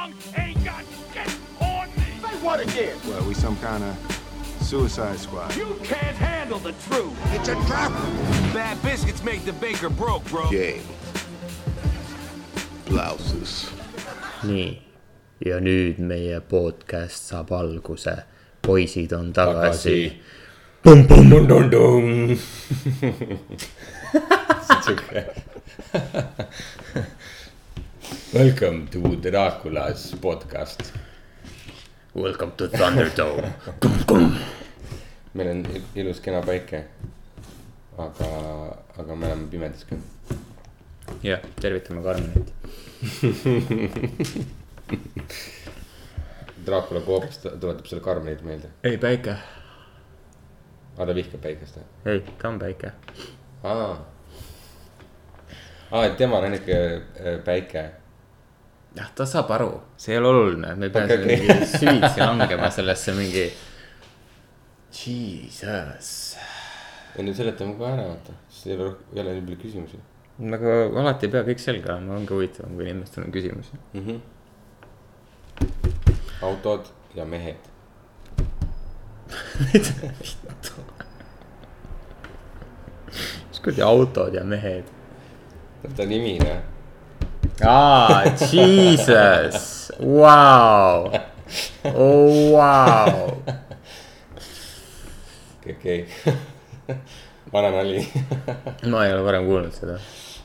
wrong ain't got shit on me. Say what again? Well, we some kind of suicide squad. You can't handle the truth. It's a trap. Bad biscuits make the baker broke, bro. Game. Blouses. nii, ja nüüd meie podcast saab alguse. poisid on tagasi. sihuke. Welcome to Dracula's podcast. Welcome to Thunderdome. meil on il- ilus kena päike. aga, aga me oleme pimedas küll. jah, tervitame Karmenit. Dracula koobas ta- tuletab selle Karmenit meelde. ei, päike. aa, ta vihkab päikest või? ei, ta on päike. aa. aa, tema on ainuke äh, päike. jah, ta saab aru, see ei ole oluline, me ei pea okay, mingi süvitsi langema sellesse mingi. Jesus. ja nüüd seletame ka ära, vaata, sest ei ole, ei ole nii palju küsimusi nagu alati ei pea kõik selge olema, ongi huvitavam, kui inimestel on küsimusi. mm. -hmm. autod ja mehed. mis kuradi autod ja mehed. ta nimi, noh. aa, Jesus, vau, oh, vau. okei, vana nali. ma ei ole varem kuulnud seda,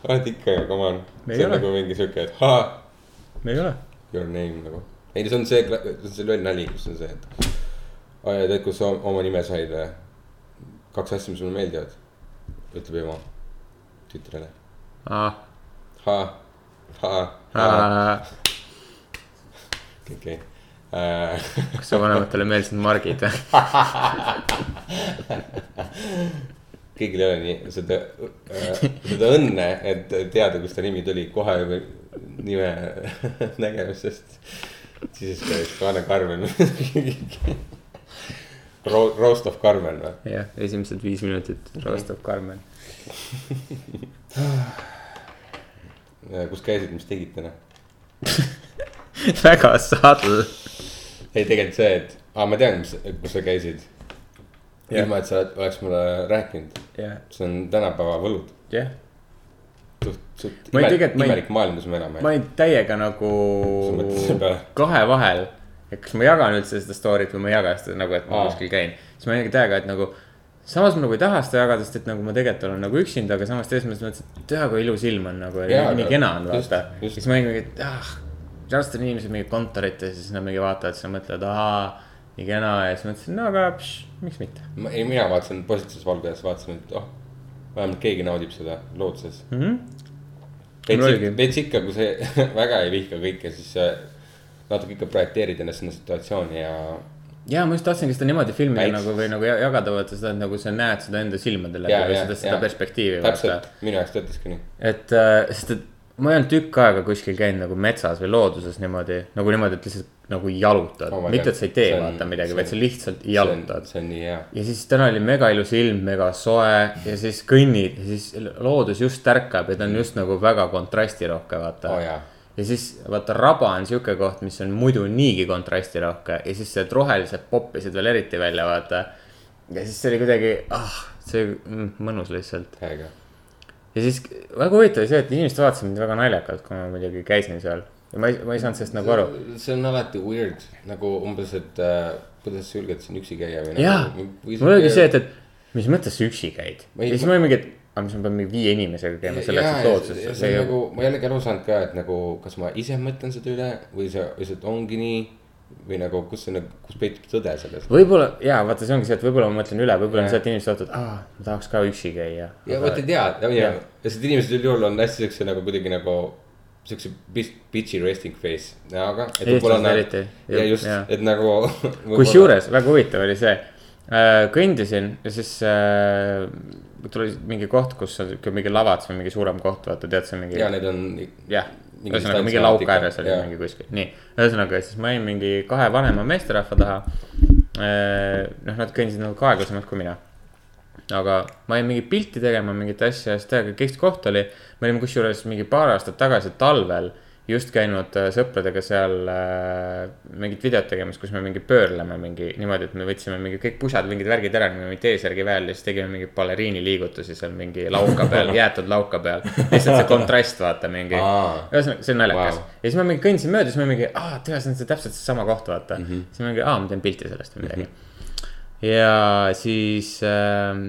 oled ikka come on. See on nagu mingi sihuke, et ha, me ei ole. your name nagu. ei, see on see, see on see loll nali, kus on see, et. aa ja tead, kus sa oma nime said või? kaks asja, mis mulle meeldivad. ütleb ema tütrele. ah, ha, ah, okei. Äh, kas su vanematele meeldisid margid kõigil ei ole nii seda, seda õnne, et teada, kust ta nimi tuli kohe juba nime nägemisest. siis käis Kaane Karmen Ro-, Roast of Carmen või? jah, esimesed viis minutit roostab Karmen. kus käisid, mis tegid täna? väga sadl. ei, tegelikult see, et, aa, ma tean, mis, kus sa käisid. Jah. ilma, et sa oleks mulle rääkinud, jah, see on tänapäeva võlud. jah. suht, suht imelik, imelik maailm, kus me elame ma. olin täiega nagu kahe vahel. et kas ma jagan üldse seda story't või ma ei jaga seda nagu, et ma kuskil käin. siis ma olin täiega, et nagu. Samas ma nagu ei taha seda jagada, sest et nagu ma tegelikult olen nagu üksinda, aga samas teises mõttes mõtlesin, et teha kui ilus ilm on nagu. Jaa, nii aga kena on vaata. siis ma mingi, et ah. reaalselt on inimesed mingi kontorites ja siis nad mingi vaatavad, siis nad mõtlevad, ahaa. nii kena ja siis mõtlesin, no aga pš, miks mitte ei, mina vaatasin positiivses valguses, vaatasin, et oh, vähemalt keegi naudib seda looduses mm. -hmm. veits veits ikka, kui see väga ei vihka kõike, siis natuke ikka projekteerid ennast sinna situatsiooni ja. Ja ma just tahtsingi seda niimoodi filmida Väikse- nagu või nagu ja- jagada vaata seda, et nagu sa näed seda enda silmade läbi Ja, või seda, seda perspektiivi täpselt, minu jaoks töötaski nii. et äh, sest, et ma ei olnud tükk aega kuskil käinud nagu metsas või looduses niimoodi nagu niimoodi, et lihtsalt nagu jalutad. Oh mitte, et sa ei tee on- vaata midagi, vaid sa lihtsalt jalutad. see on nii hea. ja siis täna oli mega ilus ilm, mega soe ja siis kõnnid ja siis loodus just ärkab ja ta on just nagu väga kontrastirohke, vaata. Oh ja siis vaata raba on sihuke koht, mis on muidu niigi kontrastirohke ja siis need rohelised poppisid veel eriti välja, vaata. ja siis see oli kuidagi, ah, see mm, mõnus lihtsalt ja siis väga huvitav oli see, et inimesed vaatasid mind väga naljakalt, kui ma muidugi käisin seal ja ma ei, ma ei saanud sellest nagu aru. see on alati weird nagu umbes, et äh, kuidas sa julged siin üksi käia või jaa, nagu,. mul oligi see, et, et mis mõttes sa üksi käid ja siis ma olin mingi, et aga mis ma pean mingi viie inimesega käima selleks, et loodusesse. see on nagu, ma ei olegi aru saanud ka, et nagu, kas ma ise mõtlen seda üle või see lihtsalt ongi nii. või nagu, kus see nagu, kus peitub tõde selles. võib-olla jaa, vaata, see ongi see, et võib-olla ma mõtlen üle, võib-olla on see, et inimesed vaatavad, aa, ma tahaks ka üksi käia. ja vot ei tea, on ju Jah., sest inimesed üldjuhul on hästi siukse nagu kuidagi nagu siukse bitch- bitchy resting face näoga. Eestlased eriti. ja just et nagu. kusjuures väga huvitav oli see, kõndisin ja siis äh, tuli mingi koht, kus on sihuke mingi lavats või mingi suurem koht, vaata, tead, see on mingi. ja need on. jah, Mingi ühesõnaga mingi lauk ääres oli jaa. mingi kuskil, nii. ühesõnaga siis ma jäin mingi kahe vanema meesterahva taha. noh, nad kõndisid nagu aeglasemalt kui mina. aga ma jäin mingit pilti tegema, mingit asja ja siis täiega kihvt koht oli. me olime kusjuures mingi paar aastat tagasi talvel just käinud äh, sõpradega seal äh, mingit videot tegemas, kus me mingi pöörleme mingi niimoodi, et me võtsime mingi kõik pusad, mingid värgid ära, mingid T-särgi peal ja siis tegime mingeid baleriini liigutusi seal mingi lauka peal, jäetud lauka peal. lihtsalt see kontrast, vaata mingi. Ühesõnaga, see on naljakas wow.. ja siis ma mingi kõndsin mööda, siis ma mingi, aa, tea, see on see täpselt seesama koht, vaata mm. -hmm. siis ma mingi, aa, ma teen pilti sellest või midagi mm. -hmm. ja siis ähm,.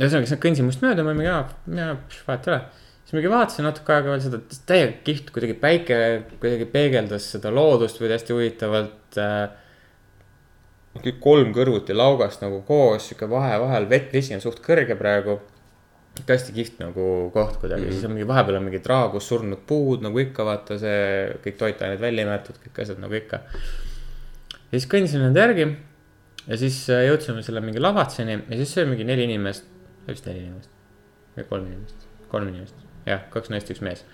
ühesõnaga, siis ma kõndsin must mööda, ma mingi, aa, vahet ei ole. Siis mingi vaatasin natuke aega veel seda, täiega kihvt, kuidagi päike kuidagi peegeldas seda loodust või hästi huvitavalt äh,. kõik kolm kõrvuti laugast nagu koos, sihuke vahe vahel, vett, vesi on suht kõrge praegu. ikka hästi kihvt nagu koht kuidagi mm, -hmm. siis on mingi vahepeal on mingid raagus surnud puud nagu ikka vaata see kõik toitained välja imetud, kõik asjad nagu ikka. ja siis kõndisin nende järgi ja siis äh, jõudsime selle mingi lavatseni ja siis oli mingi neli inimest, vist neli inimest või kolm inimest, kolm inimest, jah, kaks naist, üks mees.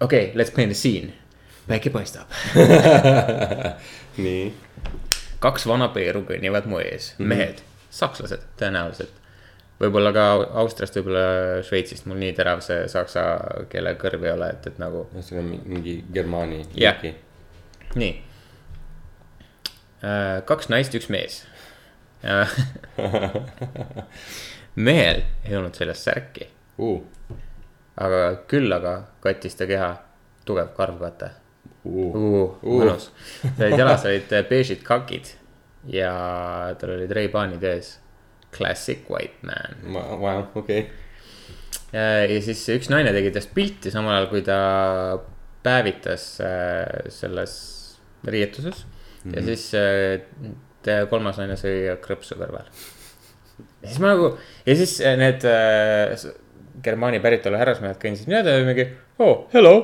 okei, let's paint a scene, päike paistab, nii, kaks vana Peeru kõnnivad mu ees, mehed, sakslased tõenäoliselt. võib-olla ka Austriast, võib-olla Šveitsist, mul nii terav see saksa keele kõrv ei ole, et, et nagu ühesõnaga mi- mingi Germaani Jah. nii. kaks naist, üks mees. mehel ei olnud seljas särki, Uh, aga küll aga kattis ta keha tugev karvkate uh, uh,. Uh. mõnus, tal jalas olid beežid kakid ja tal olid Ray-Banid ees. Classic white man. Wow, okei. ja siis üks naine tegi tast pilti samal ajal, kui ta päevitas äh, selles riietuses mm. -hmm. ja siis äh, te- kolmas naine sõi krõpsu kõrval. ja siis ma nagu ja siis äh, need äh, Germaani päritolu härrasmehed kõndisid mööda ja mingi oh hello.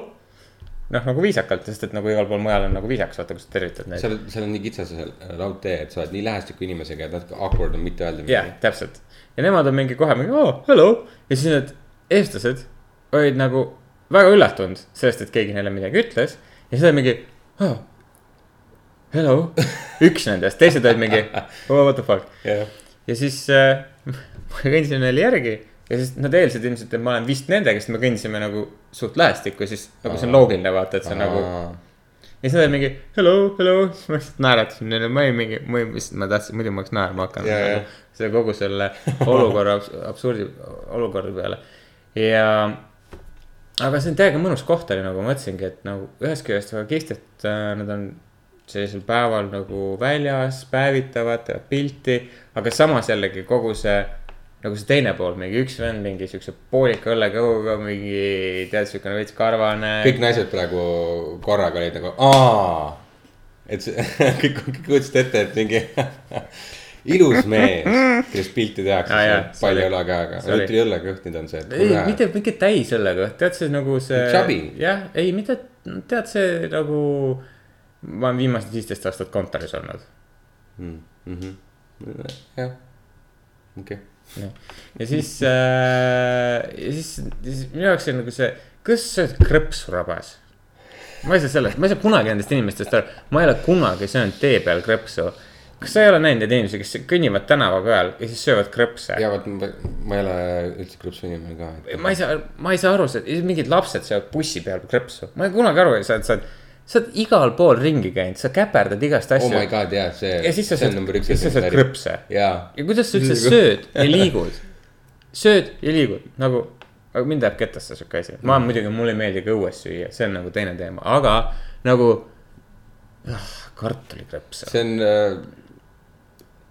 noh, nagu viisakalt, sest et nagu igal pool mujal on nagu viisakas, vaata, kus sa tervitad neid. seal, seal on nii kitsas raudtee, et sa oled nii lähestikku inimesega, et natuke awkward on mitte öelda jah, täpselt. Ja nemad on mingi kohe mingi oh hello. Ja siis need eestlased olid nagu väga üllatunud sellest, et keegi neile midagi ütles. Ja siis oli mingi oh,. Hello, üks nendest, teised olid mingi oh, what the fuck. Jah, ja siis äh, ma kõndisin neile järgi ja siis nad eeldasid ilmselt, et ma olen vist nendega, sest me kõndisime nagu suht lähestikku, siis nagu see on loogiline vaata, et see on nagu. ja siis nad olid mingi hello, hello, siis ma lihtsalt naeratasin neile, ma olin mingi, ma lihtsalt, ma tahtsin, muidu ma oleks naerma hakanud ja. nagu, selle kogu selle olukorra, absurdi olukorra peale ja. aga see on täiega mõnus koht oli nagu ma mõtlesingi, et nagu ühest küljest väga kihvt, et äh, nad on sellisel päeval nagu väljas, päevitavad, teevad pilti, aga samas jällegi kogu see nagu see teine pool, mingi üks vend mingi siukse poolika õllekõhuga, mingi tead siukene veits karvane. kõik naised praegu korraga olid nagu aa. et see, kõik, kõik kujutasid ette, et mingi ilus mees, kellest pilti tehakse õlekõhaga, see oli- nüüd tuli õllekõht, nüüd on see. ei, mitte, mitte täis õllega, tead see nagu see. Jah, ei mitte, tead see nagu. ma olen viimased viisteist aastat kontoris olnud. jah, okei. Ja siis äh,, ja siis, siis minu jaoks on nagu see, kas sa sööd krõpsu rabas? ma ei saa sellest, ma ei saa kunagi nendest inimestest aru, ma ei ole kunagi söönud tee peal krõpsu. kas sa ei ole näinud neid inimesi, kes kõnnivad tänava peal ja siis söövad krõpse? ja vot ma ei ole üldse krõpsu inimene ka. ma ei saa, ma ei saa aru, mingid lapsed söövad bussi peal krõpsu, ma ei kunagi aru ei saa, et sa oled, sa oled igal pool ringi käinud, sa käperdad igast oh my asju. god, jah, see. ja siis sa sööd, siis sa sööd krõpse. Jaa, ja kuidas sa üldse sööd ja liigud, sööd ja liigud nagu, aga mind ajab kettasse sihuke asi, ma muidugi, mulle ei meeldi ka õues süüa, see on nagu teine teema, aga nagu ah, kartulikrõpse. see on äh,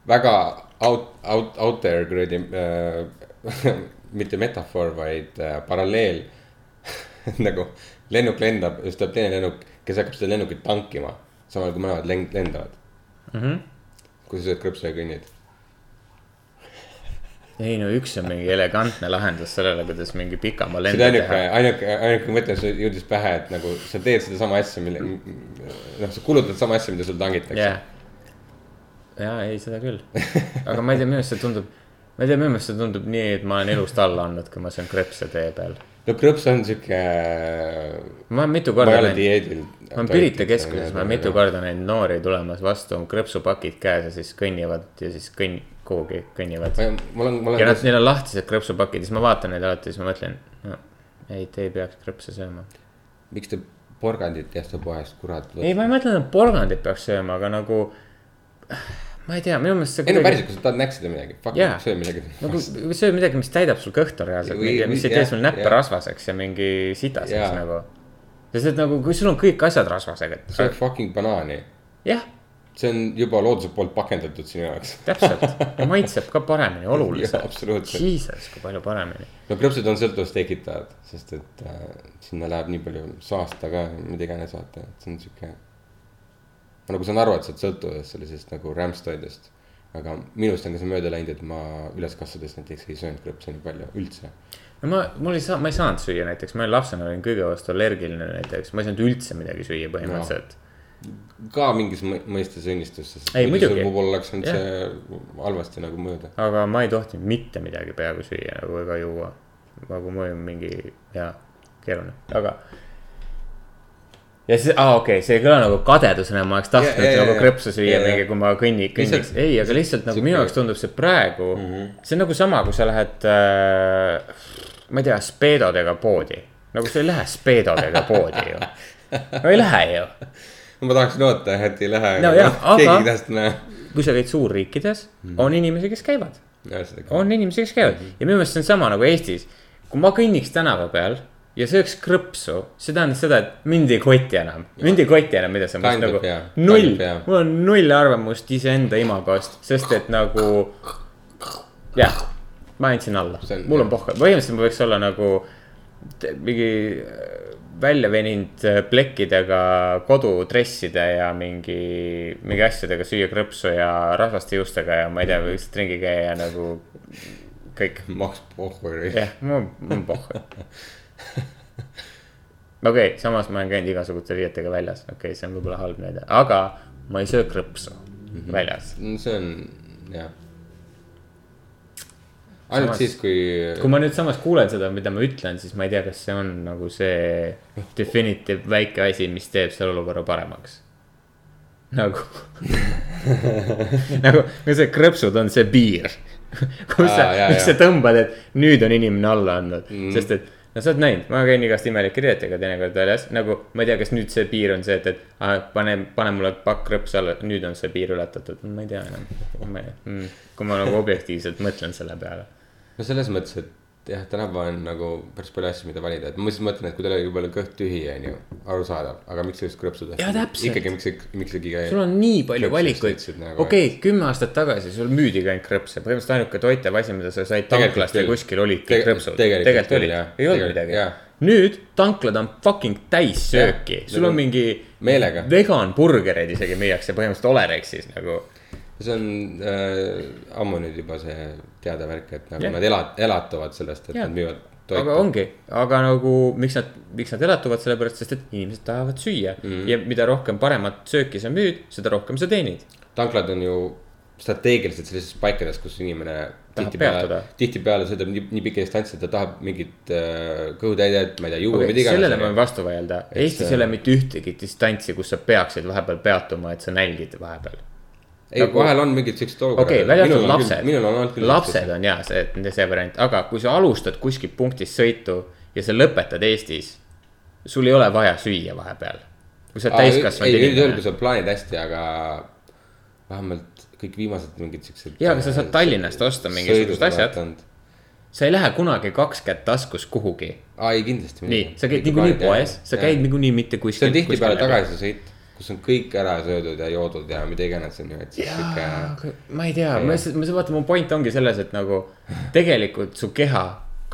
väga out, out, out there kuradi äh, mitte metafoor, vaid äh, paralleel. Nagu lennuk lendab, siis tuleb teine lennuk, kes hakkab seda lennukit tankima, samal kui mõlemad lend-, lendavad mm. -hmm. kui sa sööd krõpsu ja kõnnid. ei no üks on mingi elegantne lahendus sellele, kuidas mingi pikamaa see lendu oli ainuke teha., ainuke, ainuke mõte, jõudis pähe, et nagu sa teed sedasama asja, mille, noh, sa kulutad sama asja, mida sul tangitakse jah. ja ei, seda küll, aga ma ei tea, minu arust see tundub, ma ei tea, minu meelest see tundub nii, et ma olen elust alla andnud, kui ma söön krõpse tee peal. No krõps on sihuke. ma olen mitu ma korda näinud, ma olen Pirita keskuses, ma olen mitu. korda näinud noori tulemas vastu, krõpsupakid käes ja siis kõnnivad ja siis kõnn-, kuhugi kõnnivad. on, ja nad, on, neil on lahtised krõpsupakid siis ma vaatan neid alati siis ma mõtlen no,. ei, te ei peaks krõpse sööma. miks te porgandit ei osta poest, kurat. ei, ma ei mõtle, et porgandit peaks sööma, aga nagu. Ma ei tea, minu meelest see ei no päriselt, kui sa tahad näksida midagi, söö midagi. nagu söö midagi, mis täidab sul kõhtu reaalselt, mis ei tee sul näppe rasvaseks ja mingi sitaseks nagu. sest et nagu, kui sul on kõik asjad rasvasega, söö et fucking banaani, jah, see on juba looduse poolt pakendatud sinu jaoks. täpselt ja maitseb ka paremini, oluliselt. Jesus, kui palju paremini. no krõpsud on sõltuvust tekitavad, sest et äh, sinna läheb nii palju saasta ka, mida iganes vaata, et see on sihuke. Ma nagu saan aru, et sa oled sõltuvuses sellisest nagu rämpstoidest. aga minust on ka see mööda läinud, et ma üles kasvades näiteks ei söönud krõpse nii palju üldse. no ma, mul ei saa, ma ei saanud süüa näiteks, ma olin lapsena olin kõige vastu allergiline näiteks, ma ei saanud üldse midagi süüa põhimõtteliselt no.. ka mingis mõ- mõistes õnnistus, sest Ei, muidugi. võib-olla oleks Jah. see halvasti nagu mõjuda. aga ma ei tohtinud mitte midagi peaaegu süüa nagu ega juua. nagu mul oli mingi jaa, keeruline, aga. Ja siis, aa okei okay,, see ei kõla nagu kadedusena, ma oleks tahtnud Ja, ja, nagu krõpsu süüa mingi, kui ma kõnni, kõnniks ei, aga lihtsalt nagu minu jaoks tundub see praegu mm. -hmm. see on nagu sama, kui sa lähed äh,, ma ei tea, speedodega poodi. nagu sa ei lähe speedodega poodi ju. no ei lähe ju. ma tahaks loota, et ei lähe No aga- keegi näha. kui sa käid suurriikides mm, -hmm. on inimesi, kes käivad on inimesi, kes käivad ja minu meelest see on sama nagu Eestis. kui ma kõnniks tänava peal ja sööks krõpsu, see tähendab seda, et mind ei koti enam, mind ei koti enam, mida sa mõtled nagu jaa. null jaa., mul on null arvamust iseenda imagost, sest et nagu. jah, ma andsin alla mul on pohhu, põhimõtteliselt ma võiks olla nagu mingi äh, välja veninud äh, plekkidega kodudresside ja mingi, mingi asjadega süüa krõpsu ja rasvaste juustega ja ma ei tea, lihtsalt ringi käia ja nagu kõik maks pohhu. jah, mul on pohhu. okei okay,, samas ma olen käinud igasuguste riietega väljas, okei okay,, see on võib-olla halb näide, aga ma ei söö krõpsu mm -hmm. väljas. see on, jah. ainult Samas- siis, kui. kui ma nüüd samas kuulen seda, mida ma ütlen, siis ma ei tea, kas see on nagu see definitive väike asi, mis teeb selle olukorra paremaks. nagu nagu, nagu see krõpsud on see piir. kus sa Aa,, jaa, miks sa tõmbad, et nüüd on inimene alla andnud mm., sest et no sa oled näinud, ma käin igast imelike riietega teinekord väljas, nagu ma ei tea, kas nüüd see piir on see, et, et ah, pane, pane mulle pakk krõpse alla, nüüd on see piir ületatud, ma ei tea enam. mm,, kui ma nagu objektiivselt mõtlen selle peale. no selles mõttes, et jah, tänapäeval on nagu päris palju asju, mida valida, et ma lihtsalt mõtlen, et kui teil oli võib-olla kõht tühi, on ju, arusaadav, aga miks just krõpsu Jaa, täpselt. ikkagi, miks miks giga. sul on nii palju valikuid nagu,, okei kümme aastat tagasi sul müüdigi ainult krõpse, põhimõtteliselt ainuke toitev asi, mida sa said tanklast ja küll. kuskil olidki Tege- krõpsud. tegelikult olid ei olnud midagi nüüd tanklad on fucking täis sööki, sul on nagu mingi. meelega. vegan burgereid isegi müüakse põhimõtteliselt Olerexis nagu. See on äh, ammu nüüd juba see teada värk, et nagu Jah. nad ela-, elatuvad sellest, et Jah. nad müüvad aga toitu. ongi, aga nagu miks nad, miks nad elatuvad, sellepärast, sest et inimesed tahavad süüa mm. ja mida rohkem paremat sööki sa müüd, seda rohkem sa teenid. tanklad on ju strateegiliselt sellises paikades, kus inimene tihtipeale tihtipeale sõidab nii, nii pikki distantse, ta tahab mingit äh, kõhutäidet, ma ei tea, juua okay, mida sellele ma iganes võin. vastu vaielda, Eestis ei ole mitte ühtegi distantsi, kus sa peaksid vahepeal peatuma, et sa nälgid vahepeal. Ei nagu- vahel on mingid siuksed olukorrad. okei okay,, välja arvatud lapsed, minul on olnud küll. lapsed on jaa, see, see variant, aga kui sa alustad kuskilt punktist sõitu ja sa lõpetad Eestis. sul ei ole vaja süüa vahepeal. kui sa oled täiskasvanud ei, üldjuhul, kui inimene. sa plaanid hästi, aga vähemalt kõik viimased mingid siuksed. Jaa, aga sa saad Tallinnast osta mingisugused asjad. sa ei lähe kunagi kaks kätt taskus kuhugi. aa, ei kindlasti. nii, sa käid niikuinii poes, sa käid niikuinii mitte see kuskil. on tihtipeale. tagasisõit, kus on kõik ära söödud ja joodud ja mida iganes on ju, et siis sihuke. ma ei tea, ma lihtsalt, ma vaata, mu point ongi selles, et nagu tegelikult su keha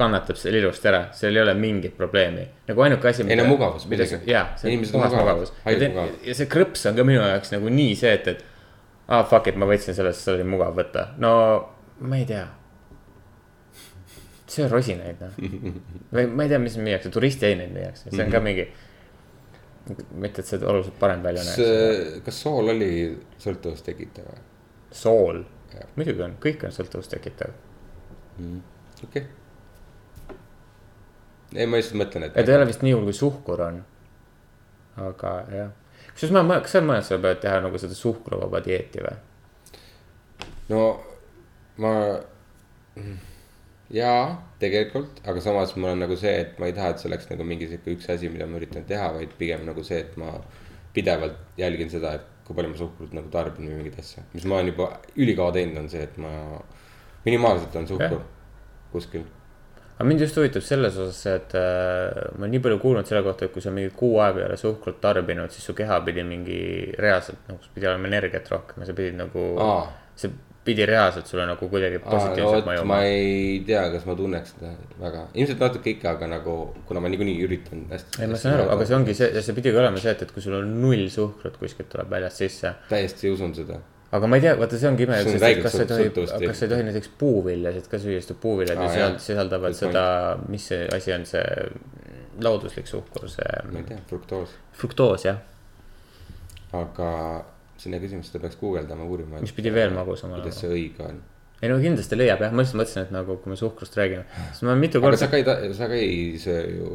kannatab selle ilusti ära, seal ei ole mingit probleemi. nagu ainuke asi. Ei no mugavus muidugi. jaa, see on puhas mugavus. mugavad. ja see krõps on ka minu jaoks nagu nii see, et, et. ah, fuck it, ma võtsin sellest, see oli mugav võtta, no ma ei tea. söö rosinaid noh, või ma ei tea, mis müüakse, turistiaineid müüakse, see on ka mingi. mitte, et see oluliselt parem välja näeks. kas, kas sool oli sõltuvust tekitav või? sool muidugi on, kõik on sõltuvust tekitav. okei okay.. ei, ma lihtsalt mõtlen, et. et ei ole vist nii hull, kui suhkur on. aga jah, kusjuures ma, kas sa mõtled, sa pead teha nagu seda suhkruvaba dieeti või? no ma, jaa, tegelikult, aga samas mul on nagu see, et ma ei taha, et see oleks nagu mingi sihuke üks asi, mida ma üritan teha, vaid pigem nagu see, et ma pidevalt jälgin seda, et kui palju ma suhkrut nagu tarbin või mingeid asju. mis ma olen juba ülikaua teinud, on see, et ma minimaalselt on suhkur kuskil. aga mind just huvitab selles osas see, et äh, ma olen nii palju kuulnud selle kohta, et kui sa mingi kuu aega ei ole suhkrut tarbinud, siis su keha pidi mingi reaalselt nagu, pidi olema energiat rohkem ja sa pidid nagu Aa., see pidi reaalselt sulle nagu kuidagi no positiivselt vot, mõjuma ma. ei tea, kas ma tunneks seda väga, ilmselt natuke ikka, aga nagu, kuna ma niikuinii üritan hästi. ei, ma saan aru, aga see ongi see, see pidigi olema see, et, et kui sul on null suhkrut kuskilt tuleb väljast sisse. täiesti usun seda. aga ma ei tea, vaata, see ongi ime, kas sa ei tohi, kas sa ei tohi näiteks puuviljasid ka süüa, sest puuviljad ju jah. sisaldavad seda, mis see asi on, see looduslik suhkur, ma see ei tea, fruktoos, fruktoos jah, aga seda peaks guugeldama, uurima. mis pidi veel magusam kuidas olema. see õige on. ei no kindlasti leiab jah, ma lihtsalt mõtlesin, et nagu kui me suhkrust räägime, siis ma mitu aga korda sa. ka ei, sa ka ei söö ju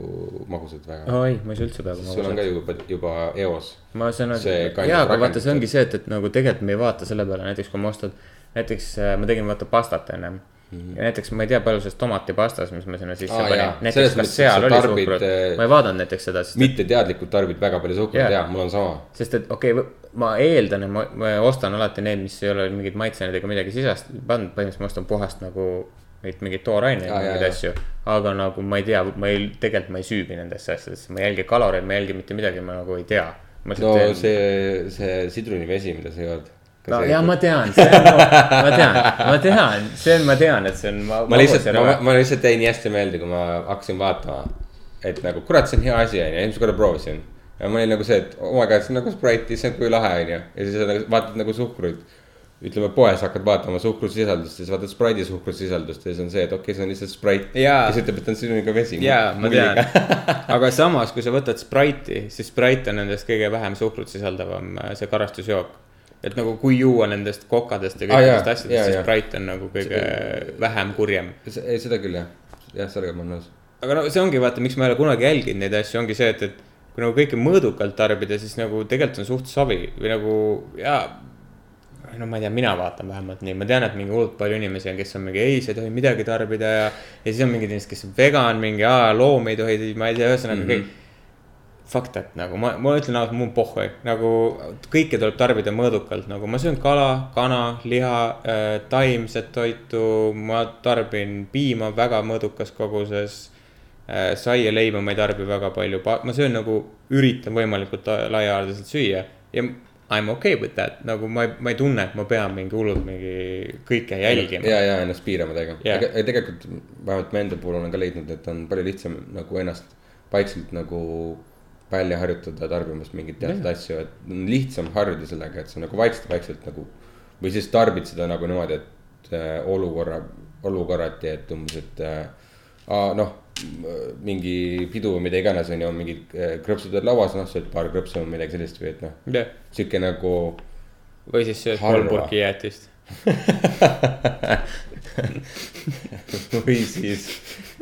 magusat väga. aa ei, ma ei söö üldse peaaegu sul on magusat ka. juba, juba eos. ma kind jaa, aga vaata, see ongi see, et, et nagu tegelikult me ei vaata selle peale, näiteks kui ma ostan, näiteks äh, ma tegin vaata pastat ennem. Ja näiteks ma ei tea, palju sellest tomatipastas, mis ma sinna sisse Aa, panin näiteks Selles kas seal oli suhkrut äh, ma ei vaadanud näiteks seda, sest, mitteteadlikult tarbid väga palju suhkrut yeah., jaa, mul on sama. sest et okei okay,, ma eeldan, et ma, ma ostan alati need, mis ei ole mingeid maitseaineid ega midagi sisest pannud, põhimõtteliselt ma ostan puhast nagu neid mingeid tooraineid ja mingeid asju. aga nagu ma ei tea, ma ei, tegelikult ma ei süübi nendesse asjadesse, ma ei jälgi kaloreid, ma ei jälgi mitte midagi, ma nagu ei tea. no see, see sidrunivesi, mida sa jood. No ja ma tean, see on, ma tean, ma tean, see on, ma tean, et see on. ma lihtsalt, ma, ma lihtsalt jäi nii hästi meelde, kui ma hakkasin vaatama, et nagu kurat, see on hea asi, onju, esimest korda proovisin. ja ma olin nagu see, et oh my god, see on nagu Sprite'i, see on kui lahe, onju. ja siis nagu vaatad nagu suhkruid. ütleme poes hakkad vaatama suhkrusisaldust ja siis vaatad Sprite'i suhkrusisaldust ja siis on see, et okei okay,, see on lihtsalt Sprite. Jaa. kes ütleb, et on sidruniga vesi. jaa, ma tean. aga samas, kui sa võtad Sprite'i, siis Sprite on nendest kõige vähem suhkrut sisaldavam äh, see karastusjook. Et nagu, kui juua nendest kokadest ja jaa, kõikidest asjadest, jaa, siis. Sprite on nagu kõige vähem kurjem. ei, seda küll jah, jah, sellega ma olen nõus. aga no see ongi vaata, miks ma ei ole kunagi jälginud neid asju, ongi see, et, et kui nagu kõike mõõdukalt tarbida, siis nagu tegelikult on suht savi või nagu jaa. no ma ei tea, mina vaatan vähemalt nii, ma tean, et mingi hullult palju inimesi on, kes on mingi ei, sa ei tohi midagi tarbida ja. ja siis on mingid inimesed, kes on vegan, mingi aa, loomi ei tohi, ma ei tea, ühesõnaga mm -hmm. kõik. Fuck that nagu ma, ma ütlen ausalt, mul on pohhu, nagu kõike tuleb tarbida mõõdukalt, nagu ma söön kala, kana, liha äh,, taimset toitu, ma tarbin piima väga mõõdukas koguses äh,. saia, leiba ma ei tarbi väga palju, ma söön nagu, üritan võimalikult laiahaardeselt süüa ja I m okay with that, nagu ma ei, ma ei tunne, et ma pean mingi hullult mingi kõike jälgima. ja, ja ennast piirama tegema yeah.. tegelikult vähemalt ma enda puhul olen ka leidnud, et on palju lihtsam nagu ennast vaikselt nagu välja harjutada tarbimast mingeid teatud yeah. asju, et on lihtsam harjuda sellega, et sa nagu vaikselt, vaikselt nagu. või siis tarbid seda nagu niimoodi, et äh, olukorra, olukorrati, et umbes, et äh, noh, mingi pidu või mida iganes on ju, mingid äh, krõpsud on lauas, noh, sööd paar krõpsu või midagi sellist või et noh, jah, sihuke nagu või siis sööd kolm purki jäätist. või siis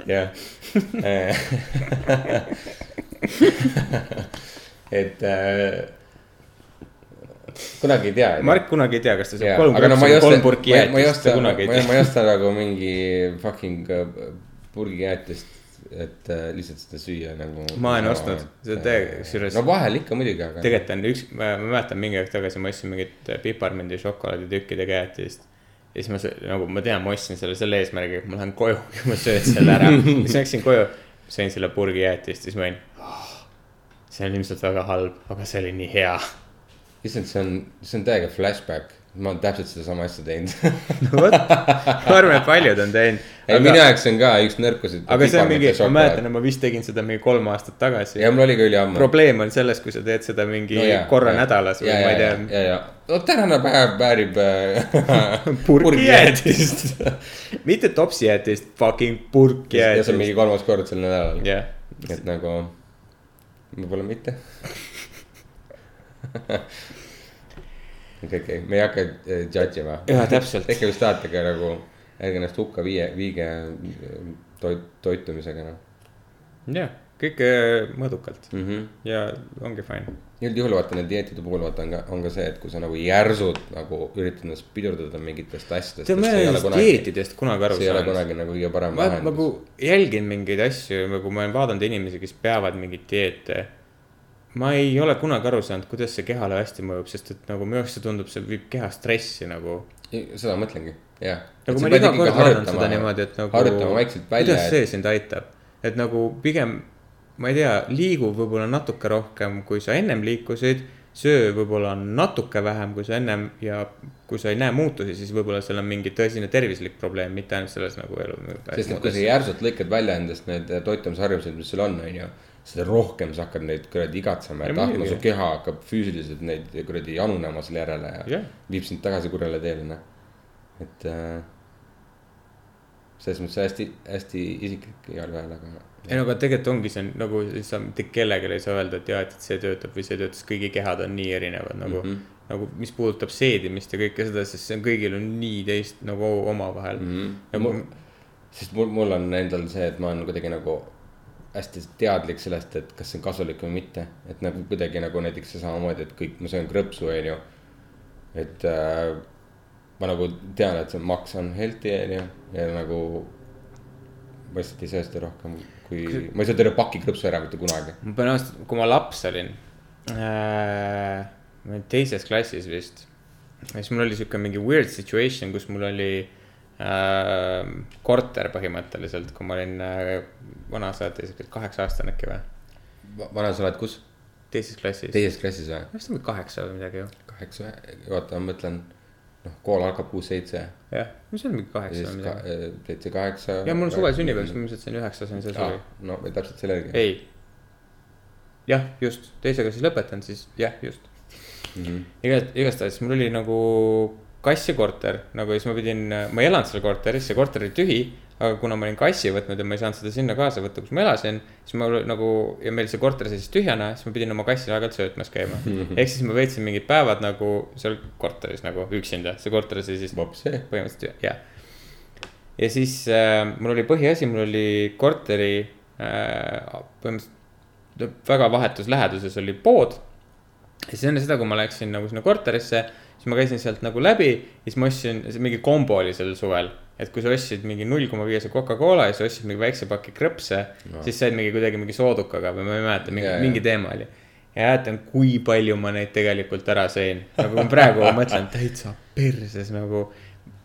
jah. et äh, kunagi ei tea. Mark kunagi ei tea, kas ta Jaa, kolm aga no ma või osta kolm, purki ma ei- ma ei jäätist, osta, ta ma ma ei osta nagu mingi fucking äh, purgijäätist, et äh, lihtsalt seda süüa nagu. Ma olen ostnud, seda täiega- kusjuures- no vahel ikka muidugi, aga. tegelikult on üks, ma ma mäletan mingi aeg tagasi ma ostsin mingit piparmündi šokolaaditükkidega jäätist. ja siis ma söö- nagu ma tean, ma ostsin selle selle eesmärgiga, et ma lähen koju ja ma söön selle ära. siis läksin koju, sõin selle purgi jäätist, siis ma olin. See on ilmselt väga halb, aga see oli nii hea. issand, see on, see on täiega flashback, ma olen täpselt sedasama asja teinud no vot, ma arvan, et paljud on teinud. ei, minu jaoks on ka üks nõrkusi. aga see on mingi, ma mäletan, et ma vist tegin seda mingi kolm aastat tagasi. ja mul oli ka üliammu. probleem on selles, kui sa teed seda mingi no, korra ja, nädalas või ja, ma ei tea. ja, ja, no tänane päev väärib äh, purkijäätist. mitte topsijäätist, fucking ja see on. mingi kolmas kord sel nädalal. jah, et nagu, võib-olla mitte. okei, okei, me ei hakka äh, judge ima. Jaa, täpselt. tehke mis tahate, aga nagu ärge ennast hukka viie, viige äh, toit, toitumisega noh. jah, kõike mõõdukalt mm. -hmm. ja ongi fine. üldjuhul vaata nende dieetide puhul vaata on ka, on ka see, et kui sa nagu järsult nagu üritad ennast pidurdada mingitest asjadest. tead, ma ei ole nendest dieetidest kunagi aru see ei ole saanud. kunagi nagu kõige parem ma lahendus nagu jälgin mingeid asju, nagu ma olen vaadanud inimesi, kes peavad mingeid dieete. ma ei ole kunagi aru saanud, kuidas see kehale hästi mõjub, sest et nagu minu arust see tundub, see viib keha stressi nagu. seda ma mõtlengi, jah. nagu ma iga kord vaadanud seda niimoodi, et nagu. harjutama vaikselt välja, kuidas see sind aitab, et nagu pigem, ma ei tea, liigu võib-olla natuke rohkem, kui sa ennem liikusid. söö võib-olla natuke vähem, kui sa ennem ja kui sa ei näe muutusi, siis võib-olla seal on mingi tõsine tervislik probleem, mitte ainult selles nagu elu. sest et kui sa järsult lõikad välja endast need toitumisharjumused, mis sul on, on ju. seda rohkem sa hakkad neid kuradi igatsema ja muidugi. su keha hakkab füüsiliselt neid kuradi janunema selle järele ja Jah. viib sind tagasi kurjale teele, noh. et äh, selles mõttes hästi, hästi isiklik igal juhul, aga. ei no aga tegelikult ongi see nagu sa mitte kellelegi ei saa öelda, et jaa, et see töötab või see töötab, sest kõigi kehad on nii erinevad nagu mm. -hmm. nagu mis puudutab seedimist ja kõike seda, sest see on kõigil on nii teist nagu omavahel mm. -hmm. Mul, sest mul, mul on endal see, et ma olen kuidagi nagu hästi teadlik sellest, et kas see on kasulik või mitte. et nagu kuidagi nagu näiteks samamoodi, et kõik, ma söön krõpsu, on ju. et äh, ma nagu tean, et see maks on healthy, on ju, ja nagu ma lihtsalt ei söö seda rohkem kui, ma ei söö terve paki krõpsu ära mitte kunagi. ma pean ausalt, kui ma laps olin äh,, ma olin teises klassis vist. ja siis mul oli sihuke mingi weird situation, kus mul oli äh, korter põhimõtteliselt, kui ma olin äh, vana, sa oled sihuke kaheksa aastane äkki või? vana sa oled kus? teises klassis. teises klassis või? vist on kaheksa või midagi ju. kaheksa, oota, ma mõtlen, noh, kool algab kuus-seitse jah, mis on mingi kaheksa või midagi. äh, seitse, kaheksa. ja mul on suvel sünnipäev, siis ma ilmselt sain üheksa, sain seal suvi. no täpselt selle järgi. ei. jah, just, teisega siis lõpetan, siis jah, just. Mhm. iga, igastahes mul oli nagu kass ja korter nagu siis ma pidin, ma ei elanud seal korteris, see korter oli tühi. Aga kuna ma olin kassi võtnud ja ma ei saanud seda sinna kaasa võtta, kus ma elasin, siis ma nagu ja meil see korter seisis tühjana, siis ma pidin oma kassil aeg-ajalt söötmas käima. ehk siis ma veetsin mingid päevad nagu seal korteris nagu üksinda, see korter seisis põhimõtteliselt jah. ja siis äh, mul oli põhiasi, mul oli korteri äh, põhimõtteliselt väga vahetus läheduses oli pood. ja siis enne seda, kui ma läksin nagu sinna korterisse, siis ma käisin sealt nagu läbi ja siis ma ostsin, mingi kombo oli sel suvel. et kui sa ostsid mingi null koma viiese Coca-Cola ja sa ostsid mingi väikse paki krõpse no., siis said mingi kuidagi mingi soodukaga või ma ei mäleta, mingi mingi teema oli ja mäletan, kui palju ma neid tegelikult ära sõin, nagu ma praegu mõtlen täitsa perses nagu.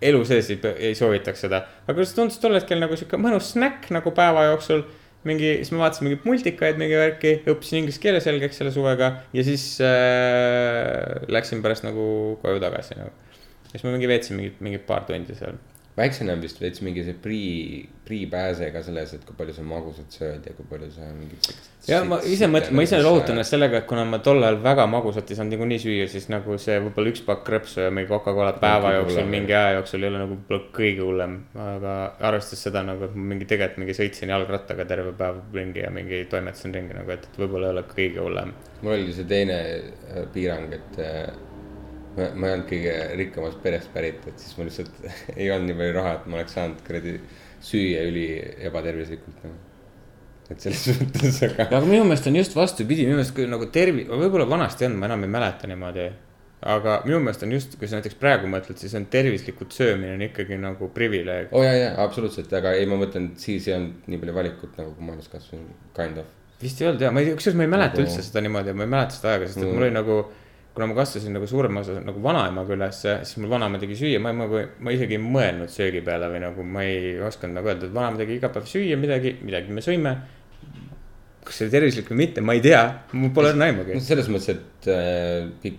elu sees ei, ei soovitaks seda, aga see tundus tol hetkel nagu sihuke mõnus snäkk nagu päeva jooksul. mingi, siis ma vaatasin mingeid multikaid, mingi värki, õppisin inglise keele selgeks selle suvega ja siis äh, läksin pärast nagu koju tagasi nagu. siis ma mingi veetsin mingit, mingit paar tundi seal. Väiksena on vist veits mingi see pri, pripääse ka selles, et kui palju sa magusat sööd ja kui palju sa mingit. ja ma ise mõtlen, ma ise lohutan ennast sellega, et kuna ma tol ajal väga magusat ei saanud niikuinii süüa, siis nagu see võib-olla üks pakk krõpsu ja mingi Coca-Colat päeva jooksul mingi aja jooksul ei ole nagu võib-olla kõige hullem. aga arvestades seda nagu, et ma mingi tegelikult mingi sõitsin jalgrattaga terve päev ringi ja mingi toimetasin ringi nagu, et võib-olla ei ole kõige hullem. mul oli see teine äh, piirang, et äh, ma, ma ei olnud kõige rikkamast perest pärit, et siis mul lihtsalt ei olnud nii palju raha, et ma oleks saanud kuradi süüa üli ebatervislikult nagu. et selles mõttes, aga aga minu meelest on just vastupidi, minu meelest kui nagu tervi-, võib-olla vanasti on, ma enam ei mäleta niimoodi. aga minu meelest on just, kui sa näiteks praegu mõtled, siis on tervislikult söömine on ikkagi nagu privileeg. oo oh, jaa, jaa, absoluutselt, aga ei, ma mõtlen, siis ei olnud nii palju valikut nagu, kui ma alles kasvasin, kind of. vist ei olnud ja ma ei tea, kusjuures ma ei mäleta Nagu- üldse seda niimoodi, ma ei mäleta seda aega, sest et Mm. mul oli nagu. Kuna ma kasvasin nagu suurema osa nagu vanaemaga ülesse, siis mul vanaema tegi süüa, ma ma, ma isegi ei mõelnud söögi peale või nagu ma ei osanud nagu öelda, et vanaema tegi iga päev süüa midagi, midagi me sõime. kas see oli tervislik või mitte, ma ei tea, mul pole õrna aimugi no. selles mõttes, et äh,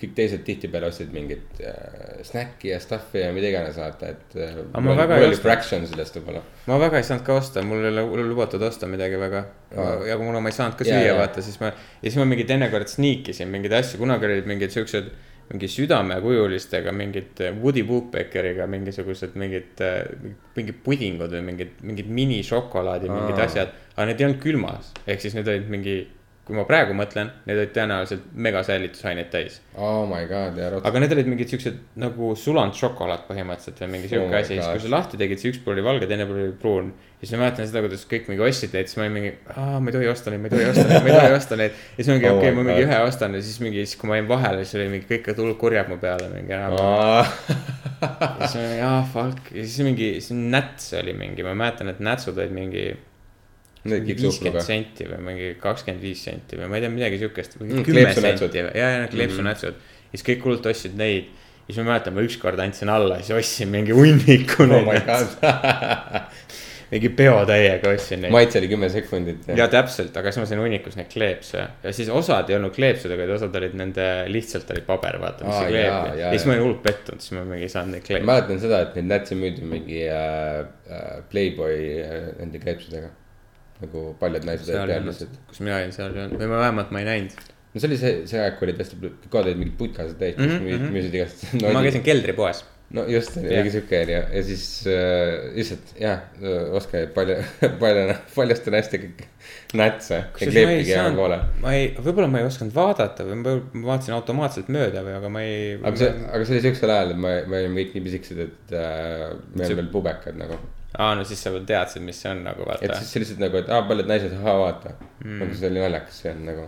kõik, teised tihtipeale ostsid mingit äh, snäkki ja stuff'i ja mida iganes vaata, et äh,. Ma väga ei fraction sellest võib-olla. ma väga ei saanud ka osta, mul ei ole lubatud osta midagi väga. Aa. ja kuna ma ei saanud ka süüa vaata, siis ma, ja siis ma mingi teinekord sniikisin mingeid asju, kunagi olid mingid siuksed. mingi südamekujulistega mingid äh, Woody Woodpeckeriga mingisugused mingid, mingid pudingud või mingid, mingid minišokolaadi mingid asjad. aga need ei olnud külmas, ehk siis need olid mingi kui ma praegu mõtlen, need olid tõenäoliselt megasäilitusaineid täis. oh my god, ja rot-. aga need olid mingid siuksed nagu sulanud šokolaad põhimõtteliselt või mingi siuke Oh oh asi, siis kui sa lahti tegid, siis üks pool oli valge, teine pool oli pruun. ja siis ma mäletan seda, kuidas kõik mingi ostsid neid, siis ma olin mingi, aa, ma ei tohi osta neid, ma ei tohi osta neid, ma ei tohi osta neid. ja siis mingi, Oh okei okay,, ma mingi ühe ostan ja siis mingi, siis kui ma jäin vahele, siis oli mingi kõik hull kurjad mu peale mingi enam. aa, ja siis ma olin, aa, fuck, ja siis mingi, siis näts oli mingi, ma mäletan, et nätsud olid mingi mingi viiskümmend. senti või mingi kakskümmend viis senti või ma ei tea, midagi siukest. Mm, kümme senti või, ja, ja kleepsunätsud. ja siis kõik hullult ostsid neid. ja siis ma mäletan, ma ükskord andsin alla, siis ostsin mingi hunniku oh neid. mingi peo täiega ostsin neid. maitse oli kümme sekundit. ja täpselt, aga siis ma sain hunnikus neid kleepse ja siis osad ei olnud kleepsud, aga osad olid nende, lihtsalt oli paber, vaata, mis see kleep jaa, ja siis ma olin hullult pettunud, siis ma mingi ei saanud neid ma kleepse. mäletan seda, et neid nätse müüdi mingi äh, äh, Playboy äh, nende kleepsudega. Nagu paljud naised olid pealised kus mina olin, seal ei olnud, või ma vähemalt ma ei näinud. no see oli see, see aeg, kui olid hästi, kohad olid mingid putkased täis, kes Mhm, müüsid mhm. müüsid igast. ma käisin keldripoes. no just, oli mingi siuke onju ja siis äh, lihtsalt jah, oska palju, palju, paljuste naistega nätse ja ma ei, võib-olla ma ei osanud vaadata või ma ma vaatasin automaatselt mööda või, aga ma ei. aga see, aga see oli siuksel ajal, et me, me olime kõik nii pisikesed, et äh, me olime veel pubekad nagu. aa, no siis sa veel teadsid, mis see on nagu et vaata. siis see lihtsalt nagu, et aa, paljud naised, ahaa, vaata Mm. nagu see oli naljakas, see on nagu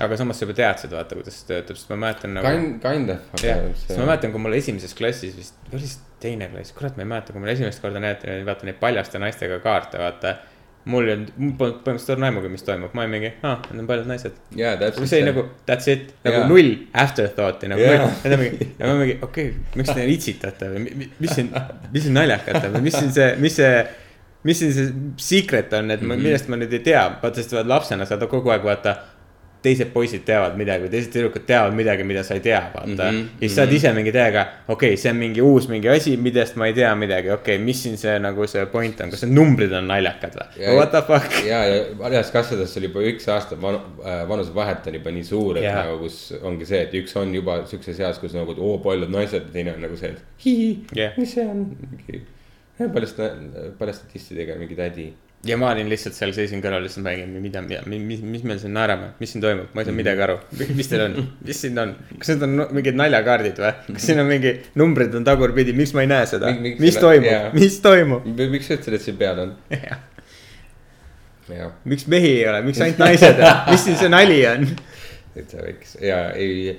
aga samas sa juba teadsid, vaata, kuidas see töötab, sest ma mäletan nagu. kind, kind of. jah, sest ma mäletan, kui mul esimeses klassis vist, või oli see teine klass, kurat, ma ei mäleta, kui mul esimest korda näidati vaata neid paljaste naistega kaarte, vaata. Mul ei olnud, mul polnud põhimõtteliselt õrna aimugi, mis toimub, ma olin mingi, aa, need on paljud naised. täpselt. see oli nagu that's it, nagu Jaa. null afterthought'i nagu Jaa. null. ja mingi, ja ma mingi, okei okay,, miks te itsitate või mi- mi- mis siin, mis siin naljakat on või mis siin see, mis see. mis siin see secret on, et ma, Mhm. millest ma nüüd ei tea, vaata sest lapsena sa kogu aeg vaata. Teised poisid teavad midagi või teised tüdrukud teavad midagi, mida sa ei tea, vaata mm. -hmm, ja siis sa oled ise mingi täiega, okei okay,, see on mingi uus mingi asi, millest ma ei tea midagi, okei okay,, mis siin see nagu see point on, kas need numbrid on naljakad või? What the fuck? ja, ja marjas kasvades oli juba üks aasta vanu, vanusevahet on juba nii suur, et yeah. nagu, kus ongi see, et üks on juba siukses eas, kus nagu, oo, paljud naised ja teine on nagu see, et hihi Jah. mis see on. palju sta-, palju statistidega mingi tädi. Ja ma olin lihtsalt seal seisin kõrval lihtsalt mängin, mida, mida, mis, mis meil siin naerame, mis siin toimub, ma ei saa midagi aru. mis teil on, mis siin on, kas need on mingid naljakaardid või? kas siin on mingi numbrid on tagurpidi, miks ma ei näe seda? Miks mis toimub? Mis toimub? miks sa ütlesid, et siin peal on? miks mehi ei ole, miks ainult naised on, mis siin see nali on? et see võiks ja ei,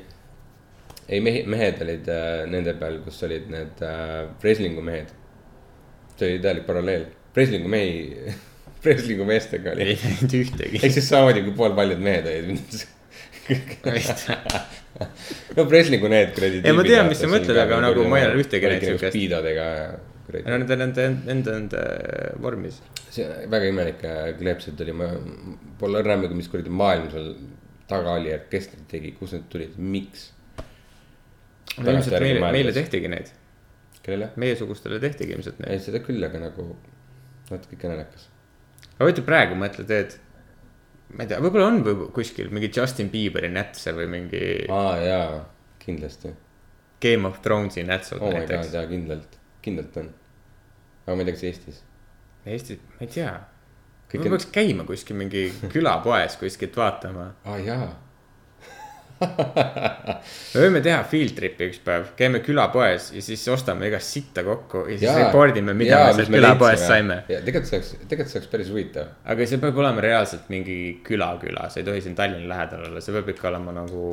ei mehi, mehed olid äh, nende peal, kus olid need äh, Breslingu mehed. see oli täielik paralleel, Breslingu mehi, Breslingu meestega oli ei. näinud ühtegi. ehk siis samamoodi kui poolpaljud mehed olid. no Breslingu need kuradi. Ei, ma tean, mis sa mõtled, aga nagu ma ei ole ühtegi näinud siukest. Speedodega ja no kuradi. nende, nende enda, enda vormis. see väga imelik äh, kleepsed oli, ma pole õrna aimugi, mis kuradi maailm seal taga oli, et kes neid tegi, kust need tulid, miks. ilmselt meile, meile tehtigi neid, kellele? meiesugustele tehtigi ilmselt neid. ei, seda küll, aga nagu natuke ikka naljakas. Aga võta praegu mõtled, et ma ei tea, võib-olla on võib kuskil mingi Justin Bieberi nätse või mingi aa jaa, kindlasti. Game of Thronesi nätsud oh näiteks. jaa, kindlalt, kindlalt on. aga ma ei tea, kas Eestis. Eestis, ma ei tea. On- peaks käima kuskil mingi külapoes kuskilt vaatama. aa jaa. Me võime teha field trip'i üks päev, käime külapoes ja siis ostame igast sitta kokku ja siis Jaa. report ime, mida Jaa, me sealt külapoest saime. tegelikult see oleks, tegelikult see oleks päris huvitav. aga see peab olema reaalselt mingi küla-küla, see ei tohi siin Tallinna lähedal olla, see peab ikka olema nagu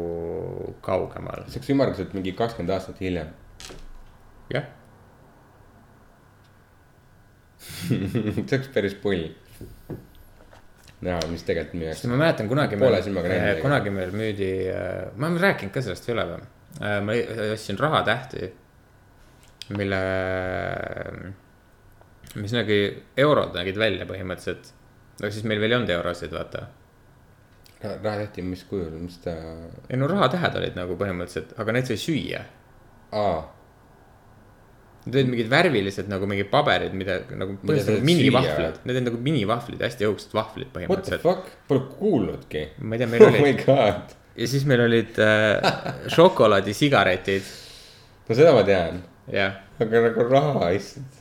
kaugemal. see oleks ümmarguselt mingi kakskümmend aastat hiljem. jah, see oleks päris pull. näha, mis tegelikult sest müüakse. ma mäletan kunagi Poole silmaga näinud ega. kunagi meil müüdi, ma olen rääkinud ka sellest ole või? ma ostsin rahatähti, mille, mis nägi, eurod nägid välja põhimõtteliselt. aga siis meil veel ei olnud eurosid, vaata. rahatähti, mis kujul, mis ta, ei no rahatähed olid nagu põhimõtteliselt, aga neid sai süüa. aa, Need olid mingid värvilised nagu mingid paberid, mida nagu põhimõtteliselt nagu minivahvlid need olid nagu minivahvlid, hästi õugsed vahvlid what the põhimõtteliselt. fuck, pole kuulnudki. ma ei tea, meil oh my olid god, ja siis meil olid äh, šokolaadisigaretid, no seda ma tean, jah aga nagu raha, issand.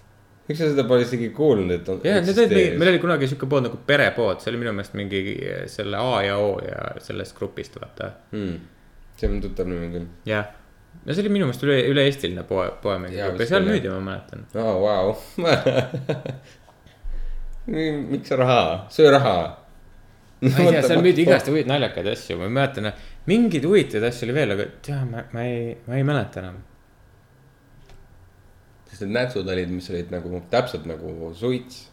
miks sa seda pole isegi kuulnud, et on. ja need olid mingi, meil oli kunagi sihuke pood nagu perepood, see oli minu meelest mingi selle A ja O ja sellest grupist vaata. hmm.. see on tuttav nimi küll. jah, no see oli minu meelest üle, üle-eestiline poe, vist seal müüdi, ma mäletan. aa, vau. miks raha, söö raha. ma ei tea, seal müüdi igast huvitavaid naljakaid asju, ma ei mäleta, mingeid huvitavaid asju oli veel, aga tea, ma, ma ei, ma ei mäleta enam. sest need nätsud olid, mis olid nagu täpselt nagu suits.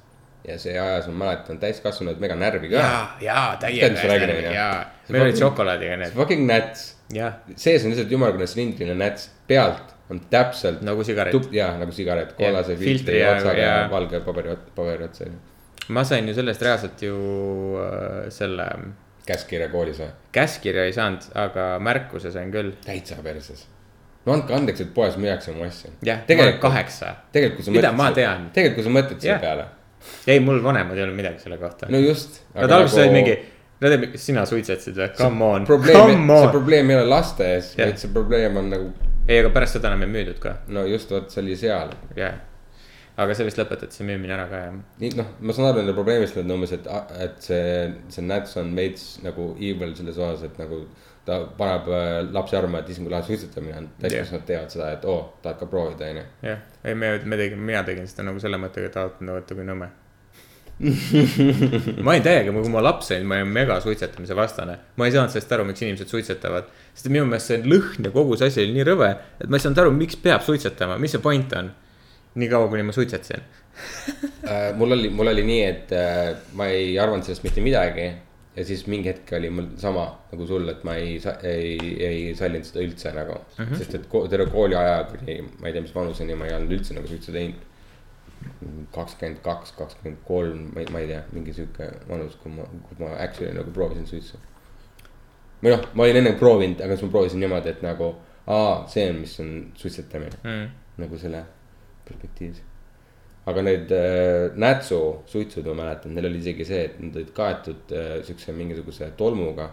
ja see ajas, ma mäletan, täiskasvanud mega närvi ka. ja, ja täiega, onju? ja, meil olid šokolaadiga need, fucking näts, sees on lihtsalt ümmargune silindriline näts, pealt on täpselt nagu sigaret. jaa, nagu sigaret, kollase filtri otsaga ja ja- valge paberi, paberi otsa. ma sain ju sellest reaalselt ju äh, selle käskkirja koolis või? käskkirja ei saanud, aga märkuse sain küll. täitsa perses. no andke andeks, et poes müüakse mu asju. jah, tegelikult, kaheksa. tegelikult kui sa mõtled tegelikult kui sa mõtled selle peale. ei, mul vanemad ei öelnud midagi selle kohta. no just. Nad alguses olid mingi, nad olid, kas sina suitsetasid või? Come on, see probleem ei ole laste ees, Jah. vaid see probleem on nagu, ei, aga pärast seda enam ei müüdud ka, no just vot see oli seal. jah. aga sellest lõpetati see müümine ära ka jah. nii noh, ma saan aru nende probleemist, et umbes, et, et see, see Nats on veits nagu evil selles osas, et nagu ta paneb äh, lapsi arvama, et issand, kui lahe suitsetamine on. täiskasvanud teevad seda, et oo, tahad ka proovida, onju. jah, ei me, me tegime, mina tegin seda nagu selle mõttega, et vaata, vaata kui nõme. ma olin täiega, kui ma laps olin, ma olin mega suitsetamise vastane. ma ei saanud sellest aru, miks inimesed suitsetavad. sest minu meelest see lõhn ja kogu see asi oli nii rõve, et ma ei saanud aru, miks peab suitsetama, mis see point on. nii kaua, kuni ma suitsetasin. Äh, mul oli, mul oli nii, et äh, ma ei arvanud sellest mitte midagi. ja siis mingi hetk oli mul sama nagu sul, et ma ei, ei, ei sallinud seda üldse nagu mm. -hmm. sest et terve kooliaja kuni ma ei tea, mis vanuseni ma ei olnud üldse nagu suitsu teinud. Kakskümmend kaks, kakskümmend kolm, ma ei, ma ei tea, mingi sihuke vanus, kui ma, kui ma actually nagu proovisin suitsu. või noh, ma olin enne proovinud, aga siis ma proovisin niimoodi, et nagu, aa, see on, mis on suitsetamine Mm. nagu selle perspektiivis. aga need äh, nätsu suitsud, ma mäletan, neil oli isegi see, et nad olid kaetud äh, siukse mingisuguse tolmuga.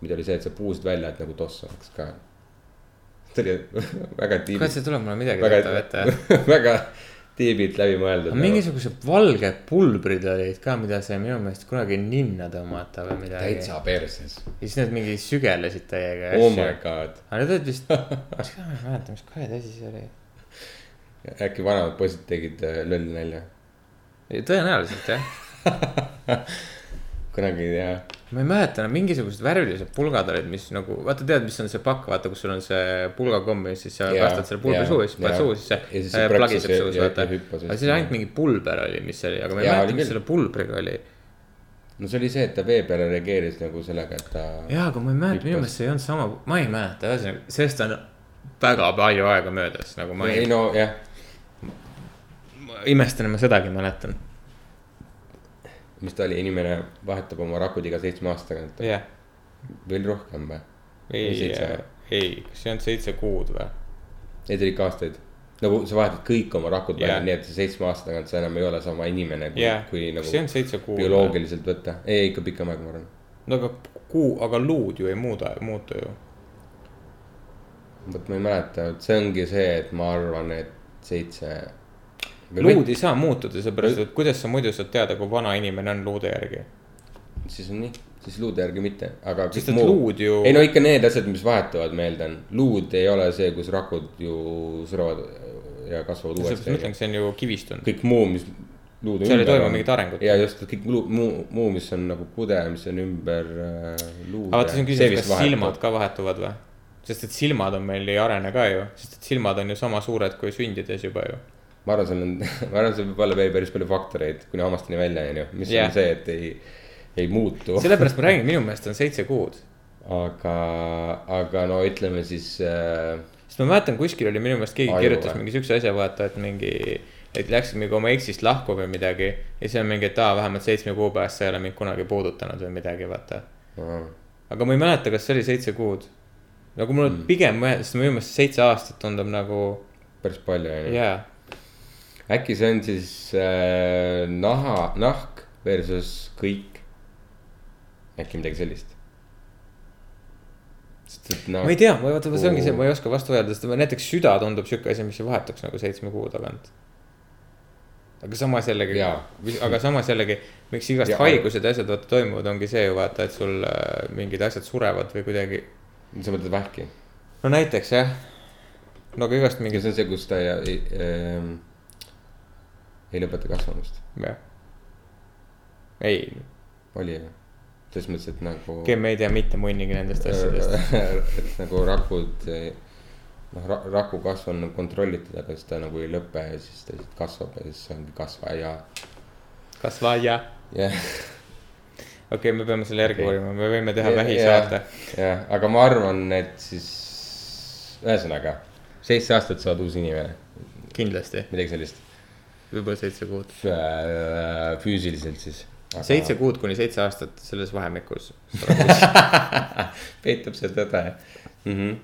mida oli see, et sa puusid välja, et nagu toss oleks ka. see oli väga kurat, tiibid, see tuleb mulle midagi tuttav ette., väga tiibilt läbi mõeldud. nagu. mingisugused valged pulbrid olid ka, mida sai minu meelest kunagi ninna tõmmata või midagi. täitsa perses, ja siis need mingi sügelesid täiega. oh my god. aga need olid vist, ma ei mäleta, mis kuradi asi see oli. äkki vanemad poisid tegid äh, lolli nalja, tõenäoliselt jah, kunagi ei tea. Ma ei mäleta enam, mingisugused värvilised pulgad olid, mis nagu, vaata tead, mis on see pakk, vaata, kus sul on see pulgakomm ja siis sa Jaa, kastad selle pulbri jaa, suhu ja siis paned jaa. suhu, siis siis see see äh, plagiseb suus, vaata aga siis ainult mingi pulber oli, mis oli, aga ma ei mäleta, mis selle pulbriga oli. no see oli see, et ta vee peale reageeris nagu sellega, et ta. jaa, aga ma ei mäleta, minu meelest see ei olnud sama, ma ei mäleta, ühesõnaga, sellest on väga palju aega möödas, nagu ma ei ei, no jah, ma imestan, et ma sedagi mäletan. Mis ta oli, inimene vahetab oma rakud iga seitsme aasta tagant jah, veel rohkem või? ei ei, kas see on seitse kuud või? Neid oli ikka aastaid. nagu sa vahetad kõik oma rakud välja Jaa. nii et seitsme aasta tagant sa enam ei ole sama inimene kui, jah, kui kas see nagu on seitse kuud? bioloogiliselt võtta. ei, ikka pikem aeg, ma arvan. no aga kuu, aga luud ju ei muuda, muutu ju. vot ma ei mäleta, et see ongi see, et ma arvan, et seitse. Luud ei saa muutuda, seepärast et kuidas sa muidu saad teada, kui vana inimene on luude järgi. siis on nii, siis luude järgi mitte, aga. sest et luud ju. ei no ikka need asjad, mis vahetuvad, ma eeldan. luud ei ole see, kus rakud ju surevad ja kasvavad seepärast ma uuesti ütlen, see on ju kivistunud. kõik muu, mis luude seal ei toimu mingit arengut. ja just kõik muu, muu, muu, mis on nagu kude, mis on ümber äh, luude. aga vaata, see on küsimus, kas silmad ka vahetuvad või? sest et silmad on meil ei arene ka ju, sest et silmad on ju sama suured kui sündides juba ju. Ma arvan, seal on, ma arvan, seal võib olla veel päris palju faktoreid kuni hammasteni välja, onju, mis Jah. on see, et ei, ei muutu. sellepärast ma räägin, minu meelest on seitse kuud. aga, aga no ütleme siis äh,, sest ma mäletan, kuskil oli minu meelest keegi Aju kirjutas mingi siukse asja, vaata, et mingi. et läksid mingi oma eksist lahku või midagi ja siis on mingi, et aa, vähemalt seitsme kuu pärast sa ei ole mind kunagi puudutanud või midagi, vaata. aga ma ei mäleta, kas see oli seitse kuud. nagu mul mm. pigem, sest minu meelest seitse aastat tundub nagu, päris palju onju. jaa. Äkki see on siis äh, naha, nahk versus kõik. äkki midagi sellist. noh ma ei, tea, ma vaata, see ongi see, ma ei oska vastu öelda, sest näiteks süda tundub sihuke asi, mis ei vahetuks nagu seitsme kuu tagant. aga samas jällegi aga samas jällegi, miks igast Ja- haigused ja asjad vaata toimuvad, ongi see ju vaata, et sul äh, mingid asjad surevad või kuidagi. sa mõtled vähki? no näiteks jah, no aga igast ja mingid, see on see, kus ta ei, ähm, ei lõpeta kasvamist, jah. ei, oli ju? selles mõttes, et nagu. me ei tea mitte munnigi nendest asjadest. et nagu rakud, noh, raku kasv on kontrollitud, aga siis ta nagu ei lõpe ja siis ta lihtsalt kasvab ja siis see ongi kasvaja. kasvaja. jah, okei okay,, me peame selle järgi Okei. uurima, me võime teha vähisaate. jah, aga ma arvan, et siis ühesõnaga seitse aastat saad uus inimene, kindlasti, midagi sellist. Võib-olla seitse kuud. füüsiliselt siis. seitse kuud kuni seitse aastat selles vahemikus. peitub see tõde mm. -hmm.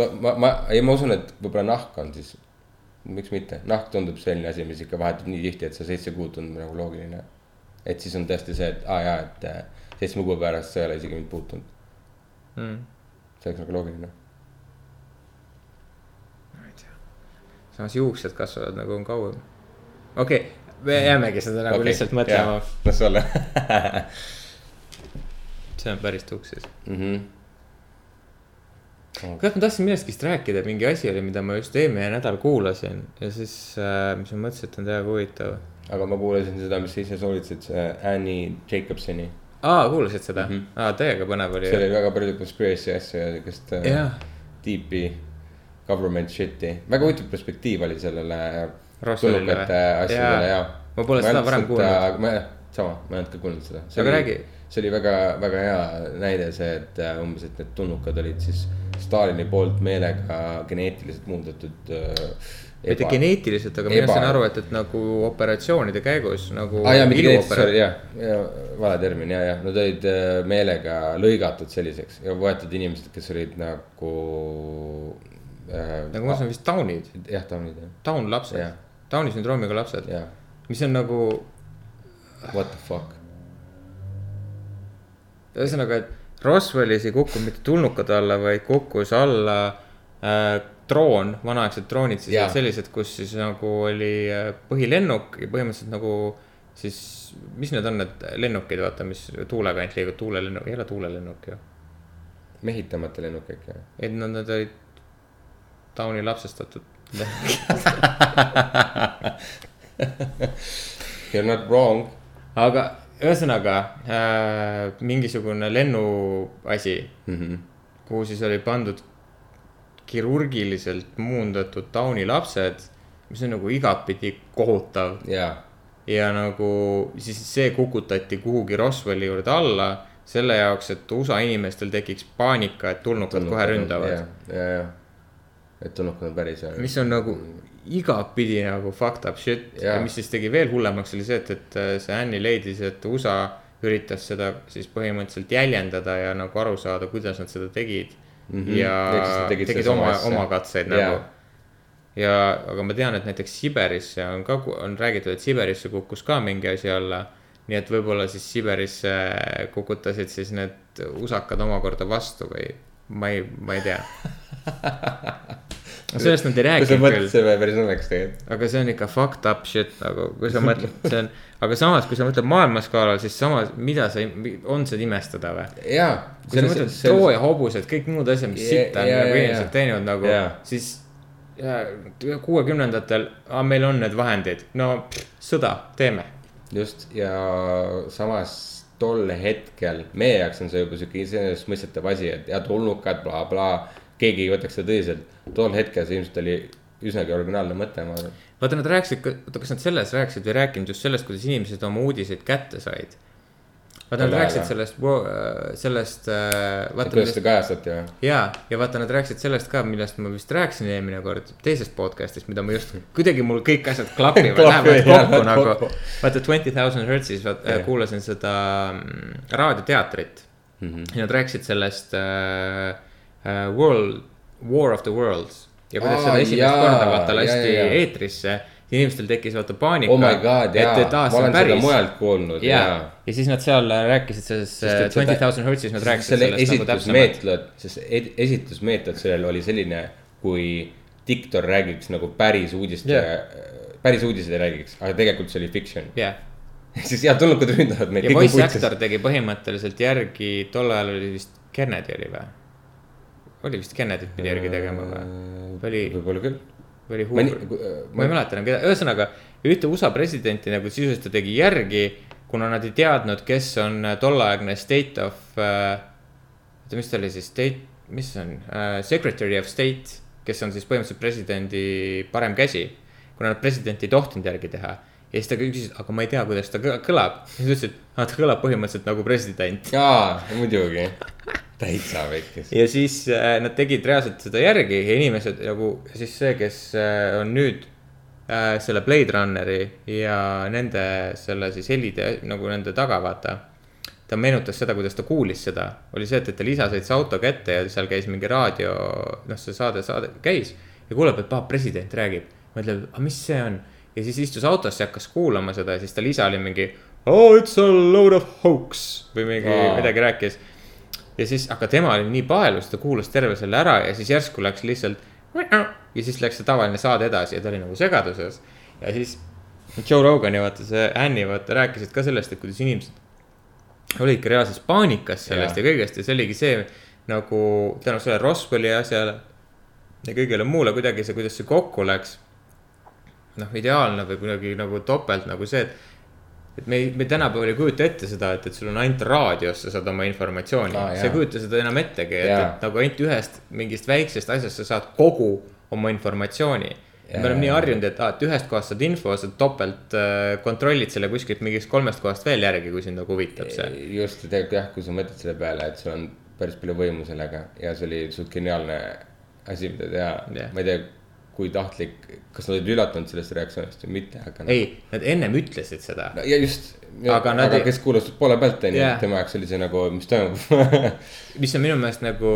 no ma, ma, ei, ma usun, et võib-olla nahk on siis, miks mitte, nahk tundub selline asi, mis ikka vahetub nii tihti, et see seitse kuud tundub nagu loogiline. et siis on tõesti see, et aa ah, jaa, et äh, seitsme kuu pärast sa ei ole isegi mind puutunud, Mm. see oleks nagu loogiline. samas juuksed kasvavad nagu on kauem. Okei okay,, me jäämegi seda nagu okay, lihtsalt mõtlema. las olla see on päris tuksis. mm. -hmm. kurat, ma tahtsin millestki rääkida, mingi asi oli, mida ma just eelmine nädal kuulasin ja siis äh,, mis ma mõtlesin, et on täiega huvitav. aga ma kuulasin seda, mis sa ise soovitasid, see Annie Jacobsoni. aa, kuulasid seda mm? Mhm. -hmm. aa, täiega põnev oli. seal oli väga palju conspiracy asju ja siukest äh, jah, deep'i government shit'i, väga huvitav perspektiiv oli sellele tulnukate asjadele ja. Ma pole seda varem kuulnud.. ma, sama, ma ei olnud ka kuulnud seda. Aga räägi. see oli väga, väga hea näide see, et äh, umbes, et need tulnukad olid siis Stalini poolt meelega geneetiliselt muundatud äh,. mitte geneetiliselt, aga mina sain aru, et, et nagu operatsioonide käigus nagu. sorry, jah, ja vale termin ja, ja nad olid äh, meelega lõigatud selliseks ja võetud inimesed, kes olid nagu äh,. nagu ma saan vist taunid, jah, taunid jah, taunlapsed Tauni sündroomiga lapsed, jah, mis on nagu what the fuck. ühesõnaga, et Roswellis ei kukkunud mitte tulnukad alla, vaid kukkus alla äh, droon, vanaaegsed droonid siis olid sellised, kus siis nagu oli äh, põhilennuk ja põhimõtteliselt nagu siis, mis need on need lennukid, vaata, mis tuulega ainult liiguvad, tuulelennuk, ei ole tuulelennuk ju. mehitamata lennuk äkki või? et nad, nad olid tauni lapsestatud. You are not wrong. aga ühesõnaga äh, mingisugune lennuasi mm. -hmm. kuhu siis oli pandud kirurgiliselt muundatud tauni lapsed, mis on nagu igatpidi kohutav jaa, ja nagu siis see kukutati kuhugi Roswelli juurde alla selle jaoks, et USA inimestel tekiks paanika, et tulnukad kohe ründavad. ja, ja, ja, et tulnukad on päris. mis on nagu igatpidi nagu fucked up shit ja. Ja mis siis tegi veel hullemaks, oli see, et, et äh, see Annie leidis, et USA üritas seda siis põhimõtteliselt jäljendada ja nagu aru saada, kuidas nad seda tegid mm. -hmm. ja tegid tegid, oma, oma katseid Jaa. nagu. ja, aga ma tean, et näiteks Siberisse on ka, on räägitud, et Siberisse kukkus ka mingi asi alla. nii et võib-olla siis Siberisse kukutasid siis need usakad omakorda vastu või ma ei, ma ei tea. sellest nad ei mõtled, küll see võib päris õnneks tegelikult. aga see on ikka fucked up shit nagu, kui sa mõtled, see on, aga samas, kui sa mõtled maailmaskaalal, siis samas, mida sa, on see imestada või? jaa. kui sa mõtled Trooja hobused, kõik muud asjad, mis Ja- sitta on ja- nagu ja- inimesed ja. teinud nagu Jaa., siis. kuuekümnendatel, meil on need vahendid, no pff, sõda, teeme. just ja samas tol hetkel meie jaoks on see juba sihuke iseenesestmõistetav asi, et ja tulnukad bla,, blablabla. Keegi ei võtaks seda tõsiselt, tol hetkel see ilmselt oli üsnagi originaalne mõte, ma arvan. vaata, nad rääkisid, oota, kas nad sellest rääkisid või rääkinud just sellest, kuidas inimesed oma uudiseid kätte said. vaata, nad rääkisid sellest, sellest, vaata, kuidas seda kajastati või? ja, ja vaata, nad rääkisid sellest ka, millest ma vist rääkisin eelmine kord teisest podcast'ist, mida ma just, kuidagi mul kõik asjad klapivad, lähevad kokku nagu vaata Twenty Thousand Hertzis vaata Jah. kuulasin seda mm, raadioteatrit mm. -hmm. ja nad rääkisid sellest äh, äh, World, War of the Worlds. ja kuidas Aa, seda esimest jaa, korda vaata lasti jaa, jaa. eetrisse. inimestel tekkis vaata paanika. oh et, et aa, see on päris. mujalt kuulnud ja jaa,. ja siis nad seal rääkisid selles et Twenty Thousand Hertzis, nad rääkisid selle sellest nagu täpsemalt. sest esitusmeetod sellel oli selline, kui diktor räägiks nagu päris uudist Jah. yeah., päris uudiseid ei räägiks, aga tegelikult see oli fiction. jah. siis jah, tulnukud ründavad meid. ja voice actor tegi põhimõtteliselt järgi, tol ajal oli vist Kennedy oli või? Oli vist Kennedy't pidi järgi tegema või? oli, võib-olla küll. või oli ma Hoover? nii, ma ei mäleta enam keda, ühesõnaga ühte USA presidenti nagu sisuliselt ta tegi järgi, kuna nad ei teadnud, kes on äh, tolleaegne state of äh,. oota, mis ta oli siis, state, mis see on äh,, secretary of state, kes on siis põhimõtteliselt presidendi parem käsi. kuna nad presidenti ei tohtinud järgi teha ja siis ta küsis, aga ma ei tea, kuidas ta kõ- kõlab. siis ta ütles, et ah, ta kõlab põhimõtteliselt nagu president. jaa, muidugi, täitsa vekkis. ja siis äh, nad tegid reaalselt seda järgi ja inimesed nagu siis see, kes äh, on nüüd äh, selle Blade Runneri ja nende selle siis helide nagu nende taga, vaata. ta meenutas seda, kuidas ta kuulis seda, oli see, et, et ta Liisa sõitis autoga ette ja seal käis mingi raadio, noh, see saade, saade käis ja kuuleb, et paha president räägib. mõtleb, aga mis see on ja siis istus autosse ja hakkas kuulama seda ja siis ta Liisa oli mingi oh it's a load of hoax või mingi Aa. midagi rääkis ja siis, aga tema oli nii paelus, ta kuulas terve selle ära ja siis järsku läks lihtsalt. ja siis läks see tavaline saade edasi ja ta oli nagu segaduses. ja siis Joe Rogan ja vaata see Annie vaata rääkisid ka sellest, et kuidas inimesed olidki reaalses paanikas sellest ja, ja kõigest ja see oligi see nagu tänu sellele Roswelli asjale ja kõigele muule kuidagi see, kuidas see kokku läks. noh, ideaalne või kuidagi nagu topelt nagu see, et et me ei, me tänapäeval ei kujuta ette seda, et, et sul on ainult raadios, sa saad oma informatsiooni ah,, sa ei kujuta seda enam ettegi, et, et nagu ainult ühest mingist väiksest asjast sa saad kogu oma informatsiooni. me oleme nii harjunud, et aa, et ühest kohast saad info, sa topelt äh, kontrollid selle kuskilt mingist kolmest kohast veel järgi, kui sind nagu huvitab see. just, tegelikult jah, kui sa mõtled selle peale, et sul on päris palju võimu sellega ja see oli suht geniaalne asi, mida teha yeah.. ma ei tea, kui tahtlik, kas nad olid üllatunud sellest reaktsioonist või mitte, aga. ei, nad ennem ütlesid seda. No,. ja just, Aga aga, nad ei- kes kuulas poole pealt, onju tema jaoks oli see nagu, mis toimub. Mis on minu meelest nagu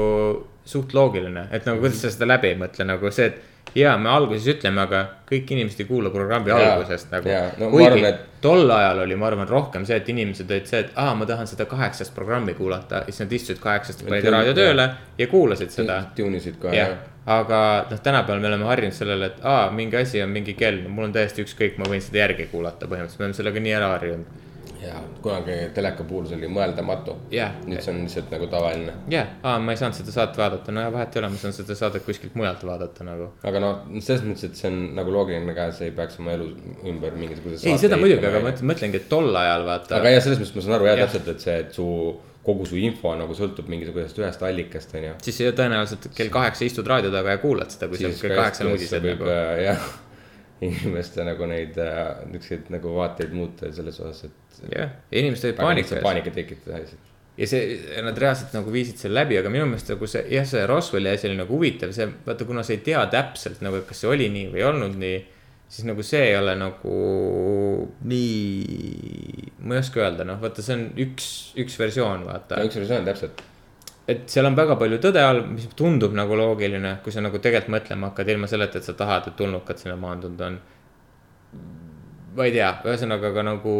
suht loogiline, et nagu kuidas sa seda läbi ei mõtle nagu see, et ja me alguses ütleme, aga kõik inimesed ei kuula programmi Jaa, algusest nagu. No kuigi arvan, et- tol ajal oli, ma arvan, rohkem see, et inimesed olid see, et aa, ma tahan seda kaheksast programmi kuulata ja siis nad istusid kaheksast, panid raadio tööle ja kuulasid seda. tuunisid kohe jah, aga noh, tänapäeval me oleme harjunud sellele, et aa, mingi asi on mingi kell, mul on täiesti ükskõik, ma võin seda järgi kuulata, põhimõtteliselt me oleme sellega nii ära harjunud. ja kunagi teleka puhul see oli mõeldamatu Jah. nüüd see on lihtsalt nagu tavaline jah, aa, ma ei saanud seda saadet vaadata, no ja vahet ei ole, ma saan seda saadet kuskilt mujalt vaadata nagu aga noh, selles mõttes, et see on nagu loogiline ka, sa ei peaks oma elu ümber mingisuguse ei, seda muidugi, aga ma mõtlen, mõtlengi, et tol ajal vaata. aga jah, selles mõttes ma saan aru jah Jah. täpselt, et see, et su kogu su info nagu sõltub mingisugusest ühest allikast, onju. siis sa tõenäoliselt kell kaheksa istud raadio taga ja kuulad seda, kui seal kell kaheksa on uudised nagu. äh, jah, inimeste nagu neid äh, niisuguseid nagu vaateid muuta selles osas, et. jah, ja inimesed olid paanikas. paanika tekitada lihtsalt. ja see, nad reaalselt nagu viisid selle läbi, aga minu meelest nagu see, jah, see Roswelli asi oli nagu huvitav, see, vaata, kuna sa ei tea täpselt nagu, et kas see oli nii või ei olnud nii. Siis nagu see ei ole nagu nii, ma ei oska öelda, noh, vaata, see on üks, üks versioon, vaata üks versioon täpselt, et seal on väga palju tõde all, mis tundub nagu loogiline, kui sa nagu tegelikult mõtlema hakkad ilma selleta, et sa tahad, et tulnukad sinna maandunud on. ma ei tea, ühesõnaga aga nagu,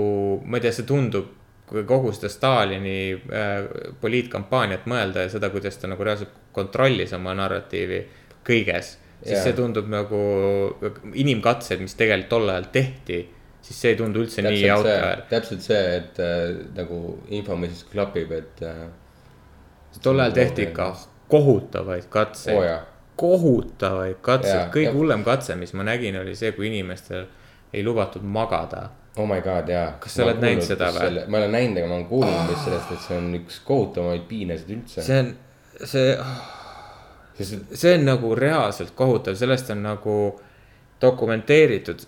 ma ei tea, see tundub, kui kogu seda Stalini äh, poliitkampaaniat mõelda ja seda, kuidas ta nagu reaalselt kontrollis oma narratiivi kõiges. Siis Jaa. see tundub nagu inimkatseid, mis tegelikult tol ajal tehti, siis see ei tundu üldse nii täpselt out see there., täpselt see, et äh, nagu info, mis siis klapib, et äh,. tol ajal tehti ikka kohutavaid katseid jaa, kohutavaid katseid kõige jah. hullem katse, mis ma nägin, oli see, kui inimestel ei lubatud magada. oh my god jaa. Kas sa oled näinud seda või? ma olen näinud, aga ma olen kuulnud umbes sellest, et see on üks kohutavamaid piinasid üldse. see on, see, et see on nagu reaalselt kohutav, sellest on nagu dokumenteeritud.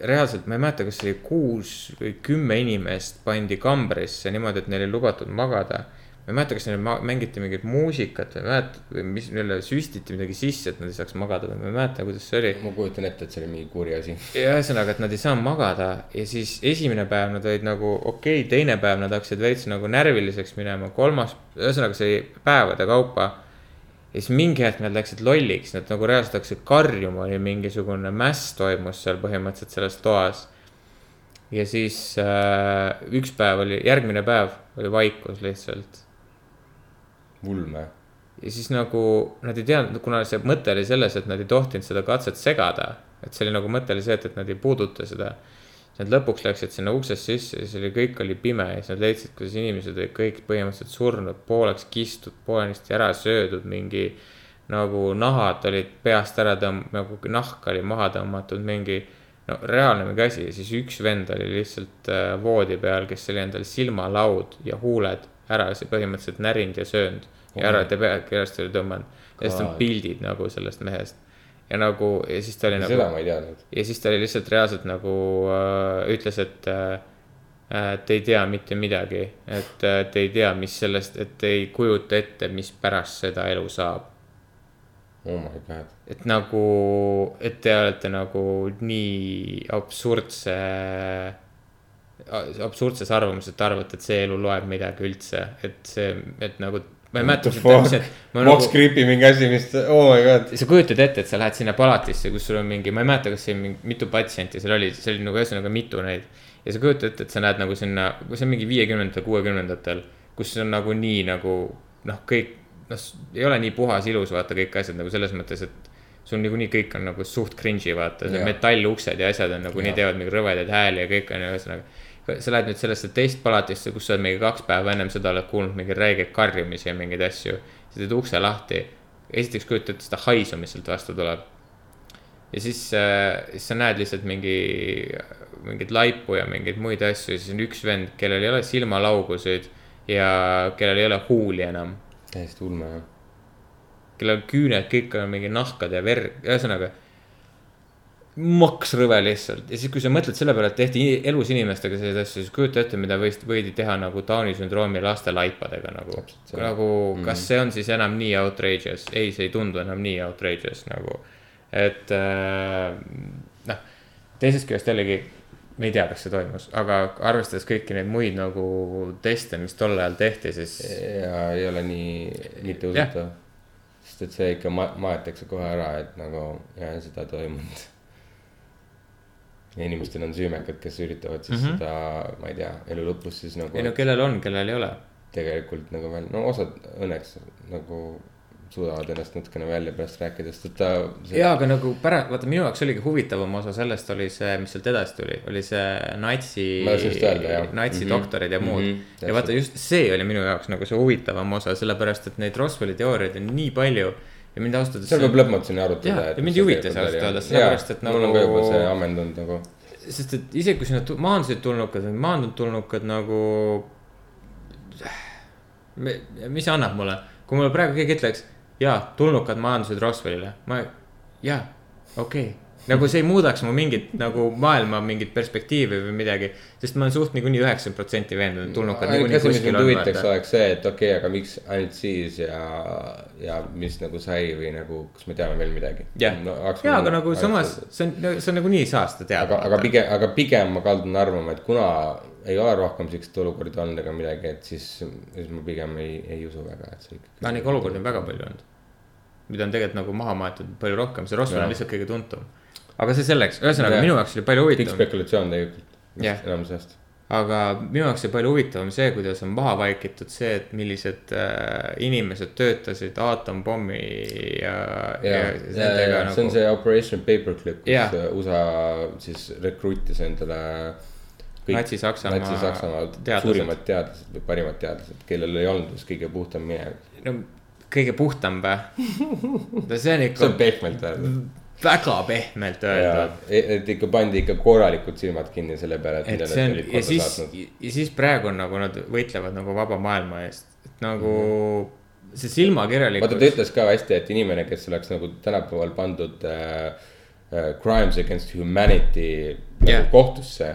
reaalselt, ma ei mäleta, kas see oli kuus või kümme inimest pandi kambrisse niimoodi, et neil ei lubatud magada. ma ei mäleta, kas neile mängiti mingit muusikat või ei mäleta või mis, neile süstiti midagi sisse, et nad ei saaks magada või ma ei mäleta, kuidas see oli ma kujutan ette, et see oli mingi kuri asi. ühesõnaga, et nad ei saanud magada ja siis esimene päev nad olid nagu okei okay,, teine päev nad hakkasid veits nagu närviliseks minema, kolmas, ühesõnaga see oli päevade kaupa. Ja siis mingi hetk nad läksid lolliks, nad nagu reaalselt hakkasid karjuma, oli mingisugune mäss toimus seal põhimõtteliselt selles toas. ja siis äh, üks päev oli, järgmine päev oli vaikus lihtsalt. ulme. ja siis nagu nad ei teadnud, kuna see mõte oli selles, et nad ei tohtinud seda katset segada. et see oli nagu mõte oli see, et, et nad ei puuduta seda. Nad lõpuks läksid sinna uksest sisse ja siis oli, kõik oli pime. Ja siis nad leidsid, kuidas inimesed olid kõik põhimõtteliselt surnud, pooleks kistud, poolenisti ära söödud, mingi. nagu nahad olid peast ära tõmb-, nagu nahk oli maha tõmmatud, mingi no reaalne mingi asi. Ja siis üks vend oli lihtsalt äh, voodi peal, kes oli endal silmalaud ja huuled ära see põhimõtteliselt närinud ja söönud. Ja ära ta pea kerast oli tõmmanud. ja siis on pildid nagu sellest mehest ja nagu ja siis ta oli seda nagu ma ei teadnud. ja siis ta oli lihtsalt reaalselt nagu äh, ütles, et äh, äh, te ei tea mitte midagi, et äh, te ei tea, mis sellest, et te ei kujuta ette, mis pärast seda elu saab oh my god. et nagu, et te olete nagu nii absurdse, absurdses arvamuses, et te arvate, et see elu loeb midagi üldse, et see, et nagu. Ma ei mäleta täpselt. Mox Creepy mingi asi, mis, oh my god. sa kujutad ette, et sa lähed sinna palatisse, kus sul on mingi, ma ei mäleta, kas see on mingi mitu patsienti seal oli, see oli nagu ühesõnaga mitu neid. ja sa kujutad ette, et sa näed nagu sinna, see on mingi viiekümnendatel, kuuekümnendatel, kus on nagu nii nagu noh, kõik, noh, ei ole nii puhas, ilus, vaata kõik asjad nagu selles mõttes, et sul niikuinii kõik on nagu suht cringe'i, vaata, see metalluksed ja asjad on nagu nii Jah. teevad mingi rõvedaid hääli ja kõik on ühesõnaga. Sa lähed nüüd sellesse teist palatisse, kus sa oled mingi kaks päeva ennem seda oled kuulnud mingeid räigeid karjumisi ja mingeid asju. sa teed ukse lahti, esiteks kujuta ette seda haisu, mis sealt vastu tuleb. ja siis äh,, siis sa näed lihtsalt mingi, mingeid laipu ja mingeid muid asju siis on üks vend, kellel ei ole silmalaugusid ja kellel ei ole huuli enam täiesti ulme jah. kellel küüned kõik on mingi nahkad ja verd, ühesõnaga. Maks rõve lihtsalt ja siis, kui sa mõtled selle peale, et tehti elus inimestega selliseid asju, siis kujuta ette, mida võis, võidi teha nagu Downi sündroomi laste laipadega nagu nagu, Mhm. kas see on siis enam nii outrageous, ei, see ei tundu enam nii outrageous nagu. et äh, noh, teisest küljest jällegi me ei tea, kas see toimus, aga arvestades kõiki neid muid nagu teste, mis tol ajal tehti, siis ja ei ole nii, nii tõusutav. sest et see ikka ma-, maetakse kohe ära, et nagu ja seda ei toimunud. Ja inimestel on süümekad, kes üritavad siis mm. -hmm. seda, ma ei tea, elu lõpus siis nagu ei no kellel on, kellel ei ole tegelikult nagu veel, no osad õnneks nagu suudavad ennast natukene välja pärast rääkida, sest et ta. jaa, aga nagu pärast, vaata minu jaoks oligi huvitavam osa sellest oli see, mis sealt edasi tuli, oli see natsi natsi Mhm. doktorid ja muud mm. -hmm. ja vaata just see oli minu jaoks nagu see huvitavam osa, sellepärast et neid Roswelli teooriaid on nii palju ja mind ausalt öeldes. seal võib lõpmatuseni arutada. Ja mind ei huvita see ausalt öeldes, sellepärast et mul on ka nagu- juba see ammendunud nagu. sest et isegi kui tu- maandusid tulnukad või maandunud tulnukad nagu. mis see annab mulle, kui mulle praegu keegi ütleks, jaa, tulnukad maandusid Roswellile, ma, jaa, okei okay. Nagu see ei muudaks mu mingit nagu maailma mingit perspektiivi või midagi, sest ma olen suht niikuinii üheksakümmend protsenti veendunud, tulnukad niikuinii kuskil on. huvitaks, oleks see, et okei okay,, aga miks ainult siis ja, ja mis nagu sai või nagu, kas me teame veel midagi. jah, jaa, aga nagu samas see on, see on nagunii ei saa seda teada. aga, aga pigem, aga pigem ma kaldun arvama, et kuna ei ole rohkem siukseid olukordi olnud ega midagi, et siis, siis ma pigem ei, ei usu väga, et see ikkagi. no neid olukordi on väga palju olnud. mida on tegelikult nagu maha maetud palju rohkem, see Jah. on lihtsalt kõige tuntum. Aga see selleks, ühesõnaga Jah. minu jaoks oli palju huvitavam, spekulatsioon tegelikult Jah., enamus ajast. aga minu jaoks oli palju huvitavam see, kuidas on maha vaikitud see, et millised äh, inimesed töötasid aatompommi ja, ja, ja, ja ja, ja see on nagu. see Operation Paperclip, kus USA siis rekruutis endale. Natsi-Saksamaa teadlased. suurimad teadlased või parimad teadlased, kellel ei olnud vist kõige puhtam minevik. no kõige puhtam või? no see on see ikka on pehmelt öeldud. Väga pehmelt ja öeldud., et ikka pandi ikka korralikult silmad kinni selle peale, et et mida see nad on olid ja korda siis saatnud., ja siis praegu on nagu nad võitlevad nagu vaba maailma eest, et nagu see silmakirjalikkus. vaata, ta ütles ka hästi, et inimene, kes oleks nagu tänapäeval pandud äh, äh, crimes against humanity nagu kohtusse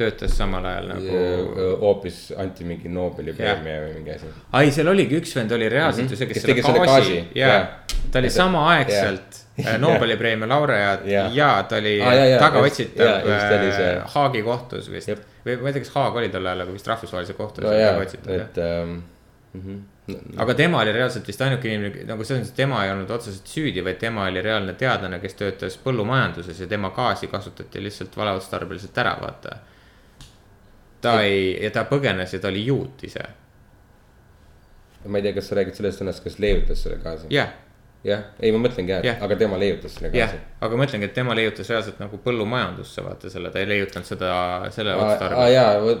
töötas samal ajal nagu äh, hoopis anti mingi Nobeli preemia või mingi asi. ai, seal oligi üks vend oli reaalselt Mhm. ju see, kes Kes selle tegi selle gaasi gaasi,, ja jah. ta oli samaaegselt Nobeli preemia laureaat ja, ja ta oli jaa, tagaotsitav äh, Haagi kohtus vist või ma ei tea, kas Haag oli tol ajal, aga vist rahvusvahelise kohtu no tagaotsitav et ähm, mhm. aga tema oli reaalselt vist ainuke inimene, nagu selles mõttes, tema ei olnud otseselt süüdi, vaid tema oli reaalne teadlane, kes töötas põllumajanduses ja tema gaasi kasutati lihtsalt valeotstarbeliselt ära, vaata. ta ei, ja ta põgenes ja ta oli juut ise. ma ei tea, kas sa räägid sellest sõnast, kas leiutas selle gaasi? jah, jah, ei, ma mõtlengi jah ja., aga tema leiutas selle gaasi., aga ma ütlengi, et tema leiutas reaalselt nagu põllumajandusse, vaata selle, ta ei leiutanud seda selle otstarbel. jaa,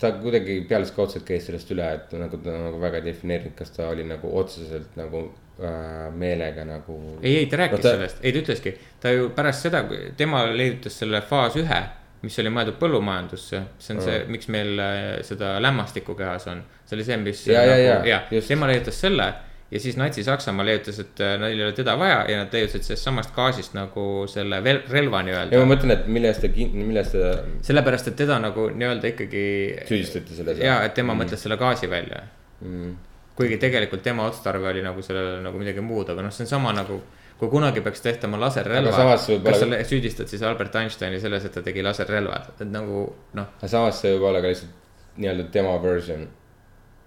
ta kuidagi pealiskaudselt käis sellest üle, et nagu ta nagu väga ei defineerinud, kas ta oli nagu otseselt nagu äh, meelega nagu. ei, ei ta rääkis No ta- sellest, ei ta ütleski, ta ju pärast seda, kui tema leiutas selle faas ühe, mis oli mõeldud põllumajandusse, see on see, miks meil äh, seda lämmastikku kehas on. see oli see, mis Ja, ja, ja, ja just. tema leiutas selle ja siis Natsi-Saksamaa leiutas, et äh, neil ei ole teda vaja ja nad leiutasid sellest samast gaasist nagu selle relva ja ma nii-öelda. mõtlen, et mille eest ta, mille eest ta sellepärast, et teda nagu nii-öelda ikkagi. süüdistati selles. ja, et tema mm. mõtles selle gaasi välja mm.. kuigi tegelikult tema otstarve oli nagu sellele nagu midagi muud, aga noh, see on sama nagu. kui kunagi peaks tehtama laserrelva kas sa olla- le- süüdistad siis Albert Einsteini selles, et ta tegi laserrelvad, et nagu noh. aga samas see võib olla ka lihtsalt nii-öelda tema version.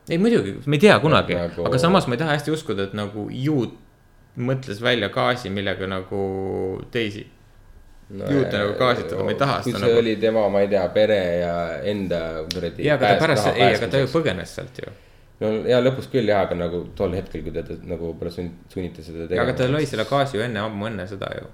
Ei muidugi, me ei tea kunagi nagu..., aga samas ma ei taha hästi uskuda, et nagu juut mõtles välja gaasi, millega nagu teisi. no, Juute nagu gaasitada, ma ei taha kui seda see nagu- oli tema, ma ei tea, pere ja enda kuradi. ja, aga ta pärast, ei, aga ta ju põgenes sealt ju. no ja lõpuks küll jah, aga nagu tol hetkel, kui teda nagu sunn- sunniti seda tegema. aga ta lõi selle gaasi ju enne, ammu enne seda ju.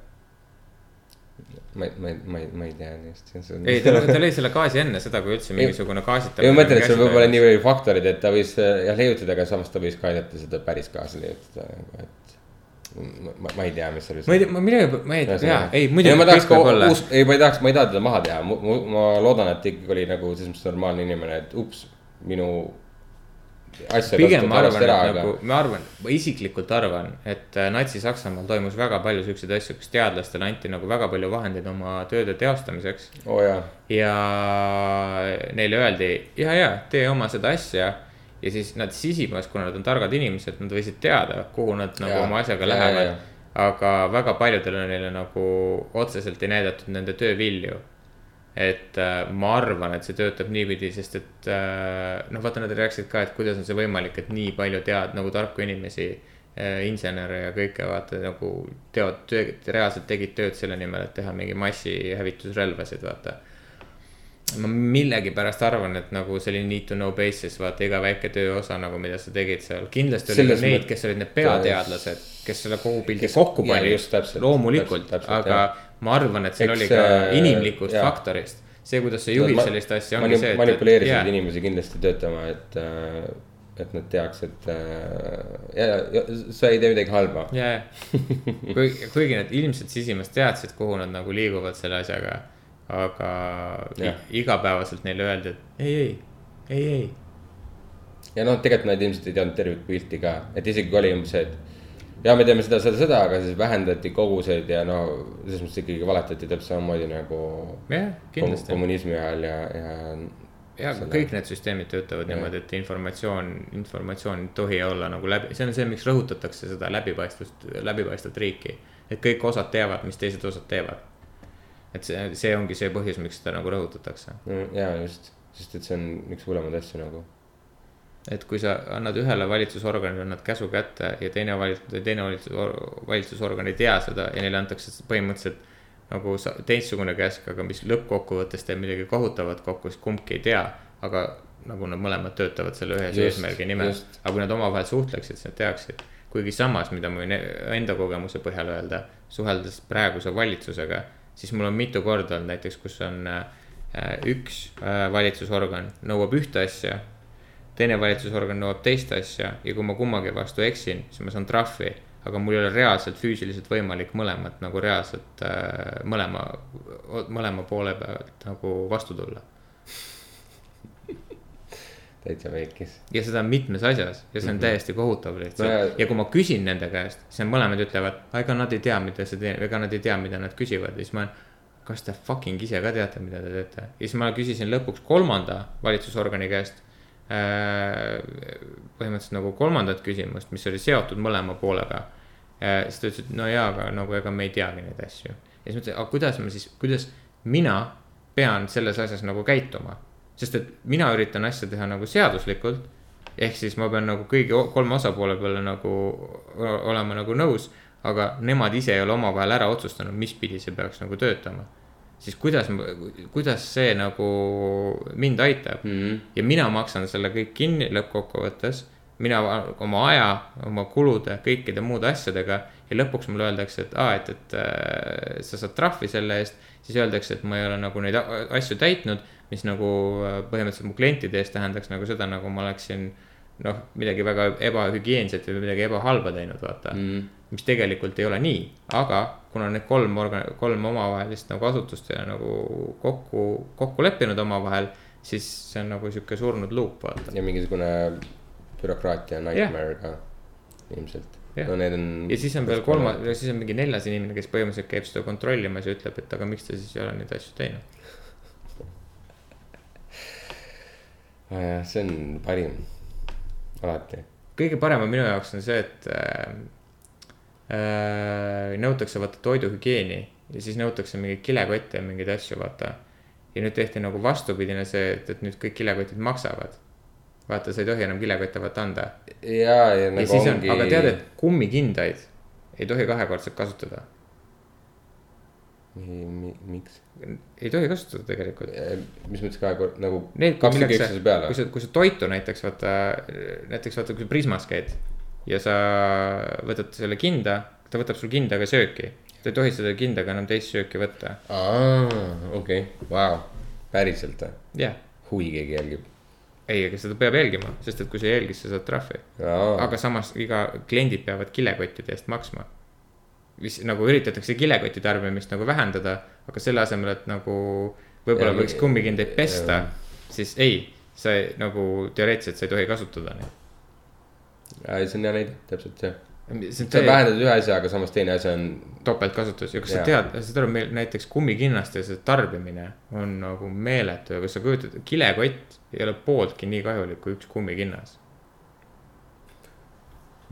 Ma ei, ma ma ma ei tea neist. ei, ta, ta lõi selle gaasi enne seda, kui üldse mingisugune gaasitamine. ma mõtlen, et seal võib olla nii palju faktoreid, et ta võis jah leiutada, aga samas ta võis ka aidata seda päris gaasi leiutada nagu, et. ma, ma, ei tea, mis seal. ma ei tea, ma millegi, ma ei tea, ei muidugi ma tahaks ei, ma ei tahaks, ma ei taha teda maha teha, ma loodan, et ta ikkagi oli nagu selles mõttes normaalne inimene, et ups, minu. Pigem ma arvan, et nagu, ma arvan, ma isiklikult arvan, et äh, Natsi-Saksamaal toimus väga palju siukseid asju, kus teadlastele anti nagu väga palju vahendeid oma tööde teostamiseks. oh, ja neile öeldi ja, ja tee oma seda asja ja siis nad sisimas, kuna nad on targad inimesed, nad võisid teada, kuhu nad nagu Jaa. oma asjaga lähevad aga väga paljudele neile nagu otseselt ei näidatud nende töö vilju. Et äh, ma arvan, et see töötab niipidi, sest et äh, noh, vaata, nad rääkisid ka, et kuidas on see võimalik, et nii palju tead nagu tarku inimesi äh, insenere ja kõike vaata nagu teevad töö, reaalselt tegid tööd selle nimel, et teha mingi massihävitusrelvasid, vaata. Ma millegipärast arvan, et nagu oli need to know basis, vaata iga väike tööosa nagu, mida sa tegid seal, kindlasti oli Selles neid kes olid need peateadlased, kes selle kogu pildi kokku panid. täpselt, loomulikult, täpselt, täpselt, aga jah. Ma arvan, et seal Eks oli ka see- inimlikust jaa. faktorist. see, kuidas sa juhid ma- sellist asja, ongi see, et. manipuleerisid yeah. inimesi kindlasti töötama, et, et nad teaks, et äh, ja, ja sa ei tee midagi halba. ja, ja, kuigi, kuigi nad ilmselt sisimas teadsid, kuhu nad nagu liiguvad selle asjaga. aga Jah. i- igapäevaselt neile öeldi, et ei, ei, ei, ei ja noh, tegelikult nad ilmselt ei teadnud tervikpilti ka, et isegi kui oli umbes see, et ja me teeme seda, seda, seda, aga siis vähendati koguseid ja no selles mõttes ikkagi valetati täpselt samamoodi nagu jah, kom kommunismi ajal ja, ja. ja aga kõik need süsteemid töötavad Jah. niimoodi, et informatsioon, informatsioon ei tohi olla nagu läbi, see on see, miks rõhutatakse seda läbipaistvust, läbipaistvat riiki. et kõik osad teavad, mis teised osad teevad. et see, see ongi see põhjus, miks seda nagu rõhutatakse. ja just, sest et see on üks hullemaid asju nagu. Et kui sa annad ühele valitsusorganile, annad käsu kätte ja teine valitsus, teine valitsus, valitsusorgan ei tea seda ja neile antakse põhimõtteliselt nagu teistsugune käsk, aga mis lõppkokkuvõttes teeb midagi kohutavat kokku, siis kumbki ei tea, aga nagu nad mõlemad töötavad selle ühe eesmärgi nimel aga kui nad omavahel suhtleksid, siis nad teaksid. kuigi samas, mida ma võin enda kogemuse põhjal öelda, suheldes praeguse valitsusega, siis mul on mitu korda olnud näiteks, kus on äh, üks äh, valitsusorgan nõuab ühte asja teine valitsusorgan nõuab teist asja ja kui ma kummagi vastu eksin, siis ma saan trahvi. aga mul ei ole reaalselt füüsiliselt võimalik mõlemat nagu reaalselt äh, mõlema, mõlema poole pealt nagu vastu tulla. täitsa veikis. ja seda on mitmes asjas ja see on mm -hmm. täiesti kohutav lihtsalt No ja- ja... kui ma küsin nende käest, siis mõlemad ütlevad, ega nad ei tea, mida see teeb, ega nad ei tea, mida nad küsivad ja siis ma olen. kas te fucking ise ka teate, mida te teete ja siis ma küsisin lõpuks kolmanda valitsusorgani käest. Põhimõtteliselt nagu kolmandat küsimust, mis oli seotud mõlema poolega. siis ta ütles, et no jaa, aga nagu ega me ei teagi neid asju. ja siis ma ütlesin, aga kuidas ma siis, kuidas mina pean selles asjas nagu käituma sest et mina üritan asja teha nagu seaduslikult. ehk siis ma pean nagu kõigi kolme osapoole peale nagu olema nagu nõus, aga nemad ise ei ole omavahel ära otsustanud, mis pidi see peaks nagu töötama. Siis kuidas, kuidas see nagu mind aitab Mhm. ja mina maksan selle kõik kinni lõppkokkuvõttes. mina oma aja, oma kulude, kõikide muude asjadega ja lõpuks mulle öeldakse, et aa, et, et äh, sa saad trahvi selle eest, siis öeldakse, et ma ei ole nagu neid asju täitnud, mis nagu äh, põhimõtteliselt mu klientide eest tähendaks nagu seda, nagu ma oleksin noh, midagi väga ebahügieenset või midagi ebahalba teinud, vaata mm.. Mis tegelikult ei ole nii, aga kuna need kolm organ-, kolm omavahelist nagu asutust ei ole nagu kokku, kokku leppinud omavahel, siis see on nagu sihuke surnud luup, vaata. ja mingisugune bürokraatia nightmare ka ilmselt. Jah. no need on. ja siis on veel kolmas, siis on mingi neljas inimene, kes põhimõtteliselt käib seda kontrollimas ja ütleb, et aga miks te siis ei ole neid asju teinud. jah, see on parim, alati. kõige parem on minu jaoks on see, et äh, nõutakse vaata toiduhügieeni ja siis nõutakse mingeid kilekotte ja mingeid asju, vaata. ja nüüd tehti nagu vastupidine see, et, et nüüd kõik kilekotid maksavad. vaata, sa ei tohi enam kilekotte vaata anda. ja, ja ja nagu siis on ongi,. aga tead, et kummikindaid ei tohi kahekordselt kasutada. miks? ei tohi kasutada tegelikult. mis mõttes kahekord nagu Need, kui milleks sa, kui? sa, kui sa toitu näiteks vaata, näiteks vaata, kui sa Prismas käid ja sa võtad selle kinda, ta võtab sul kindaga sööki. sa ei tohi seda kindaga enam teist sööki võtta, aa, okei, vau, päriselt või? jah. huvi keegi jälgib. ei, aga seda peab jälgima, sest et kui sa ei jälgi, sa saad trahvi. aga samas iga kliendid peavad kilekottide eest maksma. mis nagu üritatakse kilekoti tarbimist nagu vähendada, aga selle asemel, et nagu võib-olla võiks kummikindaid pesta siis ei, sa ei, nagu teoreetiliselt sa ei tohi kasutada neid. See on hea näide, täpselt see. see on sa vähendad ühe asja, aga samas teine asi on, topeltkasutus ja kas sa Jaa. tead, saad aru, meil näiteks kummikinnaste see tarbimine on nagu meeletu ja kas sa kujutad, kilekott ei ole pooltki nii kahjulik kui üks kummikinnas.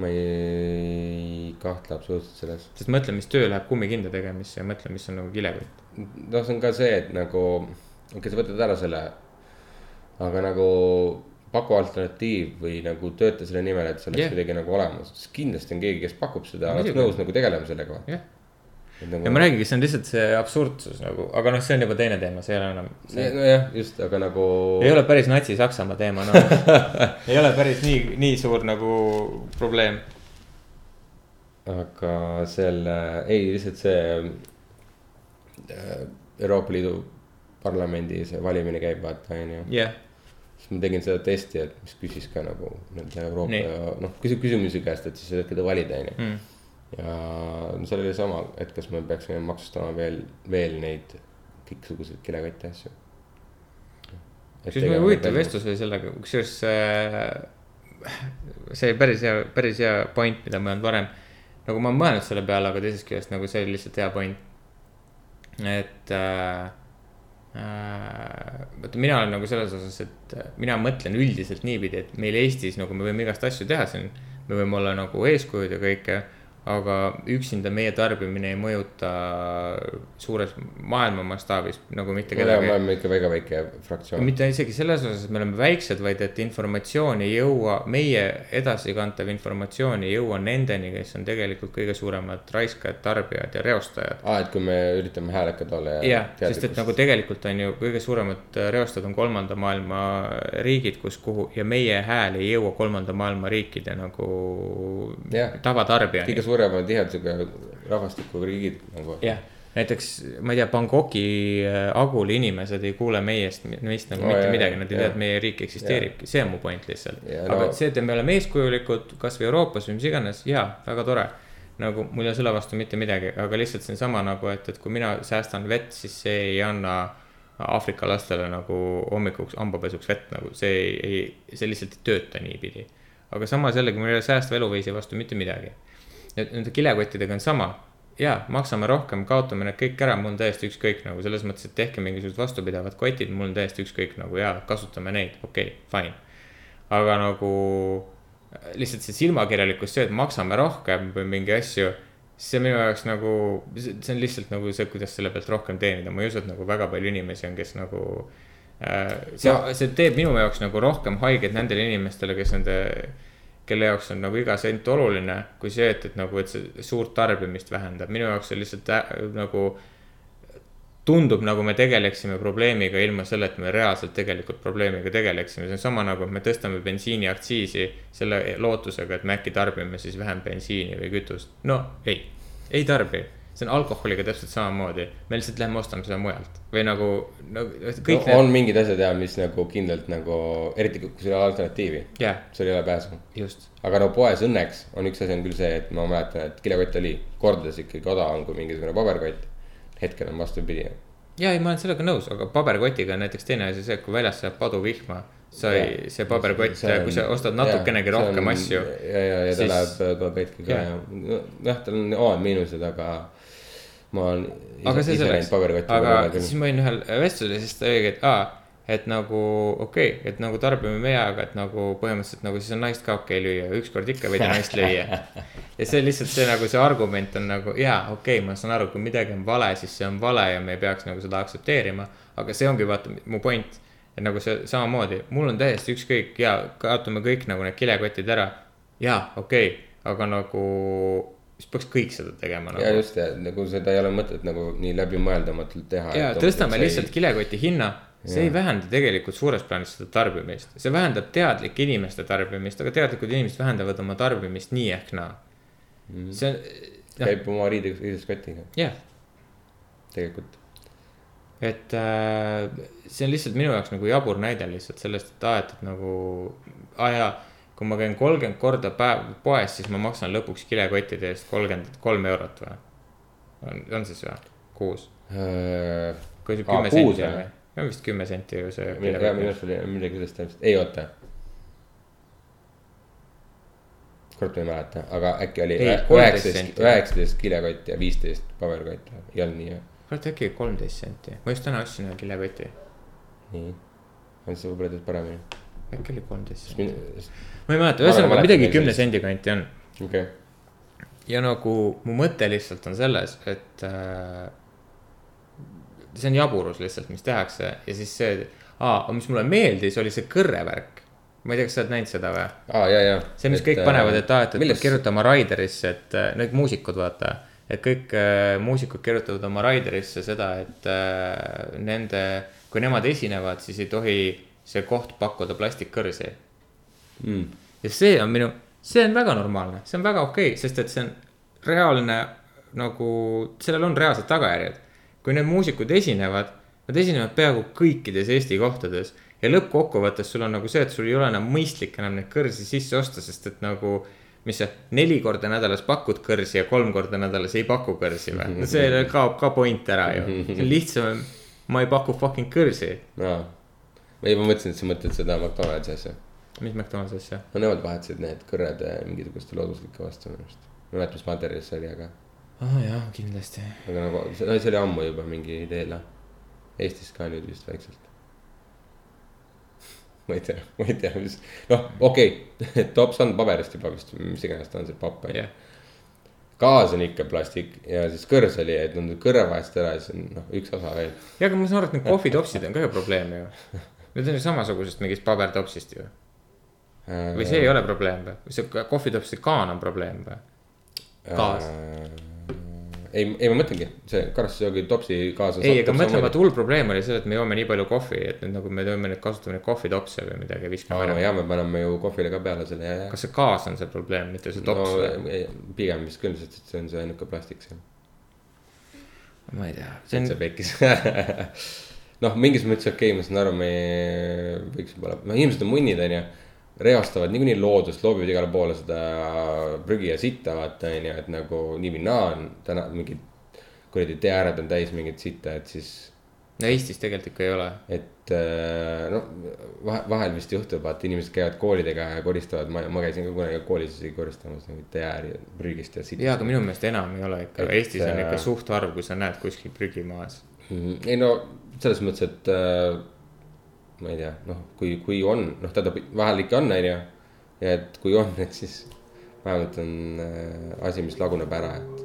ma ei kahtle absoluutselt selles. sest mõtle, mis töö läheb kummikinda tegemisse ja mõtle, mis on nagu kilekott. noh, see on ka see, et nagu, okei okay,, sa võtad ära selle, aga nagu paku alternatiiv või nagu tööta selle nimel, et see oleks yeah. kuidagi nagu olemas, siis kindlasti on keegi, kes pakub seda, oleks nõus nagu tegelema sellega. jah, ja ma räägingi, see on lihtsalt see absurdsus nagu, aga noh, see on juba teine teema, see ei ole enam, see nojah, just, aga nagu. ei ole päris Natsi-Saksamaa teema, noh. ei ole päris nii, nii suur nagu probleem. aga selle, ei lihtsalt see äh, Euroopa Liidu parlamendi see valimine käib, vaata on ju. jah, siis ma tegin seda testi, et mis küsis ka nagu nende Euroopa ja noh, küsib küsimusi käest, et siis keda valida on ju. Mm. ja no seal oli sama, et kas me peaksime maksustama veel, veel neid kõiksuguseid kilekotte asju. siis meil huvitav. vestlus oli sellega, kusjuures see, see päris hea, päris hea point, mida ma ei olnud varem. nagu ma olen mõelnud selle peale, aga teisest küljest nagu see oli lihtsalt hea point. et äh, äh, vaata, mina olen nagu selles osas, et äh, mina mõtlen üldiselt niipidi, et meil Eestis nagu me võime igast asju teha siin. me võime olla nagu eeskujud ja kõike, aga üksinda meie tarbimine ei mõjuta suures maailma mastaabis nagu mitte me kedagi oleme ikka väga väike fraktsioon. mitte isegi selles osas, et me oleme väiksed, vaid et informatsioon ei jõua, meie edasikantav informatsioon ei jõua nendeni, kes on tegelikult kõige suuremad raiskajad, tarbijad ja reostajad. aa, et kui me üritame häälekad olla ja. jah, sest et nagu tegelikult on ju kõige suuremad reostajad on kolmanda maailma riigid, kus, kuhu ja meie hääl ei jõua kolmanda maailma riikide nagu tavatarbijani. Suurema tihedusega rahvastikuga riigid nagu. jah, näiteks ma ei tea, Bangkoki äh, Aguli inimesed ei kuule meiest, meist nagu No mitte jaa, midagi, nad ei tea, jah. et meie riik eksisteeribki, see on mu point lihtsalt. Aga no- see, et me oleme eeskujulikud kasvõi Euroopas või mis iganes, jaa, väga tore. nagu mul ei ole selle vastu mitte midagi, aga lihtsalt see on sama nagu, et, et kui mina säästan vett, siis see ei anna Aafrika lastele nagu hommikuks hambapesuks vett nagu see ei, ei, see lihtsalt ei tööta niipidi. aga samas jällegi mul ei ole säästva eluviisi vastu mitte midagi. Nende kilekottidega on sama jaa, maksame rohkem, kaotame need kõik ära, mul on täiesti ükskõik nagu selles mõttes, et tehke mingisugused vastupidavad kotid, mul on täiesti ükskõik nagu jaa, kasutame neid, okei okay,, fine. aga nagu äh, lihtsalt see silmakirjalikkus, see, et maksame rohkem või mingi asju, see minu jaoks nagu, see on lihtsalt nagu see, kuidas selle pealt rohkem teenida, ma ei usu, et nagu väga palju inimesi on, kes nagu äh,. see, see teeb minu jaoks nagu rohkem haiget nendele inimestele, kes nende kelle jaoks on nagu iga sent oluline, kui see, et, et nagu, et see suurt tarbimist vähendab, minu jaoks see lihtsalt ä, nagu tundub nagu me tegeleksime probleemiga ilma selleta, et me reaalselt tegelikult probleemiga tegeleksime, see on sama nagu, et me tõstame bensiiniaktsiisi selle lootusega, et me äkki tarbime siis vähem bensiini või kütust. no ei, ei tarbi, see on alkoholiga täpselt samamoodi, me lihtsalt lähme ostame seda mujalt või nagu, nagu kõik no, on mingid asjad ja mis nagu kindlalt nagu, eriti kui sul ei ole alternatiivi jah, sul ei ole pääsu. aga no poes õnneks on üks asi on küll see, et ma mäletan, et kilekott oli kordades ikkagi odavam kui mingisugune paberkott. hetkel on vastupidi. ja ei, ma olen sellega nõus, aga paberkotiga on näiteks teine asi see, et kui väljas sajab paduvihma, sa ei, see paberkott, kui sa ostad natukenegi rohkem asju. ja, ja, ja ta siis- läheb ka katki ka Jah. ja noh, tal on omad miinused, aga ma olen aga see selleks, paberkotti aga küll. siis ma olin ühel vestlusel ja siis ta oligi, et aa, et nagu okei okay,, et nagu tarbime meie, aga et nagu põhimõtteliselt nagu siis on naist ka okei okay lüüa, ükskord ikka võid naist lüüa. ja see lihtsalt see nagu see argument on nagu jaa, okei okay,, ma saan aru, kui midagi on vale, siis see on vale ja me ei peaks nagu seda aktsepteerima. aga see ongi vaata mu point, et nagu see samamoodi, mul on täiesti ükskõik ja kaotame kõik nagu need kilekotid ära. jaa, okei okay,, aga nagu siis peaks kõik seda tegema nagu. ja just ja nagu seda ei ole mõtet nagu nii läbimõeldamatult teha. ja tõstame lihtsalt kilekoti hinna, see ei vähenda tegelikult suures plaanis seda tarbimist, see vähendab teadlike inimeste tarbimist, aga teadlikud inimesed vähendavad oma tarbimist nii ehk naa. see on, käib oma riide, riideskotiga jah, tegelikult. et äh, see on lihtsalt minu jaoks nagu jabur näide lihtsalt sellest, et aa, et nagu, aa jaa, kui ma käin kolmkümmend korda päev poes, siis ma maksan lõpuks kilekottide eest kolmkümmend kolm eurot või? on, on siis või? kuus, kui see kümme senti on või? on vist kümme senti ju see minu arust oli midagi sellest täpselt, ei oota. kurat, ma ei mäleta, aga äkki oli Ei, 13 üheksateist, üheksateist kilekott ja viisteist paberkott ei olnud nii või? kurat, äkki kolmteist senti, ma just täna ostsin ühe kilekoti, nii, on see võib-olla teeb paremini. äkki oli kolmteist senti, ma ei mäleta, ühesõnaga mäletan midagi kümne sendi kanti on. okay., ja nagu mu mõte lihtsalt on selles, et äh, see on jaburus lihtsalt, mis tehakse ja siis see, aa, mis mulle meeldis, oli see kõrrevärk. ma ei tea, kas sa oled näinud seda või? aa ja, ja. see, mis kõik panevad, et aa, et, et milles- peab kirjutama Raiderisse, et äh, need muusikud, vaata. et kõik äh, muusikud kirjutavad oma Raiderisse seda, et äh, nende, kui nemad esinevad, siis ei tohi see koht pakkuda plastikkõrsi. mm.. Ja see on minu, see on väga normaalne, see on väga okei okay,, sest et see on reaalne nagu, sellel on reaalsed tagajärjed. kui need muusikud esinevad, nad esinevad peaaegu kõikides Eesti kohtades ja lõppkokkuvõttes sul on nagu see, et sul ei ole enam mõistlik enam neid kõrsi sisse osta, sest et nagu mis see, neli korda nädalas pakud kõrsi ja kolm korda nädalas ei paku kõrsi või? no see kaob ka point ära ju, see on lihtsam, ma ei paku fucking kõrsi. aa, ma mõtlesin, et sa mõtled seda McDonaldsi asja. Mis McDonald's asja? no nemad vahetasid need kõrred eh, mingisuguste looduslike vastu minu arust. ma ei mäleta, mis materjalis see oli, aga, aa oh, jaa, kindlasti. aga nagu see, no, see oli ammu juba mingi teela. Eestis ka nüüd vist väikselt. ma ei tea, ma ei tea, mis, noh, okei okay. tops on paberist juba vist, mis iganes ta on, see papp on ju jah, gaas on ikka plastik ja siis kõrs oli, et nad kõrre vahetasid ära ja siis on noh, üks osa veel. ja aga ma saan aru, et need kohvitopsid on ka ju probleem ju. Need on ju samasugusest mingist pabertopsist ju. Või see ei ole probleem või? või see kohvitopside kaan on probleem või? Gaas. ei, ei ma mõtlengi, see karastusjoogi topsi gaas on. ei, aga ma mõtlen, vaata hull probleem oli see, et me joome nii palju kohvi, et nüüd nagu me teeme nüüd, kasutame neid kohvitopse või midagi viskame ära. ja me paneme ju kohvile ka peale selle ja, ja. kas see gaas on see probleem, mitte see tops no või? pigem vist küll, sest et see on see ainuke plastik seal. ma ei tea, see see on, pekkis. noh, mingis mõttes okei okay,, ma saan aru, me võiks võib-olla, no inimesed on munnid, onju. Reostavad niikuinii loodust, loobivad igale poole seda prügi ja sitta, vaata onju, et nagu nii või naa on täna mingid. kuradi tee ääred on täis mingit sitta, et siis, no Eestis tegelikult ikka ei ole. et äh, no vahe, vahel vist juhtub, vaata inimesed käivad koolidega ja koristavad, ma, ma käisin ka kunagi koolis isegi koristamas nagu tee ääri prügist ja sitta. jaa, aga minu meelest enam ei ole ikka, Eestis on ikka äh, suhtharv, kui sa näed kuskil prügi maas. Mhm. ei no selles mõttes, et äh, ma ei tea, noh, kui, kui on, noh, tähendab vahel ikka on, onju. ja et kui on, et siis vähemalt on äh, asi, mis laguneb ära, et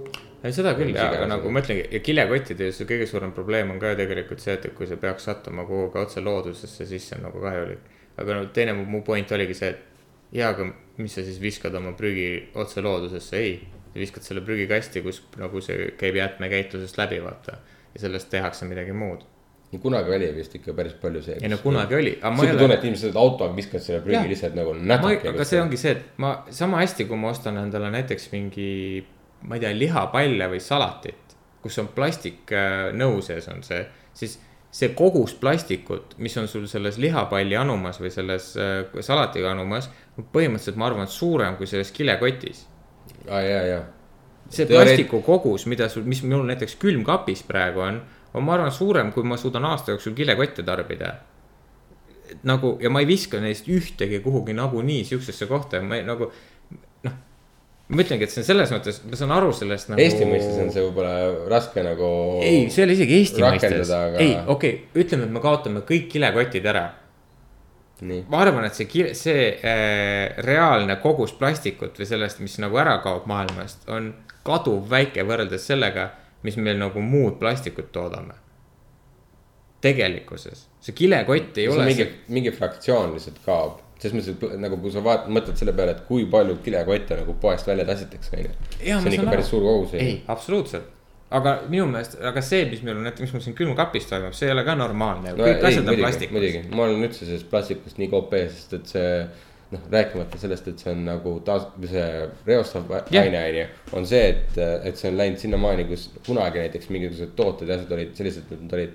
ei, seda küll jaa, aga nagu on. ma ütlengi, ja kilekottide see kõige suurem probleem on ka ju tegelikult see, et kui see peaks sattuma kuhugi otse loodusesse, siis see on nagu kahjulik. aga no teine mu mu point oligi see, et jaa, aga mis sa siis viskad oma prügi otse loodusesse, ei. sa viskad selle prügikasti, kus nagu see käib jäätmekäitlusest läbi, vaata. ja sellest tehakse midagi muud. Kunagi oli vist ikka päris palju see. ei no kunagi oli, sihuke tunne, ole et inimesed autoga viskavad selle prügi lihtsalt nagu nädaki. aga see ongi see, et ma sama hästi, kui ma ostan endale näiteks mingi, ma ei tea, lihapalle või salatit, kus on plastiknõu sees on see, siis see kogus plastikut, mis on sul selles lihapalli anumas või selles äh, salatiga anumas, põhimõtteliselt ma arvan, suurem kui selles kilekotis. aa ja, ja. see plastiku kogus, mida sul, mis mul näiteks külmkapis praegu on, on, ma arvan, suurem, kui ma suudan aasta jooksul kilekotte tarbida. nagu ja ma ei viska neist ühtegi kuhugi nagunii siuksesse kohta ja ma ei, nagu noh. ma ütlengi, et see on selles mõttes, ma saan aru sellest nagu. Eesti mõistes on see võib-olla raske nagu. ei, see ei ole isegi Eesti mõistes aga- ei, okei okay,, ütleme, et me kaotame kõik kilekotid ära. nii, ma arvan, et see, see äh, reaalne kogus plastikut või sellest, mis nagu ära kaob maailmast, on kaduvväike võrreldes sellega, mis meil nagu muud plastikut toodame. tegelikkuses, see kilekott ei see ole mingi mingi fraktsioon lihtsalt kaob. selles mõttes, et nagu kui sa vaatad, mõtled selle peale, et kui palju kilekotte nagu poest välja tassitakse, on ju. See on ikka päris suur kogus. ei, absoluutselt. aga minu meelest, aga see, mis meil on näiteks, mis mul siin külmkapis toimub, see ei ole ka normaalne ju, kõik asjad on plastikus. muidugi, ma olen üldse sellest plastikust nii kope, sest et see noh, rääkimata sellest, et see on nagu taas, see reostav Jah. aine on ju. on see, et, et see on läinud sinnamaani, kus kunagi näiteks mingisugused tooted ja asjad olid sellised, et nad olid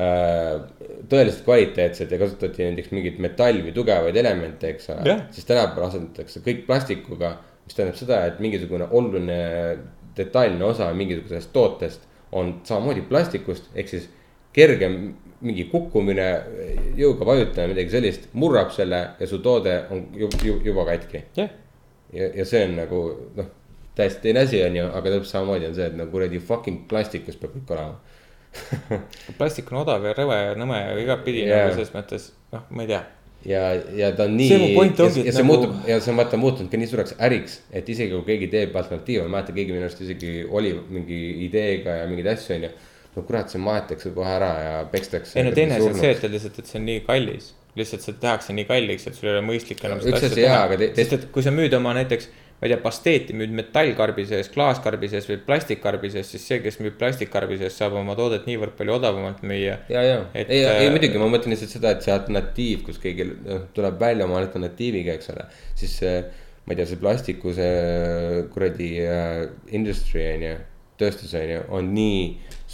äh, tõeliselt kvaliteetsed ja kasutati näiteks mingeid metall või tugevaid elemente, eks ole Jah.. siis tänapäeval asendatakse kõik plastikuga, mis tähendab seda, et mingisugune oluline detailne osa mingisugusest tootest on samamoodi plastikust, ehk siis kergem mingi kukkumine, jõuga vajutamine, midagi sellist, murrab selle ja su toode on ju, ju, juba katki. jah, ja, ja see on nagu noh, täiesti teine asi on ju, aga täpselt samamoodi on see, et nagu kuradi fucking plastikus peab kõik olema. plastik on odav ja rõve ja nõme ja igatpidi yeah. nagu selles mõttes, noh, ma ei tea. ja, ja ta on nii. See mu point ongi, ja, ja see nagu- muutub ja see on vaata muutunud ka nii suureks äriks, et isegi kui keegi teeb alternatiive, ma mäletan, keegi minu arust isegi oli mingi ideega ja mingeid asju onju. No kurat, see maetakse kohe ära ja pekstakse. ei no teine asi on see, et lihtsalt, et see on nii kallis. lihtsalt see tehakse nii kalliks, et sul ei ole mõistlik enam seda asja teha. sest et kui sa müüd oma näiteks, ma ei tea, pasteeti müüd metallkarbi sees, klaaskarbi sees või plastikkarbi sees, siis see, kes müüb plastikkarbi sees, saab oma toodet niivõrd palju odavamalt müüa. ja, ja, Et, ei, ei äh, muidugi ma mõtlen lihtsalt seda, et see alternatiiv, kus keegi noh, tuleb välja oma alternatiiviga, eks ole, siis ma ei tea, see plastiku see kuradi äh, industry on ju, tööstus on ju, on nii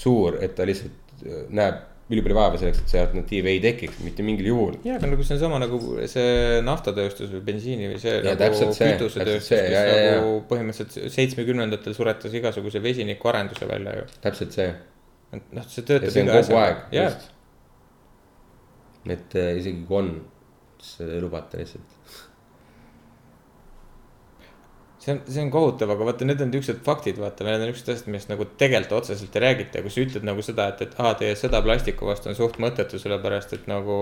suur, et ta lihtsalt äh, näeb ülipalju vaeva selleks, et see alternatiiv ei tekiks mitte mingil juhul. ja, aga nagu see on sama nagu see naftatööstus või bensiini või see Ja nagu kütusetööstus, kes ja, ja, ja. nagu põhimõtteliselt seitsmekümnendatel suretas igasuguse vesinikuarenduse välja ju. täpselt see noh, see ja töötab iga kogu asjaga. et äh, isegi kui on, siis seda ei lubata lihtsalt. See on, see on kohutav, aga vaata, need on niisugused faktid, vaata, need on niisugused asjad, millest nagu tegelikult otseselt ei räägita ja kui sa ütled nagu seda, et, et aa, teie sõda plastiku vastu on suht mõttetu, sellepärast et nagu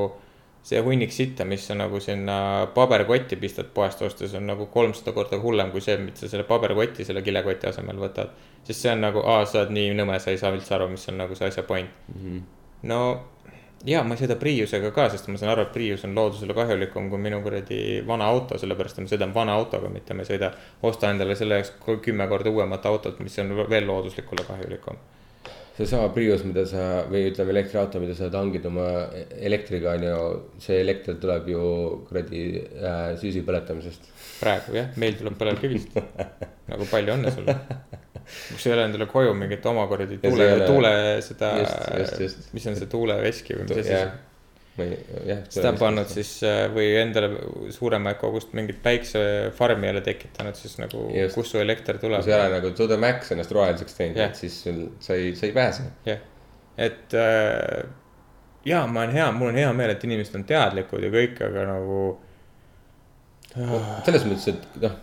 see hunnik sitta, mis sa nagu sinna paberkotti pistad poest ostes, on nagu kolmsada korda hullem kui see, mida sa selle paberkoti selle kilekoti asemel võtad. sest see on nagu, aa, sa oled nii nõme, sa ei saa üldse aru, mis on nagu see asja point mm. -hmm. no ja ma ei sõida Priusega ka, sest ma saan aru, et Prius on loodusele kahjulikum kui minu kuradi vana auto, sellepärast et ma sõidan vana autoga, mitte ma ei sõida. osta endale selle jaoks kümme korda uuemat autot, mis on veel looduslikule kahjulikum. Seesama Prius, mida sa või ütleme elektriauto, mida sa tangid oma elektriga on ju, see elekter tuleb ju kuradi äh, süsi põletamisest. praegu jah, meil tuleb põlevkivist. nagu palju õnne sulle. kus ei ole endale koju mingit oma kuradi tuule tuule seda mis on see tuuleveski või mis asi see ei, jah. seda pannud siis äh, või endale suuremaid kogust mingit päiksefarmi jälle tekitanud, siis nagu kust su elekter kui tuleb sa ei ole nagu to the max ennast roheliseks teinud yeah., et siis sul, sa ei, sa ei pääse. jah, et äh, jaa, ma olen hea, mul on hea meel, et inimesed on teadlikud ja kõik, aga nagu selles mõttes, et noh,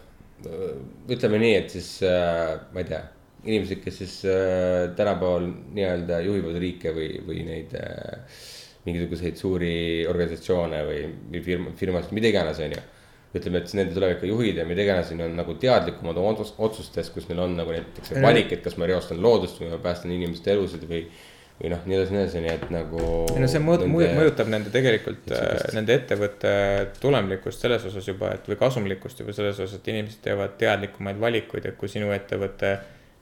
ütleme nii, et siis äh, ma ei tea, inimesed, kes siis äh, tänapäeval nii-öelda juhivad riike või, või neid äh, mingisuguseid suuri organisatsioone või, firma, firmasid, mida iganes, on ju. ütleme, et siis nende tulevikujuhid ja mida iganes, on nagu teadlikumad oma otsus- otsustes, kus neil on nagu näiteks valik, et kas ma reostan loodust või ma päästan inimeste elusid või või noh, nii edasi, nii edasi, nii et nagu. ei no see mõjut-, mõjutab nende tegelikult, Sihukest- nende ettevõtte tulemlikkust selles osas juba, et või kasumlikkust juba selles osas, et inimesed teevad teadlikumaid valikuid, et kui sinu ettevõte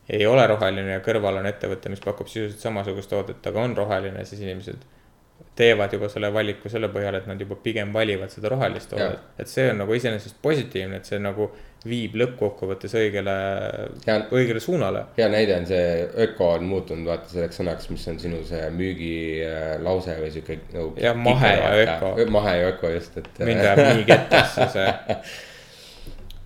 ei ole roheline ja kõrval on ettevõte, mis pakub sisuliselt samasugust toodet, aga on roheline, siis inimesed teevad juba selle valiku selle põhjal, et nad juba pigem valivad seda rohelist toodet. et see on nagu iseenesest positiivne, et see nagu viib lõppkokkuvõttes õigele õigele suunale. hea näide on see öko on muutunud vaata selleks sõnaks, mis on sinu see müügilause või sihuke nagu. Jah, mahe ja öko. mahe ja öko just, et. mind ajab nii kettasse see.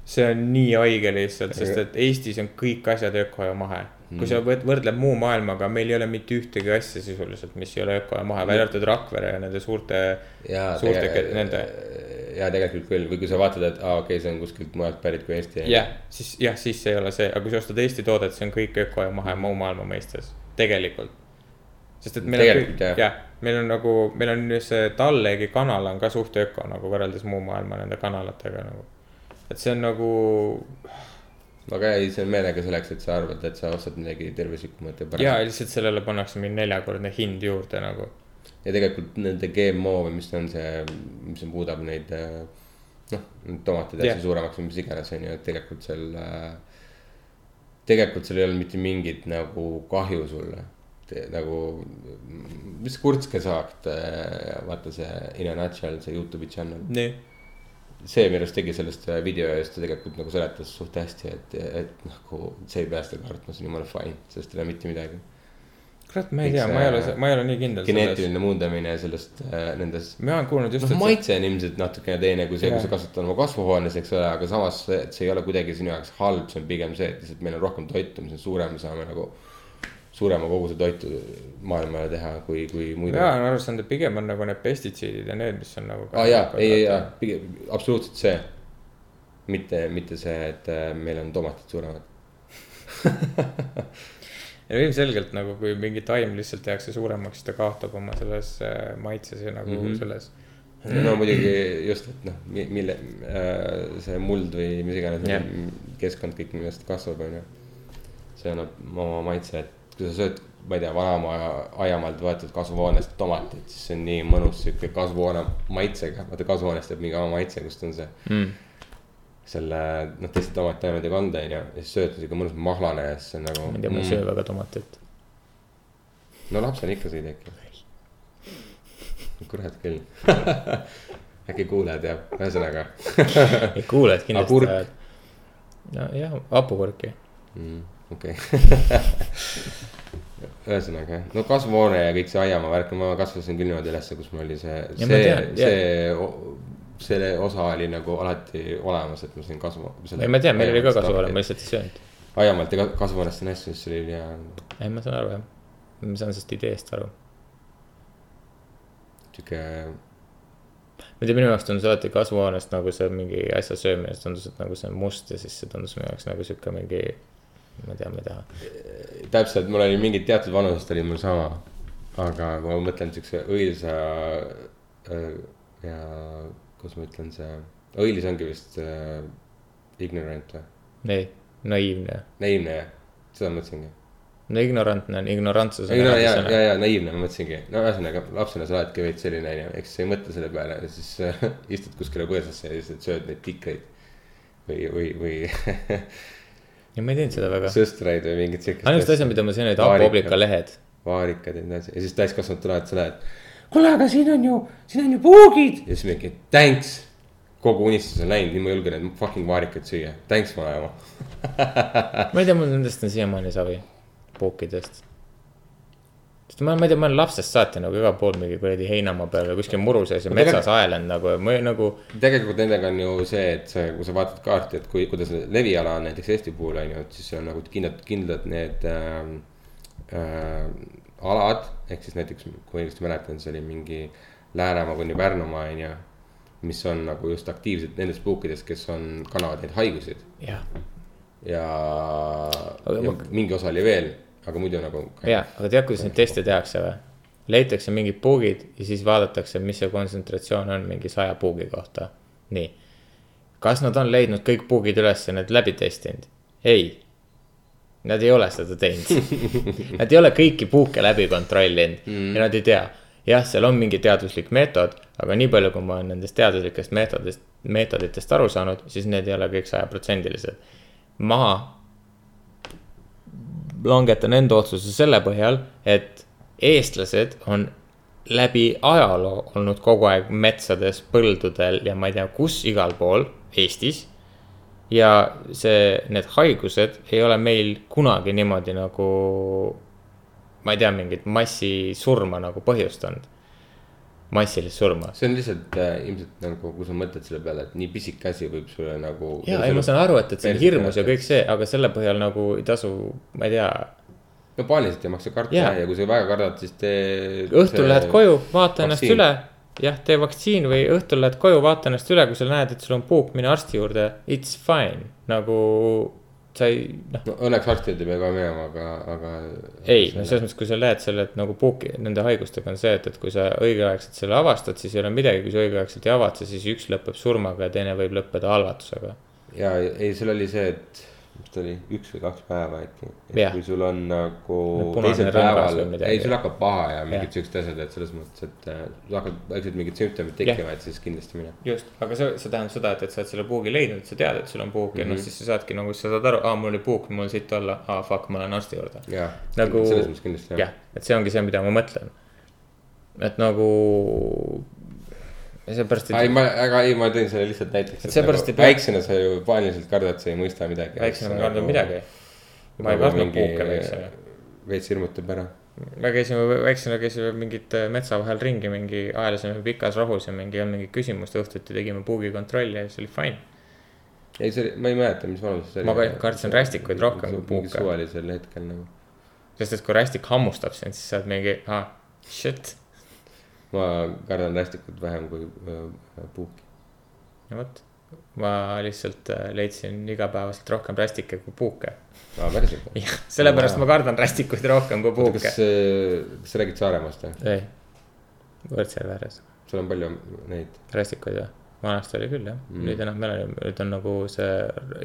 see on nii haige lihtsalt, sest et Eestis on kõik asjad öko ja mahe. Kui sa võt- võrdled muu maailmaga, meil ei ole mitte ühtegi asja sisuliselt, mis ei ole öko ja mahe, välja arvatud Rakvere ja nende suurte, suurte ke- nende. jaa, tegelikult küll, või kui sa vaatad, et aa, okei okay,, see on kuskilt mujalt pärit kui Eesti. jah, siis jah, siis see ei ole see, aga kui sa ostad Eesti toodet, see on kõik öko ja mahe muu maailma mõistes, tegelikult. sest et meil on Tegelikult, kõik, jah. meil on nagu, meil on see Tallegi kanal on ka suht öko nagu võrreldes muu maailma nende kanalatega nagu. et see on nagu aga ei, see on meelega selleks, et sa arvad, et sa ostad midagi tervislikumat ja ja paremat. lihtsalt sellele pannakse mingi neljakordne hind juurde nagu. ja tegelikult nende GMO või mis on see, mis muudab neid äh, noh, tomatid hästi suuremaks või mis iganes, on ju, et tegelikult seal äh,. tegelikult seal ei olnud mitte mingit nagu kahju sulle. nagu, mis kurtskasaakt, vaata see In a nutshell, see Youtube'i channel. nii, see minu arust tegi sellest äh, video eest tegelikult nagu seletas suht hästi, et, et nagu see ei pea seda kartma, see on jumala fine, sellest ei ole mitte midagi. kurat, ma ei Miks tea, ma ei ole, ma ei ole nii kindel geneetiline muundamine sellest äh, nendes mina olen kuulnud just, see, maitse on ilmselt natukene teine kui see, kui sa kasvatad oma kasvuhoones, eks ole, aga samas see, et see ei ole kuidagi sinu jaoks halb, see on pigem see, et lihtsalt meil on rohkem toitu, mis on suurem, me saame nagu. Suurema koguse toitu maailmale teha, kui, kui muidu. mina olen aru saanud, et pigem on nagu need pestitsiidid ja need, mis on nagu. aa jaa, ei, ei, jaa, pigem absoluutselt see. mitte, mitte see, et äh, meil on tomatid suuremad. ja ilmselgelt nagu, kui mingi taim lihtsalt tehakse suuremaks, siis ta kaotab oma selles äh, maitses ja nagu mm. -hmm. selles. no muidugi just, et noh, mille äh, see muld või mis iganes Jah. keskkond kõik, millest kasvab, on ju. see annab oma maitse, et kui sa sööd, ma ei tea, vanaema aiamaalt võetud kasvuhoonest tomatit, siis see on nii mõnus sihuke kasvuhoone maitsega, vaata kasvuhoonest jääb mingi oma maitse, kust on see. Mm. selle, noh teiste tomatitaimede kanda on ju, ja siis sööd sihuke mõnus mahlane ja siis see on nagu. ma ei tea, ma ei söö väga tomatit. no lapsena ikka sõid äkki. kurat küll äkki kuulaja teab, ühesõnaga et kindlasti ajad. nojah, hapukurki. mm,. Okei ühesõnaga jah, no kasvuhoone ja kõik see aiamaa värk, ma kasvasin küll niimoodi ülesse, kus mul oli see, see see, see osa oli nagu alati olemas, et ma sain kasvu. ei, ma tean, meil oli ka kasvuhoone, ma lihtsalt ei söönud. aiamaalt ja ka- kasvuhoonest on hästi, sest see oli ülihea. ei, ma saan aru jah, ma saan sellest ideest aru. sihuke, ma ei tea, minu jaoks tundus alati kasvuhoonest nagu see mingi asja söömine, siis tundus, et nagu see on must ja siis see tundus minu jaoks nagu sihuke mingi. Ma ei tea, ma ei taha. täpselt, mul oli mingid teatud vanusest oli mul sama. aga kui ma mõtlen siukse õilsa äh, ja kuidas ma ütlen, see, õilis ongi vist äh, ignorant või? ei, naiivne. naiivne jah, seda mõtlesingi. no ignorantne on, ignorantsus on ja, ja, sõna. ja naiivne ma mõtlesingi, no ühesõnaga lapsena sa oledki veits selline onju, eks sa ei mõtle selle peale ja siis äh, istud kuskile põõsasse ja siis sööd neid tikreid. või, või, või ja ma ei teinud seda väga. sõstraid või mingit siukest. ainus asja, mida ma sõin, olid hapuoblika lehed. vaarikad ja nii edasi ja siis täiskasvanud tulevad, sa lähed. kuule, aga siin on ju, siin on ju puugid. ja siis mingi thanks. kogu unistus on läinud, nüüd ma julgen neid fucking vaarikaid süüa, thanks vanaema. ma ei tea, mul nendest on siiamaani savi, puukidest. Sest ma, ma ei tea, ma olen lapsest saati nagu igal pool mingi kuradi heinamaa peal või kuskil muru sees ja metsas aelend nagu, ma ei- nagu. tegelikult nendega on ju see, et sa, kui sa vaatad kaarti, et kui, kuidas see leviala on näiteks Eesti puhul on ju, et siis on nagu kindlad, kindlad need äh, äh, alad. ehk siis näiteks, kui õigesti mäletan, see oli mingi Läänemaa kuni Pärnumaa on ju. mis on nagu just aktiivsed nendest puukidest, kes on, kannavad neid haiguseid ja, Aga ja ma- mingi osa oli veel, aga muidu nagu. ja, aga tead, kuidas neid teste tehakse või? leitakse mingid puugid ja siis vaadatakse, mis see kontsentratsioon on mingi saja puugi kohta. nii. kas nad on leidnud kõik puugid üles ja need läbi testinud? ei. Nad ei ole seda teinud. Nad ei ole kõiki puuke läbi kontrollinud mm. ja nad ei tea. jah, seal on mingi teaduslik meetod, aga nii palju, kui ma olen nendest teaduslikest meetodist, meetoditest aru saanud, siis need ei ole kõik sajaprotsendilised. maha langetan enda otsuse selle põhjal, et eestlased on läbi ajaloo olnud kogu aeg metsades, põldudel ja ma ei tea, kus igal pool Eestis. ja see, need haigused ei ole meil kunagi niimoodi nagu, ma ei tea, mingit massisurma nagu põhjustanud. Massilist surma. see on lihtsalt äh, ilmselt nagu, kui sa mõtled selle peale, et nii pisike asi võib sulle nagu. ja, ei ma saan aru, et, et see on hirmus ja kõik see, aga selle põhjal nagu ei tasu, ma ei tea. no paaniliselt ei maksa karta yeah. ja kui sa väga kardad, siis tee. õhtul lähed koju, vaata ennast vaktsiin. üle. jah, tee vaktsiin või õhtul lähed koju, vaata ennast üle, kui sa näed, et sul on puuk, mine arsti juurde, it's fine, nagu sa ei, noh. no õnneks arsti juurde ei pea ka minema, aga, aga. ei, no selles mõttes, kui sa näed selle, et nagu puuki, nende haigustega on see, et, et kui sa õigeaegselt selle avastad, siis ei ole midagi, kui sa õigeaegselt ei avatse, siis üks lõpeb surmaga ja teine võib lõppeda halvatusega. ja ei, seal oli see, et mis ta oli, üks või kaks päeva äkki. Jah. kui sul on nagu teisel päeval või, midagi. ei sul hakkab paha ja mingid siuksed asjad, et selles mõttes, et äh, sul hakkavad vaikselt mingid sümptomid tekkima, et siis kindlasti mine. just, aga see, see tähendab seda, et, et sa oled selle puugi leidnud, sa tead, et sul on puuk ja Mhm. noh, siis sa saadki nagu, sa saad aru, aa, mul oli puuk, mul on siit olla, aa, fuck, ma lähen arsti juurde. Nagu- selles mõttes kindlasti jah, et see ongi see, mida ma mõtlen. et nagu, seepärast, ei, et ma, aga ei, ma tõin selle lihtsalt näiteks. Et seepärast nagu, pea- väiksena sa ju paaniliselt kardad, sa ei mõista midagi. väiksena ei kardanud midagi. ma ei nagu kartnud puuke väiksena. veits hirmutab ära. me käisime väiksena käisime mingit äh, metsa vahel ringi, mingi aelasime pikas rohus ja mingi ei olnud mingit küsimust, õhtuti tegime puugikontrolli ja siis oli fine. ei, see oli, ma ei mäleta, mis vanuses see oli. Ma ka- kartsin rästikuid rohkem kui puuke. suvalisel hetkel nagu. sest et kui rästik hammustab sind, siis sa oled mingi, aa, shit, ma kardan rästikut vähem kui äh, puuki. no vot. ma lihtsalt äh, leidsin igapäevaselt rohkem rästike kui puuke. aa, päriselt jah, sellepärast ma kardan rästikuid rohkem kui puuke kas, kas sa räägid Saaremaast või? ei, Võrtsjärve ääres, sul on palju neid, rästikuid või? vanasti oli küll jah Mm. nüüd enam ei ole, nüüd on nagu see,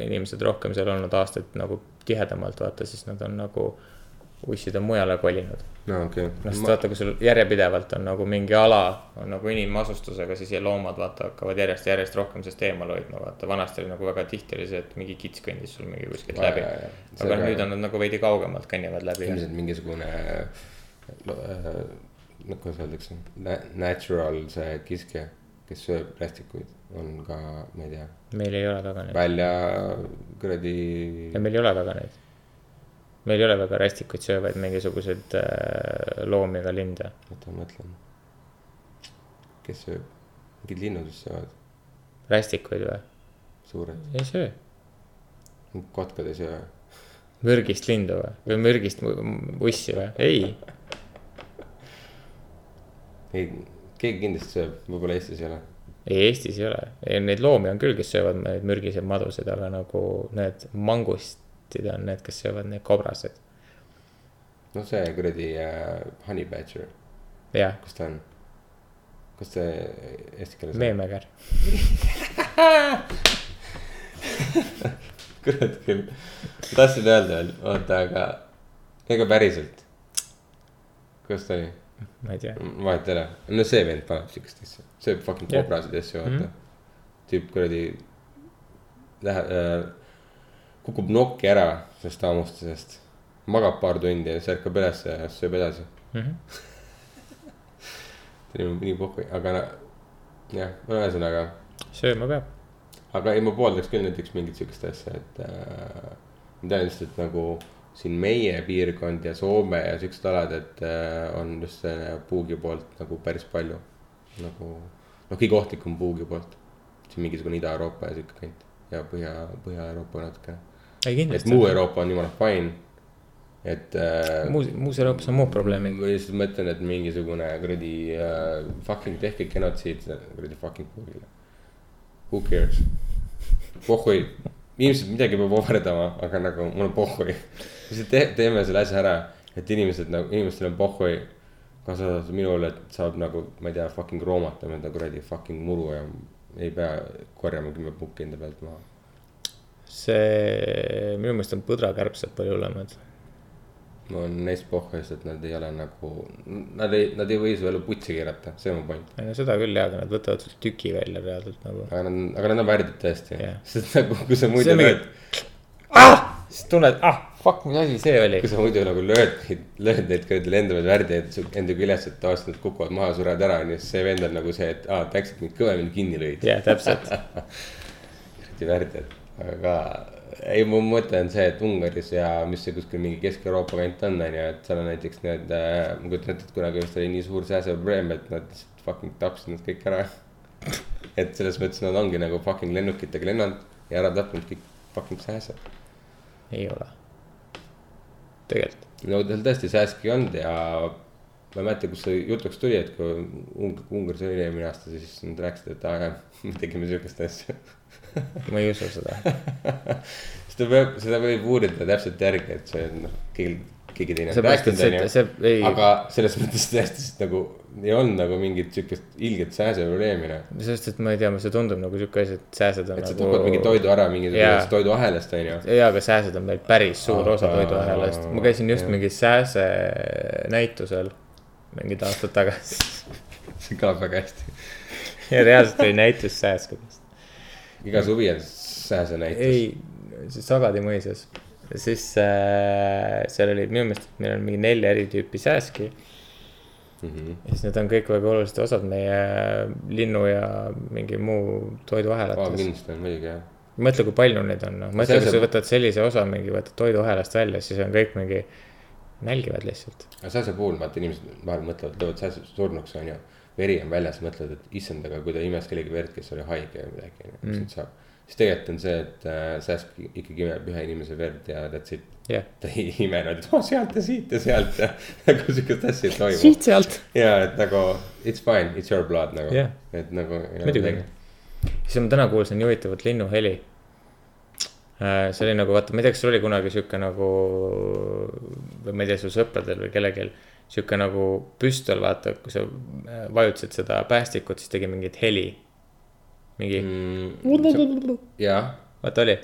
inimesed rohkem seal olnud aastaid nagu tihedamalt vaata, siis nad on nagu. Ussid on mujale kolinud, no okei noh sest okay.. vaata, kui sul järjepidevalt on nagu mingi ala on nagu inimasustusega, siis loomad vaata hakkavad järjest, järjest rohkem sellest eemale hoidma, vaata vanasti oli nagu väga tihti oli see, et mingi kits kõndis sul mingi kuskilt Aa, läbi aga ka- nüüd on nad nagu veidi kaugemalt kõnnivad läbi. ilmselt mingisugune äh,, no kuidas öeldakse, natural see kiskja, kes sööb rästikuid, on ka, ma ei tea, meil ei ole väga neid välja kuradi ja meil ei ole väga neid. Meil ei ole väga rästikuid söövaid mingisuguseid äh, loomi ega linde. oota, ma mõtlen. kes sööb, mingid linnud vist söövad, rästikuid või? suured, ei söö. kotkad ei söö. mürgist lindu või, või mürgist ussi või? ei, ei, keegi kindlasti sööb, võib-olla Eestis ei ole. ei Eestis ei ole, neid loomi on küll, kes söövad neid mürgiseid madusid, aga nagu need mangustid on need, kes söövad neid kobraseid. noh, see kuradi äh, honey badger, kus ta on? kas see eesti keeles? meemeger. kurat küll, tahtsin öelda veel, oota, aga ega päriselt. kuidas ta oli? ma ei tea, vahet ei ole, no see vend paneb siukest asja, sööb fucking kobrasid ja asju, vaata mm. -hmm.. tüüp kuradi läheb äh,, kukub nokki ära sellest hammustusest, magab paar tundi ja siis ärkab üles ja sööb edasi. Mhm. nii, nii pohhui, aga jah, ühesõnaga, sööma peab. aga ei, ma pooldaks küll näiteks mingit siukest asja, et äh, ma tean lihtsalt, et nagu siin meie piirkond ja Soome ja siuksed alad, et äh, on just see puugi poolt nagu päris palju. nagu noh, kõige ohtlikum puugi poolt. siin mingisugune Ida-Euroopa ja siuke kant ja Põhja, Põhja-Euroopa natukene. Ei et muu. Euroopa on jumala fine. et äh, muus, muus Euroopas on muud probleemid. ma lihtsalt mõtlen, et mingisugune kuradi uh, fucking tehke genotsiid kuradi fucking puugile. Who cares? pohhui, ilmselt midagi peab ohverdama, aga nagu mul on pohhui. lihtsalt te, teeme selle asja ära, et inimesed nagu, inimestel on pohhui. kaasa arvatud minul, et saab nagu, ma ei tea, fucking roomata enda kuradi fucking muru ja ei pea korjama kümme pukki enda pealt maha. see, minu meelest on põdrakärbsed palju hullemad. mul on neist pohhu, sest et nad ei ole nagu, nad ei, nad ei või su elu putsi keerata, see on mu point. ei no seda küll jaa, aga nad võtavad sult tüki välja reaalselt nagu. aga nad, aga nad on värdjad tõesti yeah., sest nagu, kui sa muidu on mingi- lööd, siis tunned, ah, fuck, mis asi see oli kui. sa muidu nagu lööd neid, lööd neid kuradi lendavaid värdeid enda küljes, et tavaliselt nad kukuvad maha, surevad ära, onju, siis see vend on nagu see, et aa, ta äkki mind kõvemini kinni lõid. jah, täpselt. kuradi värdjad, aga ei, mu mõte on see, et Ungaris ja mis see kuskil mingi Kesk-Euroopa kant on, onju, et seal on näiteks need äh,, ma kujutan ette, et kunagi vist oli nii suur sääseprobleem, et nad lihtsalt fucking tapsid nad kõik ära. et selles mõttes nad ongi nagu fucking lennukitega lennanud ja ära tapnud kõik fucking sääsed. ei ole. tegelikult. no tal tõesti sääski ei olnud ja ma ei mäleta, kus see jutuks tuli, et kui Ung- Ungaris oli eelmine aasta, siis nad rääkisid, et aa me tegime sihukest asja. ma ei usu seda. seda peab, seda võib uurida täpselt järgi, et see on noh, keegi, keegi teine on aga selles mõttes tõesti nagu ei olnud nagu mingit sihukest ilget sääseprobleemi noh. sest et ma ei tea, see tundub nagu sihuke asi, et sääsed on et sa nagu. tapad mingi toidu ära mingisugusest toiduahelast onju. jaa, aga sääsed on meil päris suur osa toiduahelast. ma käisin just mingi sääse näitusel mingid aastad tagasi. see kõlab väga hästi. ja reaalselt oli näitus sääskudest. iga suvi on sääsenäitus. ei, see Sagadi mõisas. siis äh, seal oli minu meelest, meil on mingi nelja eri tüüpi sääski. Mhm. ja siis need on kõik väga olulised osad meie linnu ja mingi muu toiduahelates. kindlasti on muidugi jah. mõtle, kui palju neid on, noh, mõtle, kui sa võtad sellise osa mingi, võtad toiduahelast välja, siis on kõik mingi, nälgivad lihtsalt. aga sääse puhul vaata inimesed vahel mõtlevad, löövad sääse surnuks onju. veri on väljas, mõtlevad, et issand, aga kui ta imes kellegi verd, kes oli haige või midagi onju, mis Mm. nüüd saab. siis tegelikult on see, et äh, sääsk ikkagi imeb ühe inimese verd ja that's it. jah, ta ei ime nüüd, et oh sealt ja siit ja sealt ja nagu siukest asja ei toimu. sealt. ja et nagu it's fine, it's your blood nagu Jah. et nagu. Muidugi. siis ma täna kuulsin nii huvitavat linnuheli. See oli nagu vaata, ma ei tea, kas sul oli kunagi sihuke nagu või ma ei tea, su sõpradel või kellelgi sihuke nagu püstol, vaata, kui sa äh, vajutasid seda päästikut, siis tegi mingit heli. mingi mm,. jah, vaata oli,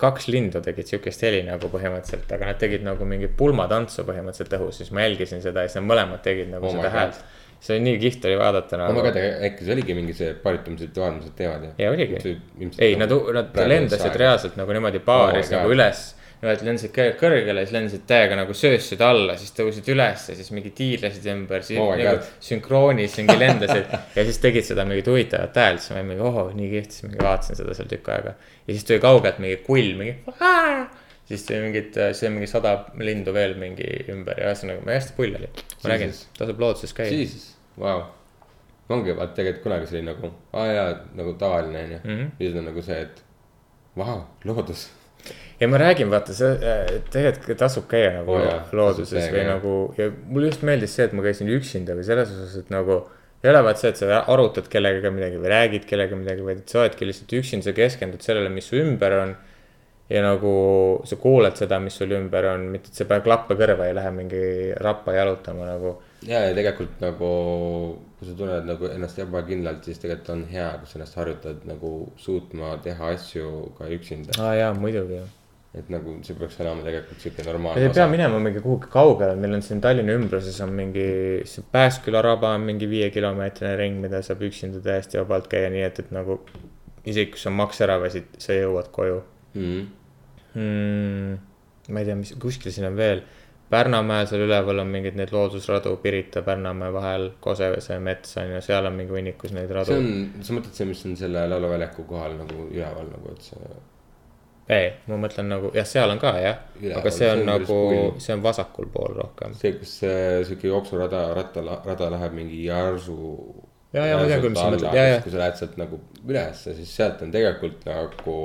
kaks lindu tegid sihukest heli nagu põhimõtteliselt, aga nad tegid nagu mingit pulmatantsu põhimõtteliselt õhus, siis ma jälgisin seda ja siis nad mõlemad tegid nagu Oh seda häält. See oli nii kihvt oli vaadata no ma nagu ka. äkki see oligi mingi see paaritumisrituaal, mis nad teevad ja. ja oligi. ei, nad, nad lendasid. reaalselt nagu niimoodi paaris Oh nagu üles. niimoodi lendasid kõrgele, siis lendasid täiega nagu söössid alla, siis tõusid üles ja siis mingi tiirlesid ümber, siis Oh nagu sünkroonis mingi lendasid. ja siis tegid seda mingit huvitavat häält, siis ma olin mingi ohoh, nii kihvt, siis mingi vaatasin seda seal tükk aega. ja siis tuli kaugelt mingi kull, mingi. Siis tuli mingit, siis oli mingi sada lindu veel mingi ümber ja ühesõnaga, hästi pull oli. ma Jesus., tasub looduses käia. siis, vau. ongi vaata tegelikult kunagi see oli nagu, aa jaa, nagu tavaline onju. Mhm. nüüd on nagu see, et vau, loodus. ja ma räägin, vaata see, tegelikult tasub käia nagu oh, jaa, looduses või käia, nagu ja mulle just meeldis see, et ma käisin üksinda või selles osas, et nagu. ei ole vaat see, et sa arutad kellegagi midagi või räägid kellegagi midagi, vaid sa oledki lihtsalt üksinda, sa keskendud sellele, mis su ümber on. Ja nagu sa kuuled seda, mis sul ümber on, mitte et sa paned klappe kõrva ja lähe mingi rappa jalutama nagu. ja, ja tegelikult nagu, kui sa tunned nagu ennast ebakindlalt, siis tegelikult on hea, kui sa ennast harjutad nagu suutma teha asju ka üksinda. aa jaa, muidugi. et nagu see peaks olema tegelikult siuke sa normaalne ei pea. minema mingi kuhugi kaugele, meil on siin Tallinna ümbruses on mingi, see Pääsküla raba on mingi viiekilomeetrine ring, mida saab üksinda täiesti vabalt käia, nii et, et nagu. isegi kui sa maks ära väsid, sa jõuad koju Mm. mm,. ma ei tea, mis, kuskil siin on veel. Pärnamäel seal üleval on mingeid neid loodusradu Pirita, Pärnamäe vahel, Kosevese mets on ju, seal on mingi hunnikus neid radu see. on, sa mõtled see, mis on selle lauluväljaku kohal nagu üleval nagu, et see. ei, ma mõtlen nagu jah, seal on ka jah, aga see see on on päris nagu see on vasakul pool rohkem. see, kus see sihuke jooksurada, ratta, rada läheb mingi järsu. Jaa, jaa, ma tean küll, mis sa mõtled. Jaa, jaa. kui sa lähed sealt nagu ülesse, siis sealt on tegelikult nagu.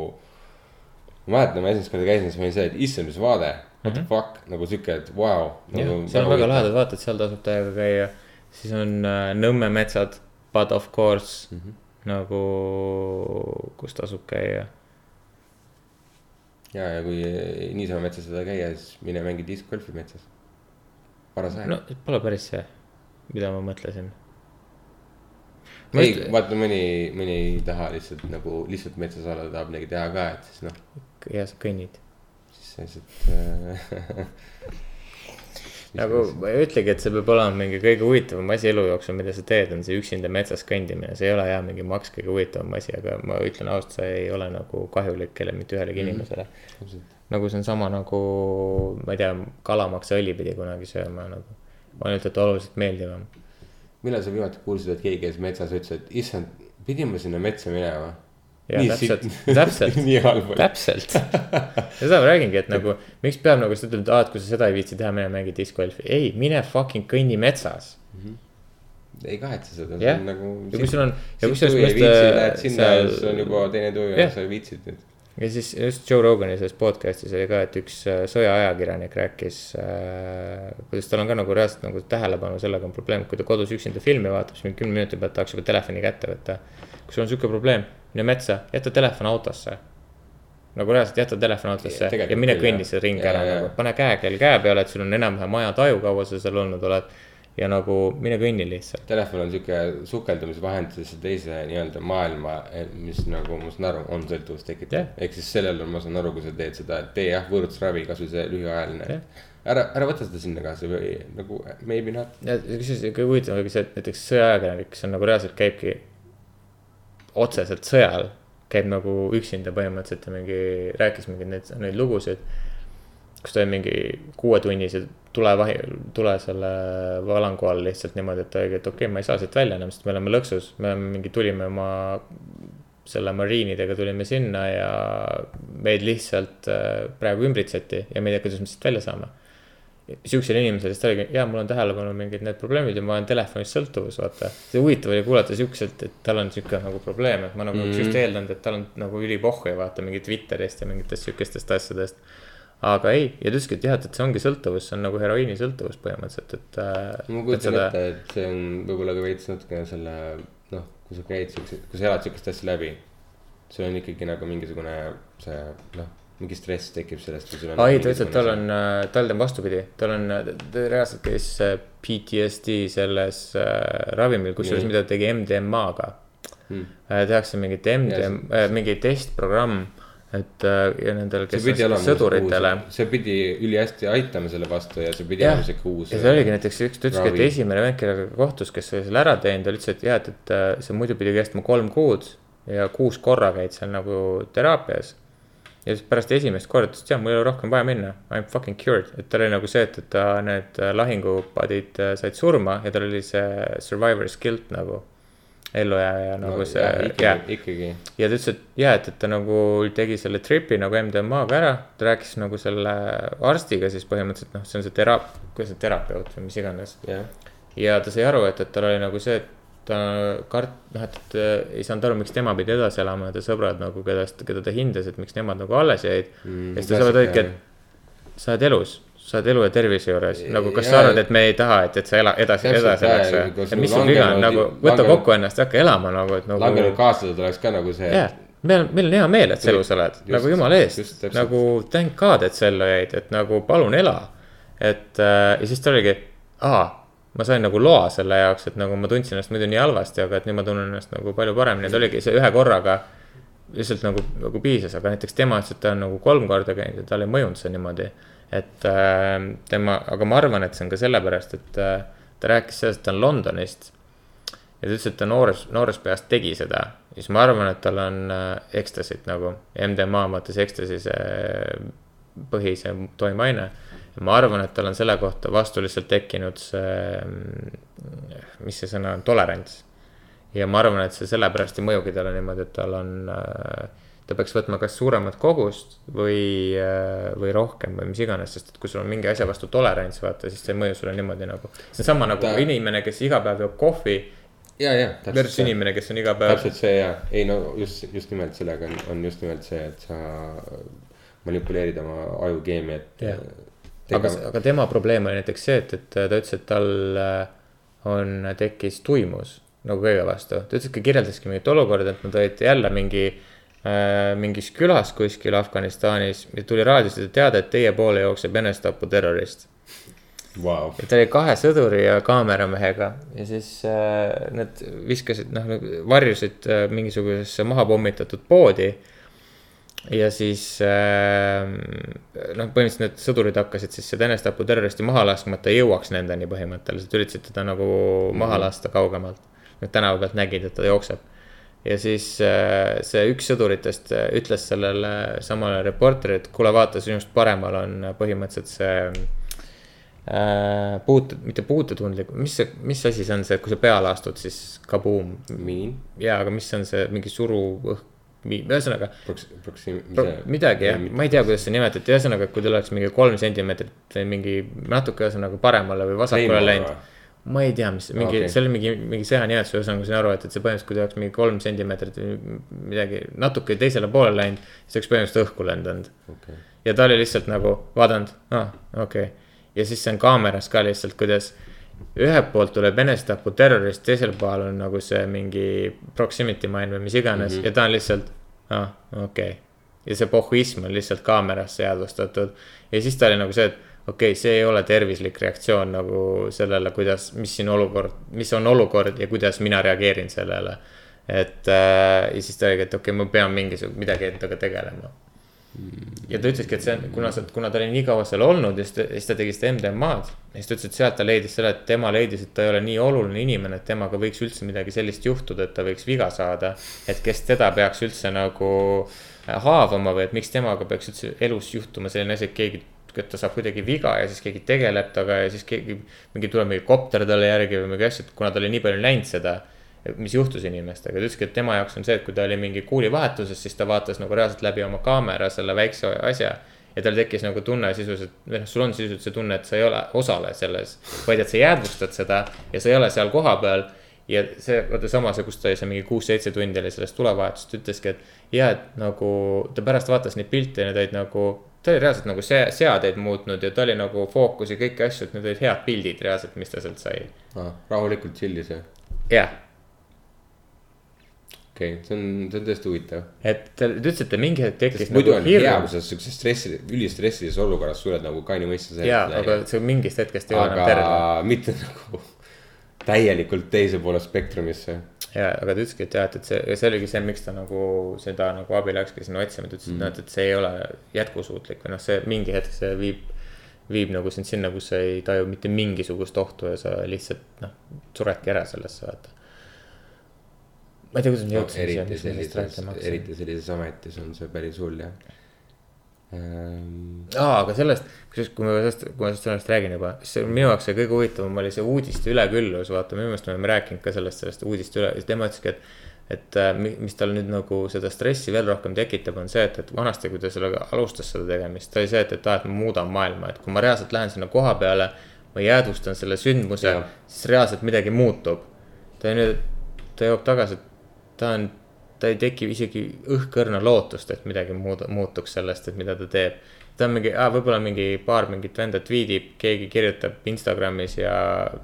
Ma mäletan, ma esimest korda käisin, siis ma olin see, et issand, mis vaade. What the fuck nagu sihuke, et vau. jah, seal on väga lahedad vaatad, seal tasub täiega käia. siis on äh, Nõmme metsad, but of course mm -hmm. nagu, kus tasub käia. ja, ja kui niisama metsas ei taha käia, siis mine mängi diskgolfi metsas. paras aeg no pole päris see, mida ma mõtlesin. ei, vaata mõni, mõni ei taha lihtsalt nagu lihtsalt metsas olla, tahab midagi teha ka, et siis noh, ja sa kõnnid. siis sa lihtsalt äh. nagu ma ei ütlegi, et see peab olema mingi kõige huvitavam asi elu jooksul, mida sa teed, on see üksinda metsas kõndimine, see ei ole jah mingi maks kõige huvitavam asi, aga ma ütlen ausalt, see ei ole nagu kahjulik kelle mitte ühelegi mm. inimesele. nagu see on sama nagu, ma ei tea, kalamaksa õli pidi kunagi sööma nagu, ainult et oluliselt meeldivam. millal sa viimati kuulsid, et keegi käis metsas ütles, et issand, pidin ma sinna metsa minema? Ja täpselt, täpselt nii halb oli. täpselt, seda ma räägingi, et nagu miks peab nagu seda ütlema, et aa, et kui sa seda ei viitsi teha, mine mängi discgolfi, ei, mine fucking kõnni metsas. ei kahetse seda, see on nagu. Ja kui sul on- ja kui mõista- viitsi, lähed sinna seal..., see on juba teine töö ja sa viitsid nüüd. ja siis just Joe Rogani selles podcast'is oli ka, et üks äh, sõjaajakirjanik rääkis äh,, kuidas tal on ka nagu reaalselt nagu tähelepanu sellega on probleem, kui ta kodus üksinda filmi vaatab, siis mingi kümne minuti pealt tahaks juba telefoni kätte võtta. kui sul on sihuke probleem, mine metsa, jäta telefon autosse. nagu reaalselt jäta telefon autosse Ja, ja, mine kõnni selle ringi ära nagu pane käekell käe peale, et sul on enam-vähem ajataju, kaua sa seal olnud oled. ja nagu mine kõnni lihtsalt. Telefon on sihuke sukeldumisvahend sellesse teise nii-öelda maailma, mis nagu ma saan aru, on sõltuvust tekitav yeah.. ehk siis sellel on, ma saan aru, kui sa teed seda, et tee jah, võõrutusravi, kasvõi see lühiajaline yeah.. ära, ära võta seda sinna kaasa või nagu maybe not. ja kusjuures kõige huvitavam oli see, et näiteks sõjaajakirjanik, kes on nagu reaalselt käibki otseselt sõjal, käib nagu üksinda põhimõtteliselt ja mingi, rääkis mingeid neid, neid lugusid. kus ta oli mingi kuuetunnise tulevahi, tule selle valangu all lihtsalt niimoodi, et ta oligi, et okei okay,, ma ei saa siit välja enam, sest me oleme lõksus, me oleme mingi, tulime oma selle mariinidega tulime sinna ja meid lihtsalt äh, praegu ümbritseti ja me ei tea, kuidas me siit välja saame siuksele inimesele, siis ta oligi, jaa, mul on tähelepanu mingid need probleemid ja ma olen telefonist sõltuvus, vaata. see huvitav oli kuulata siukselt, et tal on siuke nagu probleem, et ma nagu mm. Mhm. just eeldanud, et tal on nagu ülipohhu ja vaata mingi Twitterist ja mingitest siukestest asjadest. aga ei, ja ta ütleski, et jah, et see ongi sõltuvus, see on nagu heroiinisõltuvus põhimõtteliselt, et äh,. ma kujutan ette, et see on võib-olla ka veits natukene selle noh, kui sa käid siukse, kui sa elad siukest asja läbi. sul on ikkagi nagu mingisugune see noh, mingi stress tekib sellest. aa ei, ta ütles, et tal on, tal on vastupidi, tal on, ta reaalselt käis äh, PTSD selles äh, ravimil, kusjuures mida ta tegi MDMA-ga Hmm. äh,. tehakse mingit MDM, mingi testprogramm, et äh, ja nendel, kes on sõduritele. see pidi ülihästi aitama selle vastu ja see pidi olema siuke uus. ja see oligi näiteks üks, ta ütleski, et esimene vend, kellega kohtus, kes oli selle ära teinud, ta ütles, et jah, et, et äh, see muidu pidi kestma kolm kuud ja kuus korra käid seal nagu teraapias. Ja siis pärast esimest korda ütles, et jah, mul ei ole rohkem vaja minna, I m fucking cured, et tal oli nagu see, et, et ta need äh, lahingupadid äh, said surma ja tal oli see survivor's guilt nagu. ellujääja nagu no, see, ikkagi ikkagi. Ja ta ütles, et ja, et, et ta nagu tegi selle tripi nagu MDMA-ga ära, ta rääkis nagu selle arstiga siis põhimõtteliselt noh, see on see teraap-, kuidas see terapeut või mis iganes. jah, ja ta sai aru, et, et tal oli nagu see, et ta kart-, noh, et, äh, ei saanud aru, miks tema pidi edasi elama ja ta sõbrad nagu, keda, keda ta hindas, et miks nemad nagu alles jäid Mm, ja siis ta sõbrad olidki, et sa oled elus, sa oled elu ja tervise juures, nagu kas sa Jaa. arvad, et me ei taha, et, et sa ela, edasi, edasi elaks ja või et mis sul viga on, nagu võta langenud- kokku ennast ja hakka elama nagu, et nagu. langenud kaaslased oleks ka nagu see. jah, meil on, meil on hea meel, et sa elus oled, nagu jumala eest, nagu thank god, et sa ellu jäid, et nagu palun ela. et äh, ja siis ta oligi, aa, ma sain nagu loa selle jaoks, et nagu ma tundsin ennast muidu nii halvasti, aga et nüüd ma tunnen ennast nagu palju paremini, et oligi see ühe korraga. lihtsalt nagu, nagu piisas, aga näiteks tema ütles, et ta on nagu kolm korda käinud ja talle ei mõjunud see niimoodi. et äh, tema, aga ma arvan, et see on ka sellepärast, et äh, ta rääkis sellest, et ta on Londonist ja ta ütles, et ta noores, noores peas tegi seda, siis ma arvan, et tal on äh, ekstasid nagu, MDMA mõttes ekstasi see põhi, see toimeaine. Ma arvan, et tal on selle kohta vastu lihtsalt tekkinud see, mis see sõna on, tolerants. ja ma arvan, et see sellepärast ei mõjugi talle niimoodi, et tal on ta peaks võtma kas suuremat kogust või, või rohkem või mis iganes, sest et kui sul on mingi asja vastu tolerants, vaata, siis see ei mõju sulle niimoodi nagu. see on sama nagu Ta- inimene, kes iga päev joob kohvi ja, ja. versus inimene, kes on iga päev. täpselt see ja, ei no just, just nimelt sellega on, on just nimelt see, et sa manipuleerid oma ajukeemiat Jah.. aga, aga tema probleem oli näiteks see, et, et ta ütles, et tal äh, on, tekkis tuimus nagu kõige vastu. ta ütles, et kirjeldaski mingit olukorda, et nad olid jälle mingi äh,, mingis külas kuskil Afganistanis ja tuli raadiost teade, et teie poole jookseb enesetaputerrorist. Vau, ja ta oli kahe sõduri ja kaameramehega ja siis äh, nad viskasid, noh, varjusid äh, mingisugusesse maha pommitatud poodi. Ja siis äh, noh, põhimõtteliselt need sõdurid hakkasid siis seda enesetaputerroristi maha laskma, et ta jõuaks nendeni põhimõtteliselt, üritasid teda nagu maha lasta kaugemalt. Nad tänava pealt nägid, et ta jookseb. ja siis äh, see üks sõduritest äh, ütles sellele samale reporterile, et kuule, vaata, sinust paremal on põhimõtteliselt see äh, puute, mitte puutetundlik, mis see, mis asi see on see, kui sa peale astud, siis kabuum. miin, jaa, aga mis on see mingi suruõhk, ühesõnaga midagi jah, ma ei tea, kuidas see nimetati, ühesõnaga, kui tal oleks mingi kolm sentimeetrit või mingi natuke ühesõnaga paremale või vasakule läinud. ma ei tea, mis mingi okay., see oli mingi, mingi sõjanimetus, ühesõnaga ma sain aru, et, et see põhimõtteliselt, kui ta oleks mingi kolm sentimeetrit või midagi natuke teisele poole läinud, siis oleks põhimõtteliselt õhku lendanud. okei, ja ta oli lihtsalt nagu vaadanud, aa, okei okay.. ja siis see on kaameras ka lihtsalt, kuidas ühelt poolt tuleb enesetapu terrorist, teisel pool on nagu see mingi proximity mine või mis iganes mm -hmm. ja ta on lihtsalt, aa, okei okay.. ja see pohhuism on lihtsalt kaamerasse jäädvustatud ja siis ta oli nagu see, et okei okay,, see ei ole tervislik reaktsioon nagu sellele, kuidas, mis siin olukord, mis on olukord ja kuidas mina reageerin sellele. et äh, ja siis ta oligi, et okei okay,, ma pean mingisugune, midagi endaga tegelema ja ta ütleski, et see on, kuna sa, kuna ta oli nii kaua seal olnud ja siis ta, siis ta tegi seda MDMA-d. ja siis ta ütles, et sealt ta leidis selle, et tema leidis, et ta ei ole nii oluline inimene, et temaga võiks üldse midagi sellist juhtuda, et ta võiks viga saada. et kes teda peaks üldse nagu äh, haavama või et miks temaga peaks üldse elus juhtuma selline asi, et keegi, et ta saab kuidagi viga ja siis keegi tegeleb temaga ja siis keegi, mingi tuleb mingi kopter talle järgi või mingi asju, et kuna ta oli nii palju näinud seda mis juhtus inimestega, ta ütleski, et tema jaoks on see, et kui ta oli mingi kuulivahetuses, siis ta vaatas nagu reaalselt läbi oma kaamera selle väikse asja. ja tal tekkis nagu tunne sisuliselt, või noh, sul on sisuliselt see tunne, et sa ei ole osale selles, vaid et sa jäädvustad seda ja sa ei ole seal kohapeal. ja see, vaata sama see, kus ta oli seal mingi kuus-seitse tundi oli sellest tulevahetust, ütleski, et ja et nagu ta pärast vaatas neid pilte ja need olid nagu ta oli reaalselt nagu see seadeid muutnud ja ta oli nagu fookus ja kõiki asju, et need olid head pildid reaalselt, mis ta sealt sai. rahulikult chill'is jah, jah, okei okay,, see on, see on tõesti huvitav. et ta ta ütles, et ta mingi hetk tekkis muidu nagu on hea, hirm kui. sa siukses stressi, ülistressilises olukorras suudad nagu kaine mõista jaa, aga see mingist hetkest ei ole enam terve. mitte nagu täielikult teise poole spektrumisse. ja, aga ta ütleski, et jah, et, et see, ja see oligi see, miks ta nagu seda nagu abi läkski sinna otsima, ta ütles, et noh, et see ei ole jätkusuutlik või noh, see mingi hetk see viib. viib nagu sind sinna, kus sa ei taju mitte mingisugust ohtu ja sa lihtsalt noh, suredki ära sellesse, vaata. Ma ei tea, kuidas me jõudsime siia, eriti miks me sellest rääkima hakkasime. eriti sellises ametis on see päris hull jah ähm,. aa, aga sellest, kusjuures, kui ma sellest, kui ma sellest sellest räägin juba, siis minu jaoks see kõige huvitavam oli see uudiste üleküllus, vaata, minu meelest me oleme rääkinud ka sellest, sellest uudiste üle, tema ütleski, et. et äh, mi- mis tal nüüd nagu seda stressi veel rohkem tekitab, on see, et, et vanasti, kui ta sellega alustas seda tegemist, oli see, et, et aa, et ma muudan maailma, et kui ma reaalselt lähen sinna koha peale. ma jäädvustan selle sündmuse siis reaalselt midagi muutub. ta nüüd, ta jõuab tagasi, et ta on, ta ei teki isegi õhkõrna lootust, et midagi muud-, muutuks sellest, et mida ta teeb. ta on mingi, võib-olla mingi paar mingit venda tweetib, keegi kirjutab Instagramis ja,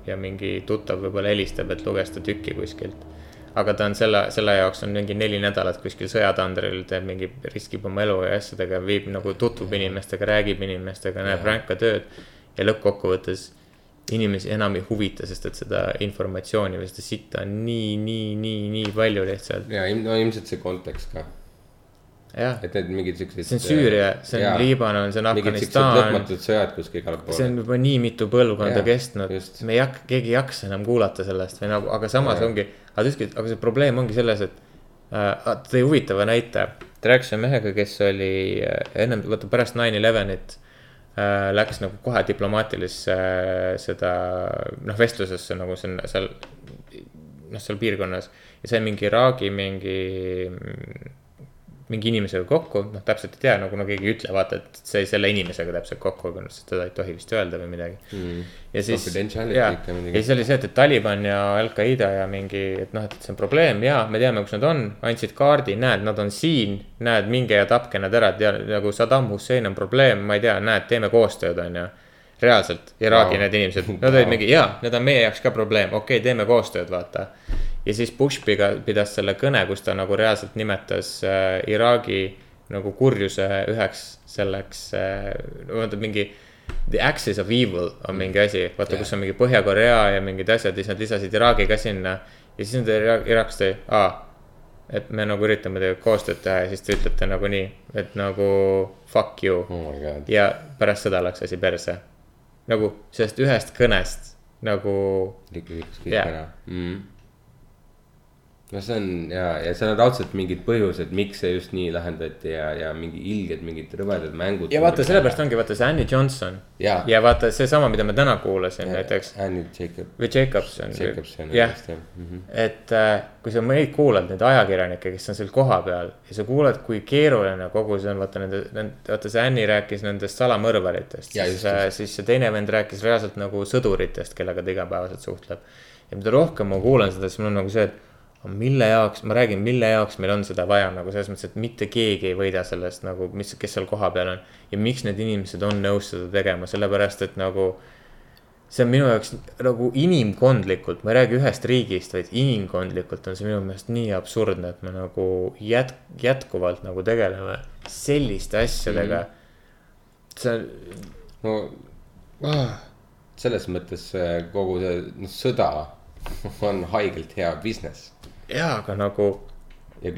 ja mingi tuttav võib-olla helistab, et luges ta tükki kuskilt. aga ta on selle, selle jaoks on mingi neli nädalat kuskil sõjatandril, teeb mingi, riskib oma elu ja asjadega, viib nagu tutvub inimestega, räägib inimestega, näeb ränka tööd. ja lõppkokkuvõttes inimesi enam ei huvita, sest et seda informatsiooni või seda sitta on nii, nii, nii, nii palju lihtsalt. ja no ilmselt see kontekst ka, et need mingid siuksed. see on Süüria, see on Liibanon, see on Afganistan. lõpmatud sõjad kuskil igal pool. see on juba nii mitu põlvkonda Jaa, kestnud me ei hakka, keegi ei jaksa enam kuulata sellest või nagu, aga samas Jaa. ongi, aga ta ütleski, aga see probleem ongi selles, et äh,. ta tõi huvitava näite, ta rääkis ühe mehega, kes oli äh, ennem, vaata pärast nine elevenit äh,. Läks nagu kohe diplomaatilisse äh, seda noh, vestlusesse nagu see on seal, noh, seal piirkonnas. Ja sai mingi Iraagi mingi mingi inimesega kokku, noh täpselt ei tea, nagu no keegi ei ütle, vaata, et see selle inimesega täpselt kokku, aga noh, seda ei tohi vist öelda või midagi Mm. ja siis, ja, ja siis oli see, et, et Taliban ja Al-Qaeda ja mingi, et noh, et see on probleem ja me teame, kus nad on, andsid kaardi, näed, nad on siin. näed, minge ja tapke nad ära, tea nagu Saddam Hussein on probleem, ma ei tea, näed, teeme koostööd, on ju. reaalselt, Iraagi Wow. need inimesed, nad olid mingi jaa, need on meie jaoks ka probleem, okei okay,, teeme koostööd, vaata. Ja siis Bush piga, pidas selle kõne, kus ta nagu reaalselt nimetas äh, Iraagi nagu kurjuse üheks selleks äh,, vaata mingi The Axis of Evil on mingi asi, vaata Jah. kus on mingi Põhja-Korea ja mingid asjad, siis nad lisasid Iraagi ka sinna. ja siis nad Ira- Iraagist tõi, aa, et me nagu üritame teiega koostööd teha ja siis te ütlete nagu nii, et nagu fuck you oh ja pärast seda läks asi perse. nagu sellest ühest kõnest nagu liikus kõik ära mm.. No see on ja, ja seal on raudselt mingid põhjused, miks see just nii lahendati ja, ja mingi ilged mingid rõvedad mängud. ja vaata, sellepärast ongi vaata see Annie Johnson Jaa. ja vaata seesama, mida ma täna kuulasin näiteks Annie Jacob, või Jacobson. Jacobson. jah, -hmm. et äh, kui sa neid kuulad, neid ajakirjanikke, kes on seal kohapeal ja sa kuuled, kui keeruline kogu see on, vaata nende, nende, vaata see Annie rääkis nendest salamõrvaritest. Siis just,, siis see teine vend rääkis reaalselt nagu sõduritest, kellega ta igapäevaselt suhtleb. ja mida rohkem ma kuulan seda, siis mul on nagu see, et mille jaoks, ma räägin, mille jaoks meil on seda vaja nagu selles mõttes, et mitte keegi ei võida sellest nagu, mis, kes seal kohapeal on. ja miks need inimesed on nõus seda tegema, sellepärast et nagu see on minu jaoks nagu inimkondlikult, ma ei räägi ühest riigist, vaid inimkondlikult on see minu meelest nii absurdne, et me nagu jät-, jätkuvalt nagu tegeleme selliste asjadega mm. -hmm. see on no ah,, selles mõttes kogu see noh, sõda on haigelt hea business. jaa, aga nagu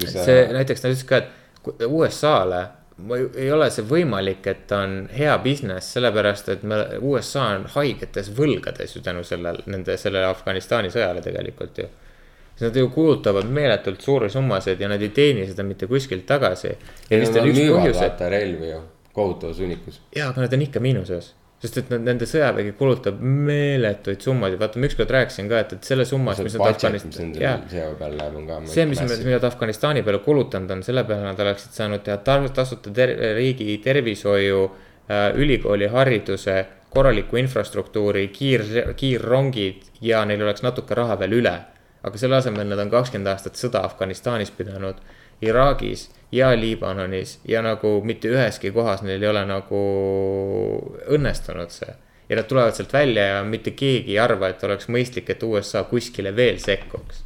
sa. see näiteks ta ütles ka, et USA-le ei ole see võimalik, et ta on hea business, sellepärast et me, USA on haigetes võlgades ju tänu sellele, nende, sellele Afganistani sõjale tegelikult ju. siis nad ju kulutavad meeletult suuri summasid ja nad ei teeni seda mitte kuskilt tagasi. ja vist on üks põhjus, et relvi ju kohutavas hunnikus. jaa, aga nad on ikka miinuses. Sest et nad, nende sõjavägi kulutab meeletuid summasid, vaata ma ükskord rääkisin ka, et, et selle summas, mis see nad mis Afganistan, nendel jaa sõja peal läheb, on ka. see, mis, mida nad Afganistani peale kulutanud on, selle peale nad oleksid saanud teha tar- tasuta ter-, riigi tervishoiu äh,, ülikooli hariduse, korraliku infrastruktuuri, kiir, kiirrongid ja neil oleks natuke raha veel üle. aga selle asemel nad on kakskümmend aastat sõda Afganistanis pidanud, Iraagis ja Liibanonis ja nagu mitte üheski kohas neil ei ole nagu õnnestunud see. ja nad tulevad sealt välja ja mitte keegi ei arva, et oleks mõistlik, et USA kuskile veel sekkuks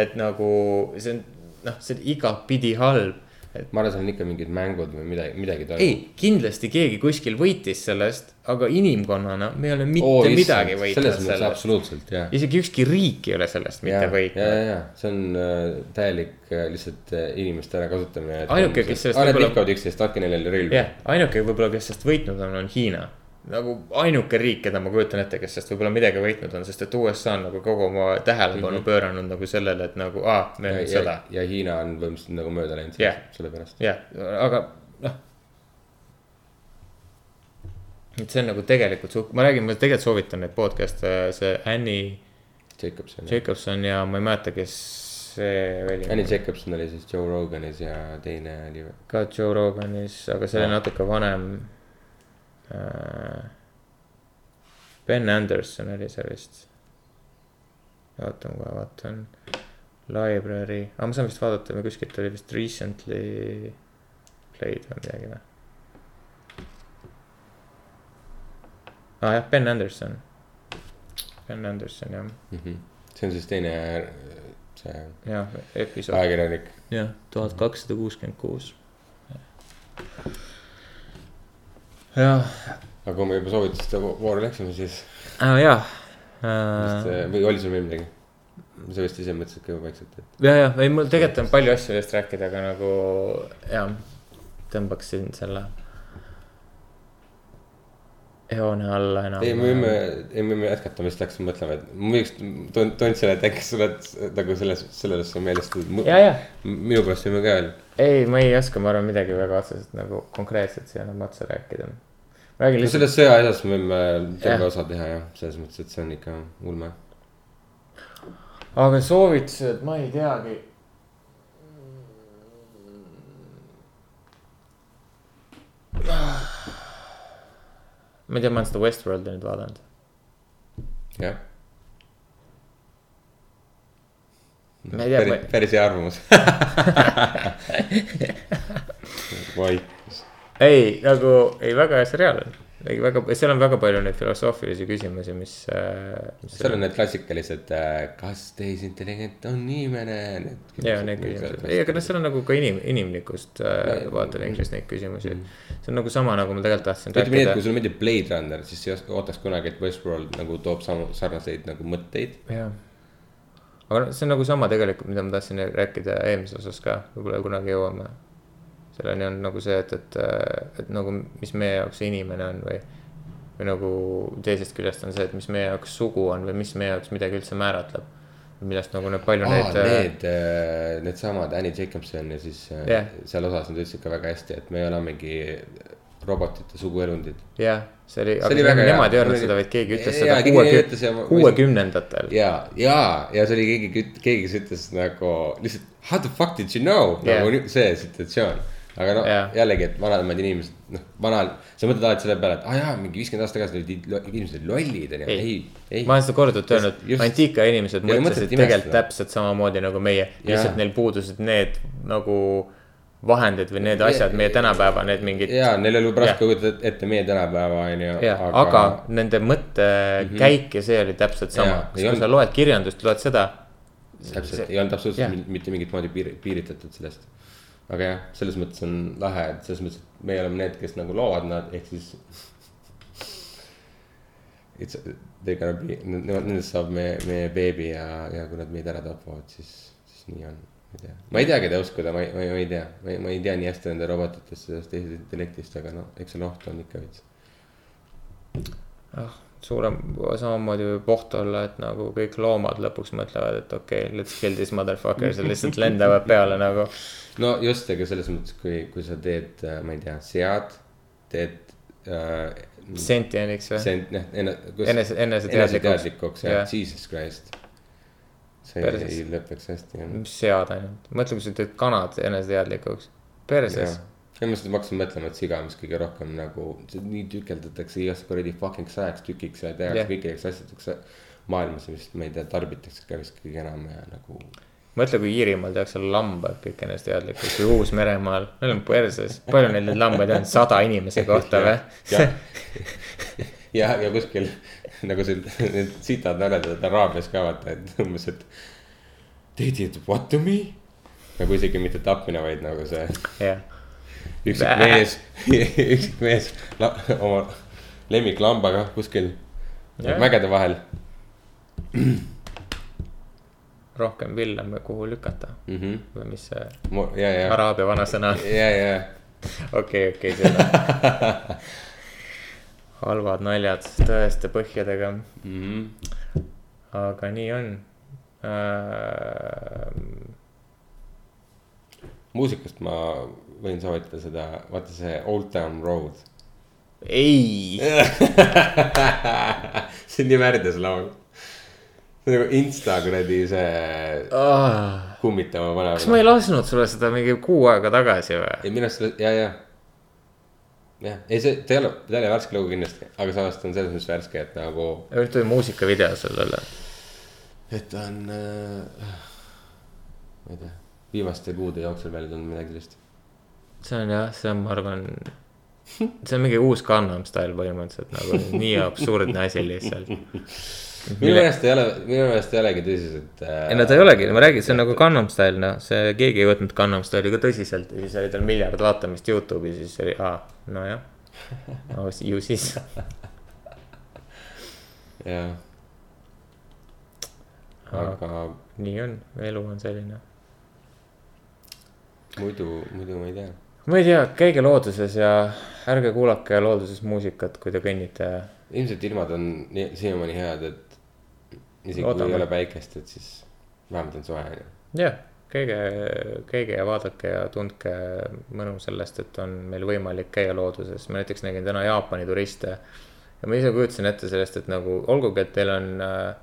et nagu see on noh, see on igatpidi halb. Et ma arvan, seal on ikka mingid mängud või midagi, midagi toimub. ei, kindlasti keegi kuskil võitis sellest, aga inimkonnana me ei ole mitte midagi võitnud selles mõttes sellest. absoluutselt jah. isegi ükski riik ei ole sellest mitte ja, võitnud. ja, ja see on äh, täielik äh, lihtsalt äh, inimeste ärakasutamine. Ainuke, kes sellest nad võib-olla- vihkavad üksteist, andke neile relvi jah, ainuke võib-olla, kes sellest võitnud on, on Hiina. Nagu ainuke riik, keda ma kujutan ette, kes sellest võib-olla midagi võitnud on, sest et USA on nagu kogu oma tähelepanu mm -hmm. pööranud nagu sellele, et nagu aa, meil ja on, sõda ja,. Hiina on põhimõtteliselt nagu mööda läinud Jah. sellepärast. jah, aga noh. et see on nagu tegelikult suht-, ma räägin, ma tegelikult soovitan neid podcast'e, see Annie Jacobson. Jacobson ja ma ei mäleta, kes see oli. Annie Jacobson oli siis Joe Roganis ja teine oli. ka Joe Roganis, aga see oli natuke vanem äh,. Ben Anderson oli see vist. vaatan kohe, vaatan. Library, aga ma saan vist vaadata, kuskilt oli vist recently played või midagi või? aa ah, jah, Ben Anderson. Ben Anderson jah, Mhm. see on siis teine, see jah, episood, ajakirjanik. jah, tuhat kakssada kuuskümmend kuus. jah, aga kui me juba soovituste vo- vooru läksime, siis jah. vist, äh, või oli sul veel midagi? sa vist ise mõtlesid ka vaikselt, et ja, ja ei mul tegelikult on palju asju sellest rääkida, aga nagu jah, tõmbaksin selle joone alla enam. ei, me võime, ei me võime jätkata, ma just hakkasin mõtlema, et ma võiks, tundsin, et äkki sa oled nagu selles, ja, ja, minu pärast võime ka veel. ei, ma ei oska, ma arvan, midagi väga otseselt nagu konkreetset siia enam otsa rääkida. räägin no lihtsalt, selles sõja asjas me võime terve osa teha jah, selles mõttes, et see on ikka ulme. aga soovitused, ma ei teagi. Ma ei tea, ma olen seda Westworldi nüüd vaadanud. jah. ma ei tea, päris, päris hea arvamus. vaikus. ei, nagu ei, väga hea seriaal on. ei, väga, seal on väga palju neid filosoofilisi küsimusi, mis äh,. seal on need klassikalised, kas tehisintelligent on inimene. ja need küsimused, ei, aga noh, seal on nagu ka inim-, inimlikust äh, vaatevinklist neid küsimusi. see on nagu sama, nagu ma tegelikult tahtsin ütleme nii, et kui sulle meeldib Blade Runner, siis ei ootaks kunagi, et Westworld nagu toob samu, sarnaseid nagu mõtteid. jah, aga noh, see on nagu sama tegelikult, mida ma tahtsin rääkida eelmises osas ka, võib-olla kunagi jõuame. Selleni on nagu see, et, et, et nagu, mis meie jaoks inimene on või. või nagu teisest küljest on see, et mis meie jaoks sugu on või mis meie jaoks midagi üldse määratleb. millest nagu need palju aa, neid äh, need, needsamad Annie Jacobson ja siis äh, Jah. seal osas nad ütlesid ka väga hästi, et me olemegi robotite suguelundid. jah, see oli, aga väga nemad ei öelnud oli- seda, vaid keegi ütles seda ja ma- kuuekümnendatel. ja, ja, ja see oli keegi, keegi, kes ütles nagu lihtsalt how the fuck did you know Jah. nagu see situatsioon. Aga noh Jah. jällegi, et vanemad inimesed, noh, vanal, sa mõtled alati selle peale, et aa ah, jaa, mingi viiskümmend aastat tagasi olid inimesed lollid onju, ei, ei. ma olen seda korduvalt öelnud antiika inimesed mõtlesid tegelikult imestada. täpselt samamoodi nagu meie, lihtsalt neil puudusid need nagu vahendid või need asjad, meie tänapäeva need mingid. ja neil oli võib-olla raske kujutada ette meie tänapäeva onju. jah, aga nende mõttekäik ja see oli täpselt sama kui sa olnud- loed kirjandust, loed seda. täpselt, ei olnud absoluutselt mitte mingit moodi piir, piiritletud sellest. Aga jah, selles mõttes on lahe, et selles mõttes, et meie oleme need, kes nagu loovad nad, ehk siis. It's, they gonna be, nendest saab meie, meie beebi ja, ja kui nad meid ära tapavad, siis, siis nii on. ma ei tea, ma ei tea, keda uskuda, ma ei, ma ei, ma ei tea, ma ei, ma ei tea nii hästi nende robotitest, sellest tehisintellektist, aga noh, eks seal ohtu on ikka veits. ah, suurem, samamoodi võib oht olla, et nagu kõik loomad lõpuks mõtlevad, et okei okay,, let's kill this motherfucker, see lihtsalt lendavad peale nagu. no just, aga selles mõttes, kui, kui sa teed, ma ei tea, sead, teed äh,. sentieniks või? on noh, enne. Enese- eneseteadlikuks. jah Jesus Christ. see Perses. ei lõpeks hästi mis sead ainult, mõtle, kui sa teed kanad eneseteadlikuks, perses. Ja ma lihtsalt hakkasin mõtlema, et siga, mis kõige rohkem nagu, nii tükeldatakse igast kuradi fucking sajaks tükiks ja tehakse yeah. kõikideks asjadeks maailmas, mis ma ei tea, tarbitakse ka vist kõige enam ja nagu. mõtle, kui Iirimaal tehakse lambad kõik eneseteadlikult või Uus-Meremaal, neil on perses, palju neil neid lambaid on, sada inimese kohta või? ja, ja, ja kuskil nagu see, need sitad naljad Araabias ka vaata, et umbes, et. They did what to me? nagu isegi mitte tapmine, vaid nagu see jah, üksik Bäh. mees, üksik mees la, oma lemmiklambaga kuskil Jah. mägede vahel rohkem villa, kuhu lükata mm. -hmm. või mis see ja, ja, araabia vanasõna ja, ja okei, okei, seda. halvad naljad tõeste põhjadega, mm. -hmm. aga nii on äh,. muusikast ma võin soovitada seda, vaata see Old Town Road. ei, see on nii värdjas laul. see on nagu insta kuradi see kummitama panev. kas ma ei lasknud sulle seda mingi kuu aega tagasi või? ei minu arust, ja, ja. jah, ei see, ta ei ole, ta ei ole värske lugu kindlasti, aga samas ta on selles mõttes värske, et nagu. ütle muusikavideo sellele. et ta on äh,, ma ei tea, viimaste kuude jooksul välja tulnud midagi sellist. See on jah, see on, ma arvan, see on mingi uus Gangnam Style põhimõtteliselt nagu nii absurdne asi lihtsalt. minu meelest ei ole, minu meelest ei olegi tõsiselt äh,. ei no ta ei olegi, ma räägin, see on nagu Gangnam Style, noh, see keegi ei võtnud Gangnam Style'i ka tõsiselt ja siis oli tal miljard vaatamist Youtube'is, siis oli, aa, nojah. ju siis, jah, aga nii on, elu on selline. muidu, muidu ma ei tea. Ma ei tea, käige looduses ja ärge kuulake looduses muusikat, kui te kõnnite. ilmselt ilmad on siiamaani head, et isegi kui Loodame. ei ole päikest, et siis vähemalt on soe onju. jah, käige, käige ja vaadake ja tundke mõnu sellest, et on meil võimalik käia looduses, ma näiteks nägin täna Jaapani turiste. ja ma ise kujutasin ette sellest, et nagu olgugi, et teil on äh,,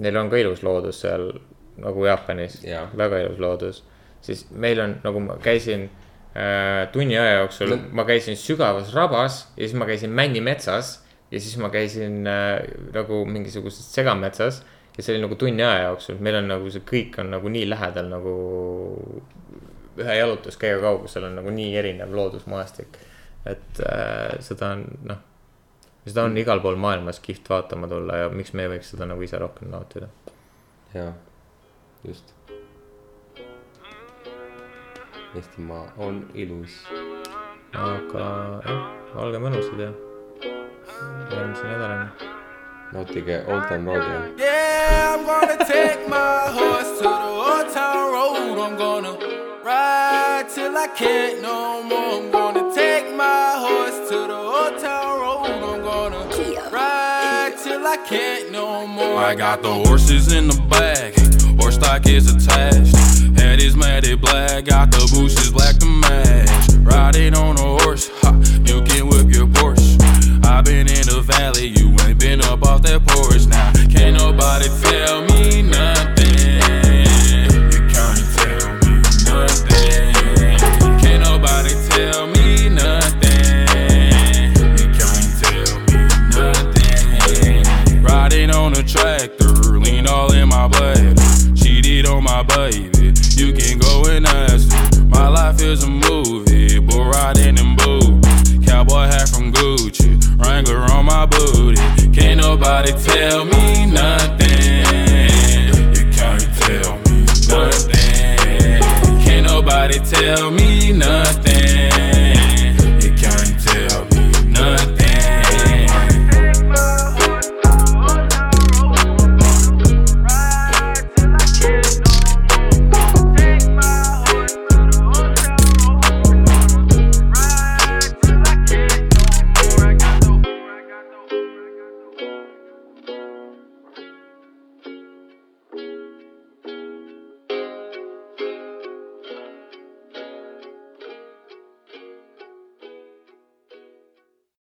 neil on ka ilus loodus seal nagu Jaapanis Jaa., väga ilus loodus. siis meil on, nagu ma käisin tunni aja jooksul ma käisin sügavas rabas ja siis ma käisin männimetsas ja siis ma käisin äh, nagu mingisuguses segametsas ja see oli nagu tunni aja jooksul, meil on nagu see kõik on nagu nii lähedal nagu ühe jalutuskäigu kaugusel on nagu nii erinev loodusmaastik. et äh, seda on noh, seda on igal pool maailmas kihvt vaatama tulla ja miks me ei võiks seda nagu ise rohkem nautida. jaa, just. Eestimaa on ilus. aga jah, olge mõnusad ja järgmise nädalani. nautige Old Town Road'i Yeah! Yeah, I'm gonna take my horse to the old town road. I'm gonna ride till I can't no more. I'm gonna take my horse to the old town road. I'm gonna ride till I can't no more. I got the horses in the bag, horse stock is attached. Head is matted black, got the bushes black to match. Riding on a horse, ha, you can whip your Porsche. i been in the valley, you ain't been up off that porch now. Can't nobody tell me nothing. You can't tell me nothing. Can't nobody tell me nothing. You can't tell me nothing. Riding on a tractor, lean all in my blood. Cheated on my baby is a movie, bull riding in boots, Cowboy hat from Gucci, Wrangler on my booty. Can't nobody tell me nothing. You can't tell me nothing. Can't nobody tell me nothing.